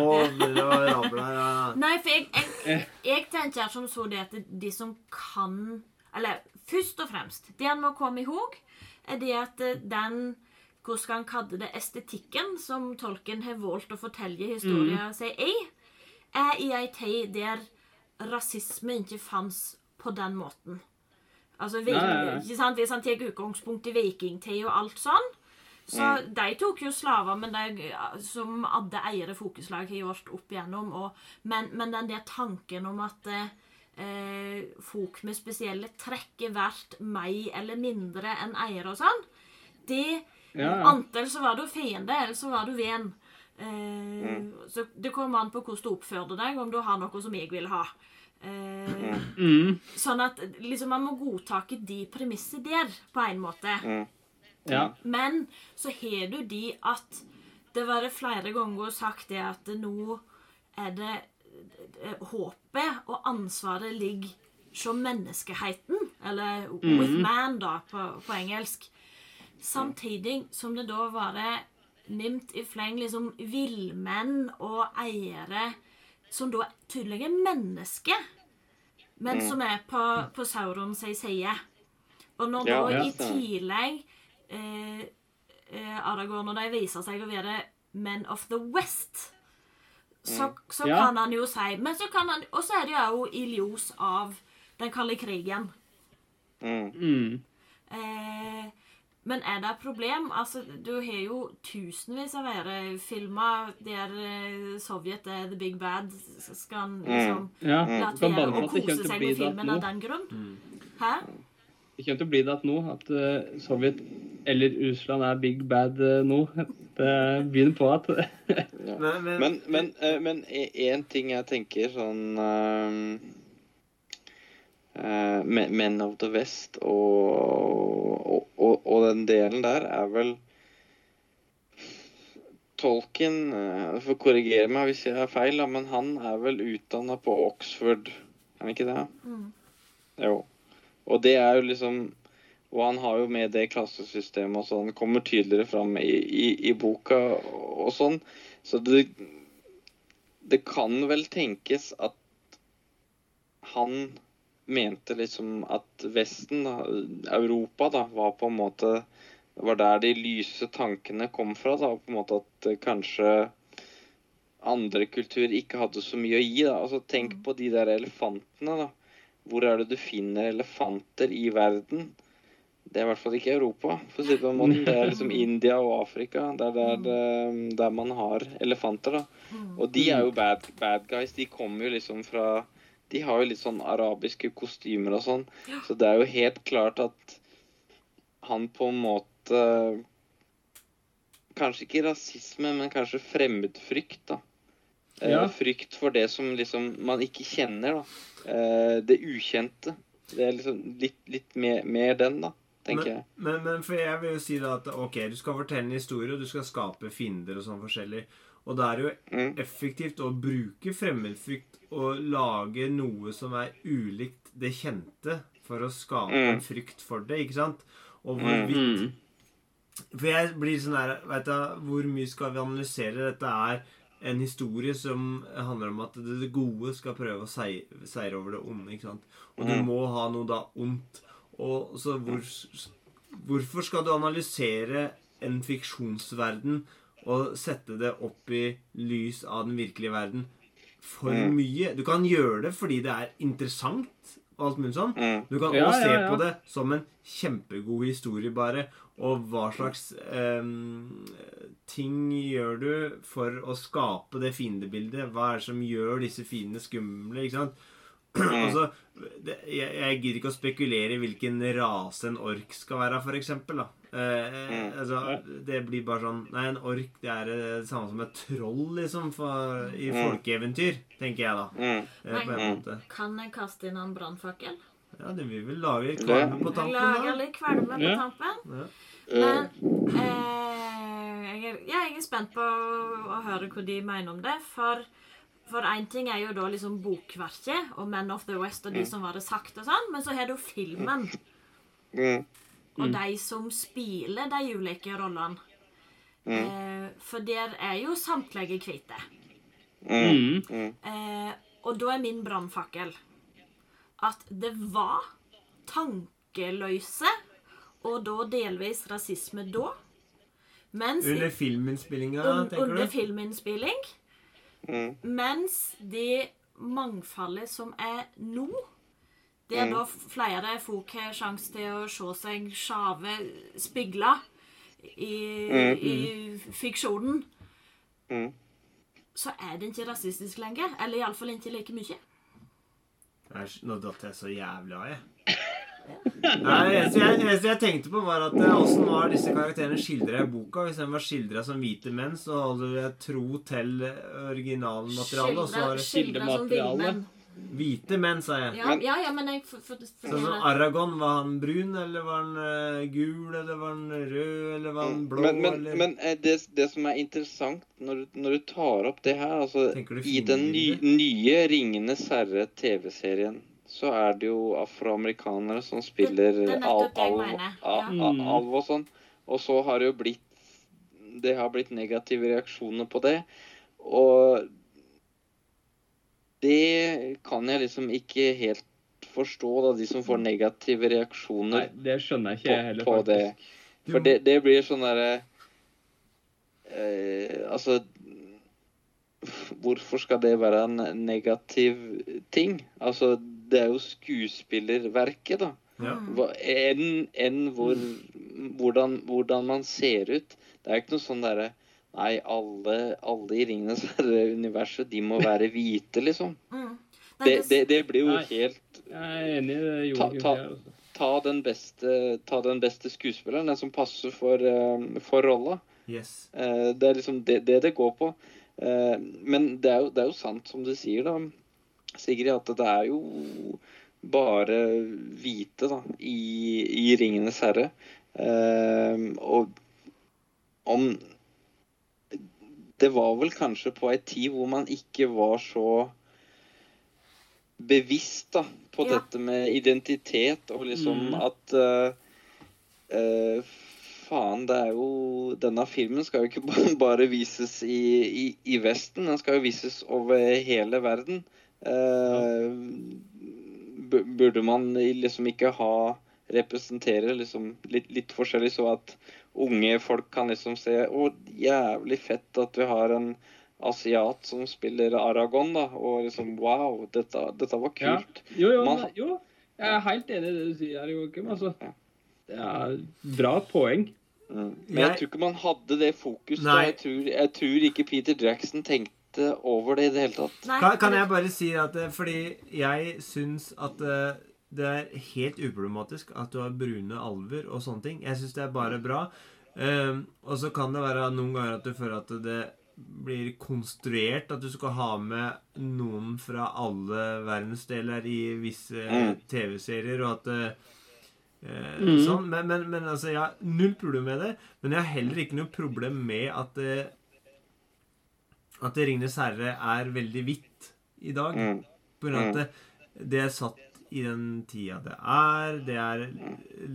[SPEAKER 4] Nei, for jeg, jeg, jeg tenker som så det at de som kan Eller først og fremst, det en må komme ihåg, er det at eh, den Hvordan skal han kalle det? Estetikken som tolken har valgt å fortelle historien sin i, er i ei tid der rasisme ikke fantes på den måten. Altså, vi,
[SPEAKER 2] Nei, nei, nei.
[SPEAKER 4] Hvis han tar utgangspunkt i vikingtid og alt sånn, så de tok jo slaver, men de, som hadde eiere fokuslag har gjort opp igjennom. Og, men, men den der tanken om at eh, folk med spesielle trekk er verdt mer eller mindre enn eiere og sånn, det
[SPEAKER 2] Ja, ja.
[SPEAKER 4] Enten så var du fiende, eller så var du venn. Eh, Så det kommer an på hvordan du oppførte deg, om du har noe som jeg vil ha. Eh,
[SPEAKER 2] Mm.
[SPEAKER 4] Sånn at liksom, man må godtake de premisser der, på en måte.
[SPEAKER 2] Ja.
[SPEAKER 4] Men så har du de at det var det flere ganger sagt det at nå er det eh, håpet og ansvaret ligger hos menneskeheten, eller with man, da, på, på engelsk. Samtidig som det da var nimt i fleng liksom villmenn og eiere som da tydelig er mennesker, men som er på, på Sauron sin side. Og når
[SPEAKER 3] Ja,
[SPEAKER 4] da i tillegg eh, eh, Aragorn og de viser seg å være Men of the West, så, så
[SPEAKER 2] Ja.
[SPEAKER 4] kan han jo si Men så kan han Og så er det jo i ljos av den kalde krigen.
[SPEAKER 3] mm.
[SPEAKER 2] Mm.
[SPEAKER 4] Eh, men er det et problem? Altså, du har jo tusenvis av filmer der eh, Sovjet er the big bad. Skal han liksom
[SPEAKER 2] ja.
[SPEAKER 4] la å kose seg med filmen av den grunn? Hæ?
[SPEAKER 2] Det kommer til å bli det at nå at uh, Sovjet eller Russland er big bad eh, nå. Det begynner på at
[SPEAKER 1] Men, men,
[SPEAKER 3] Men, men, eh, men én ting jeg tenker sånn uh, eh, Me- Men of the West og, og, og, og den delen der er vel Tolkien Du får korrigere meg hvis jeg har feil, men han er vel utdanna på Oxford, er han ikke det?
[SPEAKER 4] Mm.
[SPEAKER 3] Jo. Og det er jo liksom Og han har jo med det klassesystemet og sånn, kommer tydeligere fram i, i, i boka og, sånn. Så det Det kan vel tenkes at han mente liksom at Vesten, Europa, da, var på en måte Det var der de lyse tankene kom fra. da, på en måte At eh, kanskje andre kulturer ikke hadde så mye å gi. da, altså Tenk på de der elefantene. da, Hvor er det du finner elefanter i verden? Det er i hvert fall ikke Europa. for å si det på en måte. Det er liksom India og Afrika. Det er der, der man har elefanter. da. Og de er jo bad, bad guys. De kommer jo liksom fra De har jo litt sånn arabiske kostymer og sånn. Så det er jo helt klart at han på en måte Kanskje ikke rasisme, men kanskje fremmedfrykt, da. Eh,
[SPEAKER 2] Ja.
[SPEAKER 3] Frykt for det som liksom man ikke kjenner, da. Eh, det ukjente. Det er liksom litt, litt mer, mer den, da, tenker
[SPEAKER 1] men,
[SPEAKER 3] jeg.
[SPEAKER 1] men, men for jeg vil jo si da at ok, du skal fortelle en historie, og du skal skape fiender og sånn forskjellig. Og da er det jo
[SPEAKER 3] Mm.
[SPEAKER 1] effektivt å bruke fremmedfrykt og lage noe som er ulikt det kjente, for å skape
[SPEAKER 3] Mm.
[SPEAKER 1] en frykt for det, ikke sant? Og hvorvidt
[SPEAKER 2] mm.
[SPEAKER 1] For jeg blir sånn her Veit du, hvor mye skal vi analysere? Dette er en historie som handler om at det gode skal prøve å sei- seire over det onde. ikke sant? Og du
[SPEAKER 3] Mm.
[SPEAKER 1] må ha noe da ondt. Og så hvor, hvorfor skal du analysere en fiksjonsverden og sette det opp i lys av den virkelige verden for
[SPEAKER 3] Mm.
[SPEAKER 1] mye? Du kan gjøre det fordi det er interessant og alt mulig sånn.
[SPEAKER 3] Mm.
[SPEAKER 1] Du kan
[SPEAKER 2] Ja,
[SPEAKER 1] også se
[SPEAKER 2] ja, ja.
[SPEAKER 1] på det som en kjempegod historie, bare. Og hva slags eh, ting gjør du for å skape det fiendebildet? Hva er det som gjør disse fiendene skumle? ikke sant? altså, det, jeg, jeg gidder ikke å spekulere i hvilken rase en ork skal være, for eksempel. Da. Eh,
[SPEAKER 3] Mm.
[SPEAKER 1] altså, det blir bare sånn Nei, en ork det er det samme som et troll, liksom, for, i
[SPEAKER 3] Mm.
[SPEAKER 1] folkeeventyr, tenker jeg da.
[SPEAKER 3] Mm.
[SPEAKER 1] Eh, på en
[SPEAKER 3] Mm.
[SPEAKER 1] måte.
[SPEAKER 4] Kan jeg kaste inn en brannfakkel?
[SPEAKER 1] Ja, det vil vel lage
[SPEAKER 3] Det-
[SPEAKER 1] kvalme på tampen,
[SPEAKER 4] lager litt kvalme på tampen.
[SPEAKER 1] Ja.
[SPEAKER 4] Men
[SPEAKER 3] Eh,
[SPEAKER 4] eh, jeg, er, ja, jeg er spent på å høre hva de mener om det. For for én ting er jo da liksom bokverket og Men of the West og de som var det sagt og sånn, men så har du filmen
[SPEAKER 3] mm.
[SPEAKER 4] og de som spiller de ulike rollene. Eh, for der er jo samtlige hvite.
[SPEAKER 3] Mm.
[SPEAKER 2] Mm.
[SPEAKER 3] Mm.
[SPEAKER 4] Eh, og da er min brannfakkel at det var tankeløse og da delvis rasisme da. Mens
[SPEAKER 1] Under filminnspillinga,
[SPEAKER 4] un,
[SPEAKER 1] tenker
[SPEAKER 4] under
[SPEAKER 1] du?
[SPEAKER 4] filminnspilling.
[SPEAKER 3] Mm.
[SPEAKER 4] Mens det mangfoldet som er nå Der
[SPEAKER 3] Mm.
[SPEAKER 4] da flere folk har sjanse til å se seg sjave spigla i,
[SPEAKER 3] Mm.
[SPEAKER 4] i fiksjonen,
[SPEAKER 3] Mm.
[SPEAKER 4] så er det ikke rasistisk lenger. Eller iallfall ikke like mye.
[SPEAKER 1] Nå datt jeg så jævlig av, jeg. Nei, det eneste jeg, jeg tenkte på, var at eh, åssen var disse karakterene skildra i boka? Hvis de var skildra som hvite menn, så holder jeg tro til originalmaterialet. Og så var det
[SPEAKER 4] Skildra som
[SPEAKER 2] Kildemateriale.
[SPEAKER 4] villmenn.
[SPEAKER 1] hvite menn, sa jeg.
[SPEAKER 4] Ja, ja, ja, men jeg for, for, for,
[SPEAKER 1] Sånn som Aragon, var han brun, eller var han uh, gul, eller var han rød, eller var han blå,
[SPEAKER 3] Men, men,
[SPEAKER 1] eller
[SPEAKER 3] men eh, det, det som er interessant når, du- når du tar opp det her altså, I den ny, nye 'Ringenes herre'-TV-serien så er det jo afroamerikanere som spiller
[SPEAKER 4] er
[SPEAKER 3] al, alv,
[SPEAKER 2] Mm.
[SPEAKER 3] og sånn. Og så har det jo blitt Det har blitt negative reaksjoner på det. Og det kan jeg liksom ikke helt forstå, da, de som får negative
[SPEAKER 2] Nei,
[SPEAKER 3] reaksjoner
[SPEAKER 2] det skjønner ikke
[SPEAKER 3] på,
[SPEAKER 2] jeg heller,
[SPEAKER 3] på det. For det, det blir sånn derre eh, Altså Hvorfor skal det være en negativ ting? Altså, det er jo skuespillerverket, da.
[SPEAKER 1] Ja.
[SPEAKER 3] Enn en hvor, hvordan, hvordan man ser ut. Det er ikke noe sånn derre Nei, alle, alle i Ringenes herre-universet, de må være hvite, liksom.
[SPEAKER 4] Mm. Nei,
[SPEAKER 3] Det, det, det blir jo
[SPEAKER 2] Nei.
[SPEAKER 3] helt
[SPEAKER 2] Jeg er enig i det
[SPEAKER 3] Ta- ta-
[SPEAKER 2] altså.
[SPEAKER 3] ta den, beste, ta den beste skuespilleren, den som passer for, eh, for rolla.
[SPEAKER 1] Yes.
[SPEAKER 3] Eh, Det er liksom det det, det går på. Eh, Men det er, jo, det er jo sant som du sier, da, Sigrid, at det er jo bare hvite da, i, i 'Ringenes herre'. Eh, Og om Det var vel kanskje på ei tid hvor man ikke var så bevisst da, på
[SPEAKER 4] Ja.
[SPEAKER 3] dette med identitet, og liksom
[SPEAKER 2] Mm.
[SPEAKER 3] at eh, eh, Faen, det er jo Denne filmen skal jo ikke bare vises i, i, i Vesten, den skal jo vises over hele verden. Eh, burde man liksom ikke ha Representere liksom litt, litt forskjellig, så at unge folk kan liksom se Å, jævlig fett at vi har en asiat som spiller Aragon, da. Og liksom Wow, dette, dette var
[SPEAKER 2] Ja.
[SPEAKER 3] kult.
[SPEAKER 2] Jo, jo,
[SPEAKER 3] Man-
[SPEAKER 2] jo, jeg er helt enig i det du sier her, Joakim. Altså, det er bra poeng.
[SPEAKER 3] Mm. Men jeg
[SPEAKER 1] Jeg-
[SPEAKER 3] tror ikke man hadde det fokuset. Jeg tror, jeg tror ikke Peter Jackson tenkte over det i det hele tatt.
[SPEAKER 1] Kan, kan jeg bare si at eh, Fordi jeg syns at eh, det er helt uproblematisk at du har brune alver og sånne ting. Jeg syns det er bare bra. Um, og så kan det være noen ganger at du føler at det blir konstruert at du skal ha med noen fra alle verdensdeler i visse
[SPEAKER 3] Mm.
[SPEAKER 1] TV-serier, og at eh, eh,
[SPEAKER 2] Mm.
[SPEAKER 1] Sånn. Men, men, men altså, jeg har null problem med det. Men jeg har heller ikke noe problem med at eh, at 'Ringenes herre' er veldig hvitt i dag.
[SPEAKER 3] Mm.
[SPEAKER 1] På grunn av at det, det er satt i den tida det er. Det er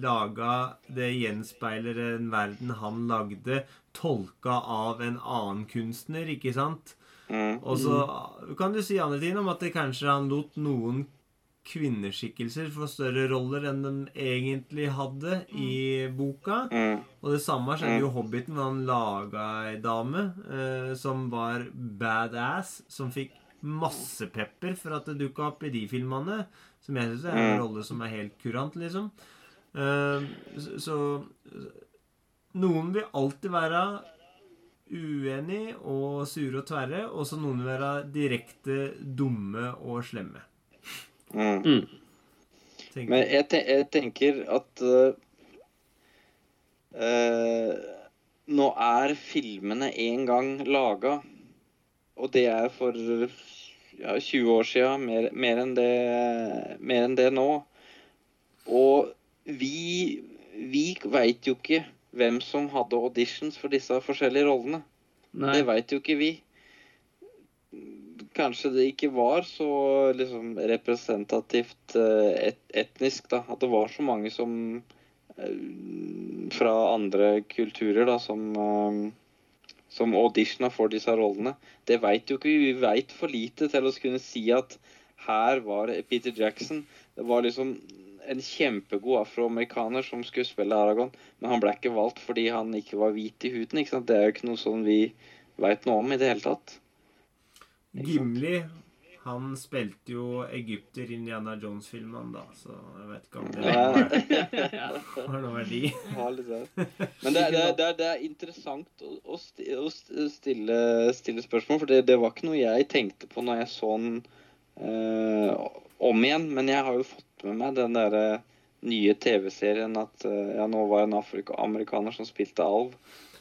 [SPEAKER 1] laga Det gjenspeiler en verden han lagde, tolka av en annen kunstner, ikke sant?
[SPEAKER 3] Mm.
[SPEAKER 1] Og så kan du si andre ting om at det kanskje han lot noen kvinneskikkelser får større roller enn de egentlig hadde i boka.
[SPEAKER 3] Mm.
[SPEAKER 1] Og det samme skjedde jo i Hobbiten. Han laga ei dame eh, som var badass, som fikk masse pepper for at det dukka opp i de filmene. Som jeg syns er en
[SPEAKER 3] Mm.
[SPEAKER 1] rolle som er helt kurant, liksom. Eh, så, så Noen vil alltid være uenig og sure og tverre, og så noen vil være direkte dumme og slemme.
[SPEAKER 3] Mm.
[SPEAKER 1] tenker
[SPEAKER 3] Men
[SPEAKER 1] jeg.
[SPEAKER 3] jeg, te jeg tenker at uh, eh, Nå er filmene en gang laga, og det er for ja, 20 år sia, mer, mer, mer enn det nå. Og vi, vi veit jo ikke hvem som hadde auditions for disse forskjellige rollene.
[SPEAKER 2] Nei.
[SPEAKER 3] Det veit jo ikke vi. Kanskje det ikke var så liksom, representativt eh, et, etnisk, da. At det var så mange som eh, fra andre kulturer da, som, eh, som auditiona for disse rollene. Det veit jo ikke vi. Vi veit for lite til å kunne si at her var Peter Jackson. Det var liksom en kjempegod afroamerikaner som skulle spille Aragon, men han ble ikke valgt fordi han ikke var hvit i huden. Det er jo ikke noe sånn vi veit noe om i det hele tatt.
[SPEAKER 1] Gimli han spilte jo egypter i Indiana Jones-filmene, da, så jeg vet ikke om det
[SPEAKER 3] var,
[SPEAKER 1] har noe verdi.
[SPEAKER 3] Ha. Men det, det, det, det er interessant å, å stille, stille spørsmål, for det, det var ikke noe jeg tenkte på når jeg så den eh, om igjen. Men jeg har jo fått med meg den derre nye TV-serien at eh, ja, nå var en afrika amerikaner som spilte alv.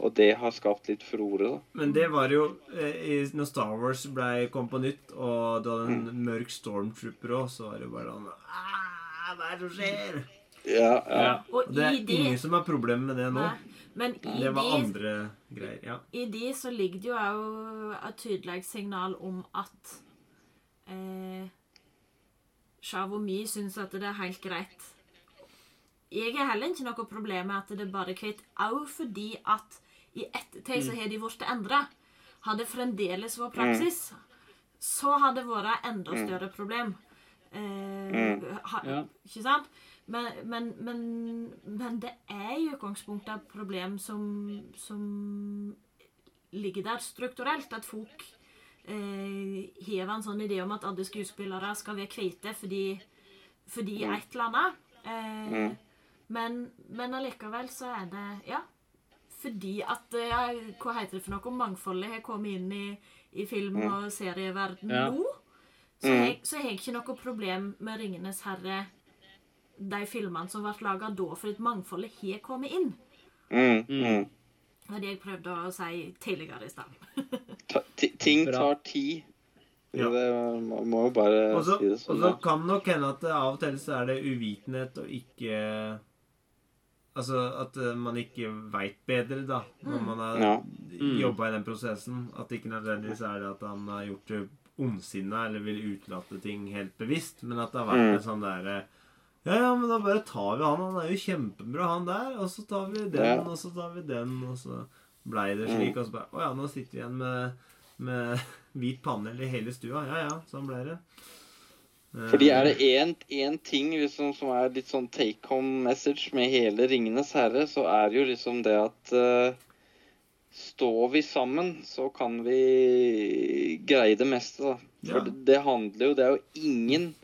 [SPEAKER 3] Og det har skapt litt furore, da.
[SPEAKER 1] Men det var jo eh, Når Star Wars ble, kom på nytt, og du hadde en mørk stormtrooper òg, så var det jo bare sånn «Ah, Hva er det som skjer?
[SPEAKER 3] Ja, ja.
[SPEAKER 2] Ja.
[SPEAKER 4] Og
[SPEAKER 1] Og det er
[SPEAKER 4] det,
[SPEAKER 1] ingen som har problemer med det nå.
[SPEAKER 4] Men i
[SPEAKER 1] Det var
[SPEAKER 4] de,
[SPEAKER 1] andre greier. Ja.
[SPEAKER 4] i de så ligger det jo òg et tydelig signal om at eh, Shavomi syns at det er helt greit. Jeg har heller ikke noe problem med at det bare er hvitt, òg fordi at i ettertid så har de blitt endra. Hadde fremdeles vært praksis, så hadde det vært et enda større problem. Eh, ha, Ikke sant? Men, men, men, men det er i utgangspunktet et problem som, som ligger der strukturelt. At folk eh, en sånn idé om at alle skuespillere skal være hvite fordi, fordi et eller annet. Eh, men, men allikevel så er det Ja. Fordi at eh, ja, Hva heter det for noe? Mangfoldet har kommet inn i, i film- og serieverden
[SPEAKER 2] Ja.
[SPEAKER 4] nå. Så har jeg, jeg ikke noe problem med 'Ringenes herre', de filmene som ble laga da, for at mangfoldet har kommet inn.
[SPEAKER 3] Mm, mm.
[SPEAKER 4] Det var det jeg prøvde å si tidligere i stad.
[SPEAKER 3] Ting tar tid.
[SPEAKER 1] Ja.
[SPEAKER 3] Det må, må jo bare
[SPEAKER 1] også,
[SPEAKER 3] si det sånn.
[SPEAKER 1] og
[SPEAKER 3] så
[SPEAKER 1] kan nok hende at av og til så er det uvitenhet og ikke Altså at eh, man ikke veit bedre, da, når man har
[SPEAKER 3] Ja.
[SPEAKER 1] jobba i den prosessen. At det ikke nødvendigvis er det at han har gjort det ondsinna eller vil utelate ting helt bevisst, men at det har vært
[SPEAKER 3] Mm.
[SPEAKER 1] en sånn derre ja, ja, men da bare tar vi han. Han er jo kjempebra, han der. Og så tar vi den,
[SPEAKER 3] Ja.
[SPEAKER 1] og så tar vi den, og så blei det slik. Og så bare Å ja, nå sitter vi igjen med, med hvit panel i hele stua. Ja ja, sånn ble det.
[SPEAKER 3] Fordi er det én ting liksom, som er litt sånn take home message med hele 'Ringenes herre', så er det jo liksom det at uh, Står vi sammen, så kan vi greie det meste, da. For
[SPEAKER 1] Ja.
[SPEAKER 3] det, det handler jo Det er jo ingen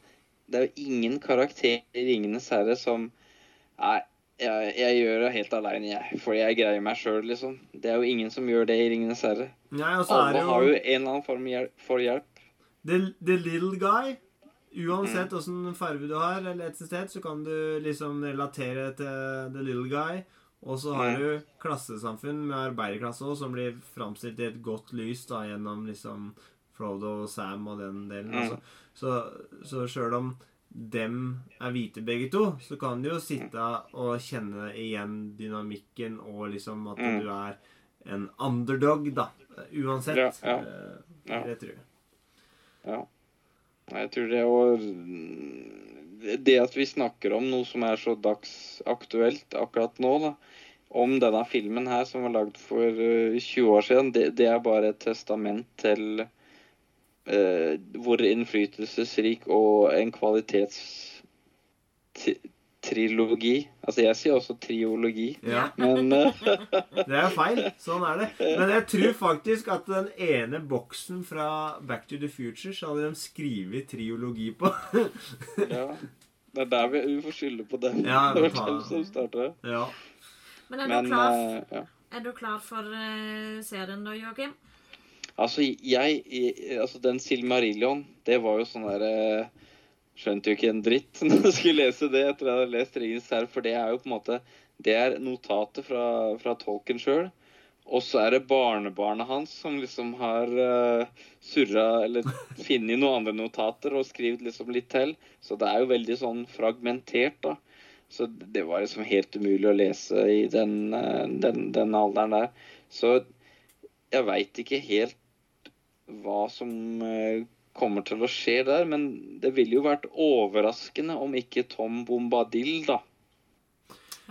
[SPEAKER 3] Det er jo ingen karakter i 'Ringenes herre' som Nei, jeg, jeg gjør det helt aleine, jeg. Fordi jeg greier meg sjøl, liksom. Det er jo ingen som gjør det i 'Ringenes herre'.
[SPEAKER 1] Nei, er
[SPEAKER 3] Alle
[SPEAKER 1] jo...
[SPEAKER 3] har
[SPEAKER 1] jo
[SPEAKER 3] en eller annen form for hjelp.
[SPEAKER 1] the, the little guy. Uansett åssen farge du har, eller etnisitet, så kan du liksom relatere til the little guy. Og så har
[SPEAKER 3] Mm.
[SPEAKER 1] du klassesamfunn med arbeiderklasse også, som blir framstilt i et godt lys da, gjennom liksom Frodo og Sam og den delen.
[SPEAKER 3] Mm.
[SPEAKER 1] Altså. Så, så sjøl om dem er hvite begge to, så kan du jo sitte og kjenne igjen dynamikken og liksom at
[SPEAKER 3] Mm.
[SPEAKER 1] du er en underdog, da. Uansett.
[SPEAKER 3] Ja, ja.
[SPEAKER 1] eh,
[SPEAKER 3] Ja.
[SPEAKER 1] Det tror jeg.
[SPEAKER 3] Ja. Jeg tror det å Det at vi snakker om noe som er så dagsaktuelt akkurat nå, da, om denne filmen her som var lagd for eh, 20 år siden, det, det er bare et testament til eh, hvor innflytelsesrik og en kvalitetstrilogi Altså, jeg sier også triologi,
[SPEAKER 1] Ja.
[SPEAKER 3] men uh...
[SPEAKER 1] Det er feil. Sånn er det. Men jeg tror faktisk at den ene boksen fra Back to the Future så hadde de skrevet triologi på.
[SPEAKER 3] ja. Det er der vi, vi får skylde på dem.
[SPEAKER 1] Ja,
[SPEAKER 3] det var dem som starta det.
[SPEAKER 1] Ja.
[SPEAKER 4] Men er
[SPEAKER 3] Men
[SPEAKER 4] du klar,
[SPEAKER 3] uh, ja.
[SPEAKER 4] er du klar for uh, serien da, Joakim?
[SPEAKER 3] Altså, jeg, jeg Altså, den Silmarillion, det var jo sånn der eh, Skjønte jo ikke en dritt når jeg skulle lese det etter at jeg hadde lest Ringenes herre, for det er jo på en måte Det er notatet fra, fra tolken sjøl. Og så er det barnebarnet hans som liksom har uh, surra eller funnet noen andre notater og skrevet liksom litt til. Så det er jo veldig sånn fragmentert, da. Så det var liksom helt umulig å lese i den, eh, den, den alderen der. Så jeg veit ikke helt hva som eh, kommer til å skje der, men det ville jo vært overraskende om ikke Tom Bombadil da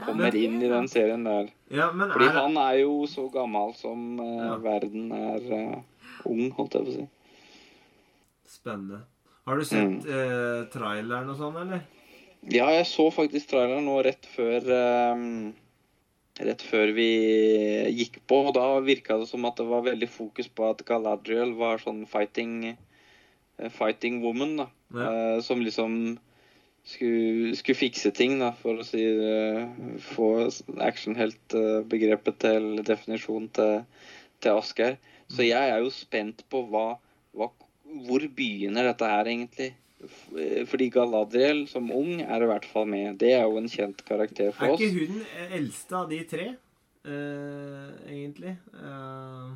[SPEAKER 3] kommer inn i den serien der.
[SPEAKER 1] ja, men
[SPEAKER 3] Fordi
[SPEAKER 1] er
[SPEAKER 3] han er jo så gammel som uh,
[SPEAKER 1] Ja.
[SPEAKER 3] verden er uh, ung, holdt jeg på å si.
[SPEAKER 1] Spennende. Har du sett eh, traileren og sånn, eller?
[SPEAKER 3] Ja, jeg så faktisk traileren nå rett før Rett før vi gikk på, og da virka det som at det var veldig fokus på at Galadriel var sånn fighting Fighting woman, da.
[SPEAKER 1] Ja.
[SPEAKER 3] Eh, som liksom skulle, skulle fikse ting, da, for å si eh, Få actionheltbegrepet til definisjon til, til Asgeir. Så jeg er jo spent på hva, hva Hvor begynner dette her, egentlig? Eh, Fordi Galadriel som ung er i hvert fall med. Det er jo en kjent karakter
[SPEAKER 1] Er
[SPEAKER 3] for oss.
[SPEAKER 1] Er ikke hun den eldste av de tre, uh, egentlig? Uh,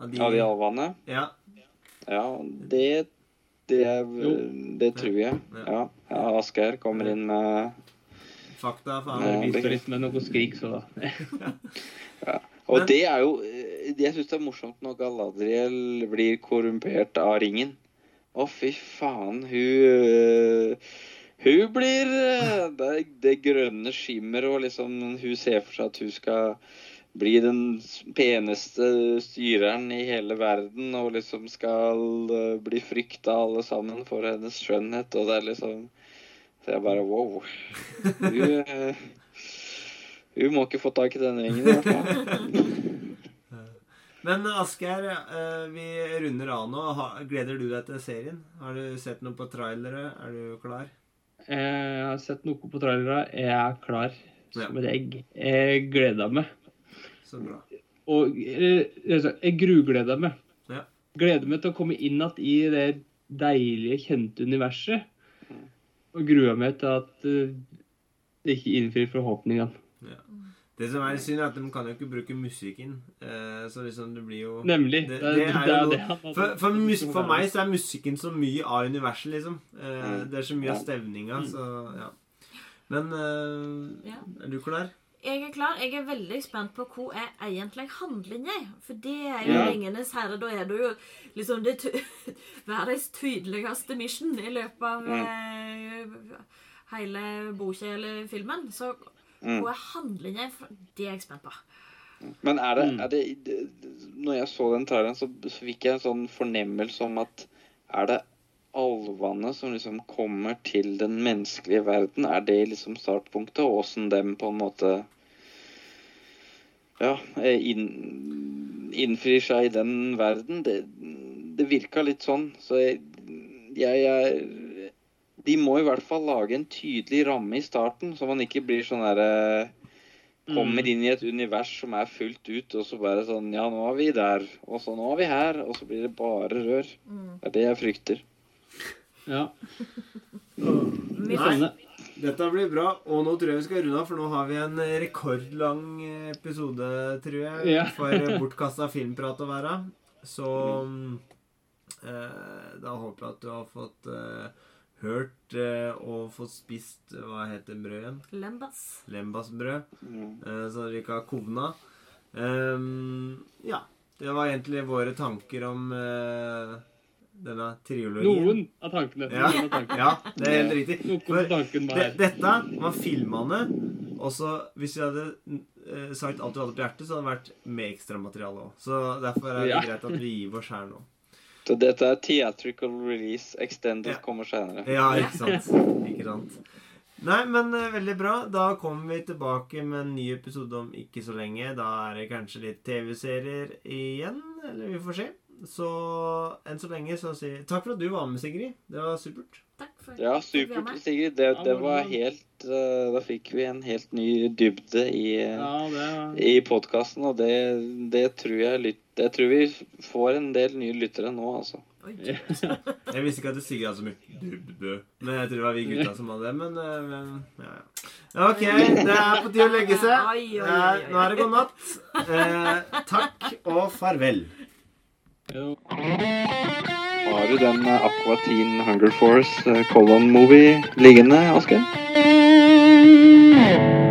[SPEAKER 1] av de,
[SPEAKER 3] Av de alvene?
[SPEAKER 1] Ja.
[SPEAKER 3] Ja, det det, det tror jeg. Ja, ja Asgeir kommer inn med
[SPEAKER 1] Fakta.
[SPEAKER 3] Ja,
[SPEAKER 1] Faen.
[SPEAKER 2] Det viser litt med noe skrik, så
[SPEAKER 3] ja.
[SPEAKER 1] Og
[SPEAKER 3] det er jo eh, Jeg syns det er morsomt når Galadriel blir korrumpert av ringen. Å, fy faen. Hun eh, Hun blir eh, det, det grønne skimmer, og liksom hun ser for seg at hun skal bli den peneste styreren i hele verden, og liksom skal eh, bli frykta alle sammen for hennes skjønnhet, og det er liksom Så jeg bare wow. Hun eh, hun må ikke få tak i den ringen. i hvert fall.
[SPEAKER 1] Men Asgeir, eh, vi runder av nå. Gleder du deg til serien? Har du sett noe på trailere? Er du klar?
[SPEAKER 2] Jeg har sett noe på trailere. Jeg er klar
[SPEAKER 1] Ja.
[SPEAKER 2] som et egg. Jeg gleder meg.
[SPEAKER 1] Så bra.
[SPEAKER 2] Og eh, altså, jeg grugleder meg.
[SPEAKER 1] Ja.
[SPEAKER 2] Gleder meg til å komme inn igjen i det deilige, kjente universet. Og gruer meg til at eh, det ikke innfrir forhåpningene.
[SPEAKER 1] Det som er synd, er at de kan jo ikke bruke musikken. Eh, så liksom det blir jo
[SPEAKER 2] Nemlig.
[SPEAKER 1] Det,
[SPEAKER 2] Det,
[SPEAKER 1] det
[SPEAKER 2] det,
[SPEAKER 1] er
[SPEAKER 2] det
[SPEAKER 1] jo
[SPEAKER 2] er
[SPEAKER 1] noe
[SPEAKER 2] det
[SPEAKER 1] for, for, mus, for meg så er musikken så mye av universet, liksom. Eh,
[SPEAKER 3] Mm.
[SPEAKER 1] det er så mye av
[SPEAKER 3] Ja.
[SPEAKER 1] stevninga, så ja. Men eh, er du klar?
[SPEAKER 4] Jeg er klar. Jeg er veldig spent på hvor er egentlig handlingen. For det er jo
[SPEAKER 3] Ja.
[SPEAKER 4] Ringenes herre. Da er det jo liksom det verdens tydeligste mission i løpet av mm. hele boka eller filmen. Så
[SPEAKER 3] Mm.
[SPEAKER 4] hvor er handlingen? Det er jeg spent på.
[SPEAKER 3] Men er det,
[SPEAKER 2] Mm.
[SPEAKER 3] er det Når jeg så den traileren, så, så fikk jeg en sånn fornemmelse om at er det alvene som liksom kommer til den menneskelige verden? Er det liksom startpunktet, og åssen dem på en måte ja, eh, inn, innfrir seg i den verden? Det, det virka litt sånn. Så jeg, jeg er De må i hvert fall lage en tydelig ramme i starten, så man ikke blir sånn derre kommer inn i et univers som er fullt ut, og så bare sånn Ja, nå er vi der, og så nå er vi her, og så blir det bare rør.
[SPEAKER 4] Mm.
[SPEAKER 3] Det er det jeg frykter.
[SPEAKER 2] Ja, spennende.
[SPEAKER 1] Dette blir bra. Og nå tror jeg vi skal runde av, for nå har vi en rekordlang episode, tror jeg,
[SPEAKER 2] Ja.
[SPEAKER 1] for bortkasta filmprat å være. Så eh, da håper jeg at du har fått eh, hørt eh, og fått spist Hva heter brødet igjen?
[SPEAKER 4] Lembas.
[SPEAKER 1] Lembasbrød.
[SPEAKER 3] Mm.
[SPEAKER 1] eh, så dere ikke har kovna. Ehm, ja. Det var egentlig våre tanker om eh, denne triologien.
[SPEAKER 2] Noen av tankene.
[SPEAKER 1] Ja.
[SPEAKER 2] Av tankene.
[SPEAKER 1] Ja, det er helt riktig. For det, dette var filmene. Og så hvis vi hadde eh, sagt alt du hadde på hjertet, så hadde det vært med ekstramateriale òg. Så derfor er det
[SPEAKER 2] Ja.
[SPEAKER 1] greit at vi gir oss her nå.
[SPEAKER 3] Så dette er theatrical release. Extended
[SPEAKER 1] Ja.
[SPEAKER 3] kommer senere.
[SPEAKER 1] Ja, ikke sant. Ikke sant. Nei, men eh, veldig bra. Da kommer vi tilbake med en ny episode om ikke så lenge. Da er det kanskje litt TV-serier igjen. Eller vi får se. Så enn så lenge så sier Takk for at du var med, Sigrid. Det var supert.
[SPEAKER 4] Takk for
[SPEAKER 3] Ja, supert. Sigrid. Det, det var helt eh, Da fikk vi en helt ny dybde i, eh,
[SPEAKER 2] Ja, det
[SPEAKER 3] i podkasten, og det, det tror jeg lyt, Jeg tror vi får en del nye lyttere nå, altså.
[SPEAKER 4] Oi.
[SPEAKER 1] Jeg visste ikke at Sigrid hadde så mye dybde, Men jeg tror det var vi gutta som hadde det. Men, eh, men ja, ja. OK, det er på tide å legge seg.
[SPEAKER 4] Oi.
[SPEAKER 1] Nå er det god natt. Eh, takk og farvel.
[SPEAKER 3] Har du den eh, Aqua Teen Hunger Force eh, Colon-movie liggende, Asker?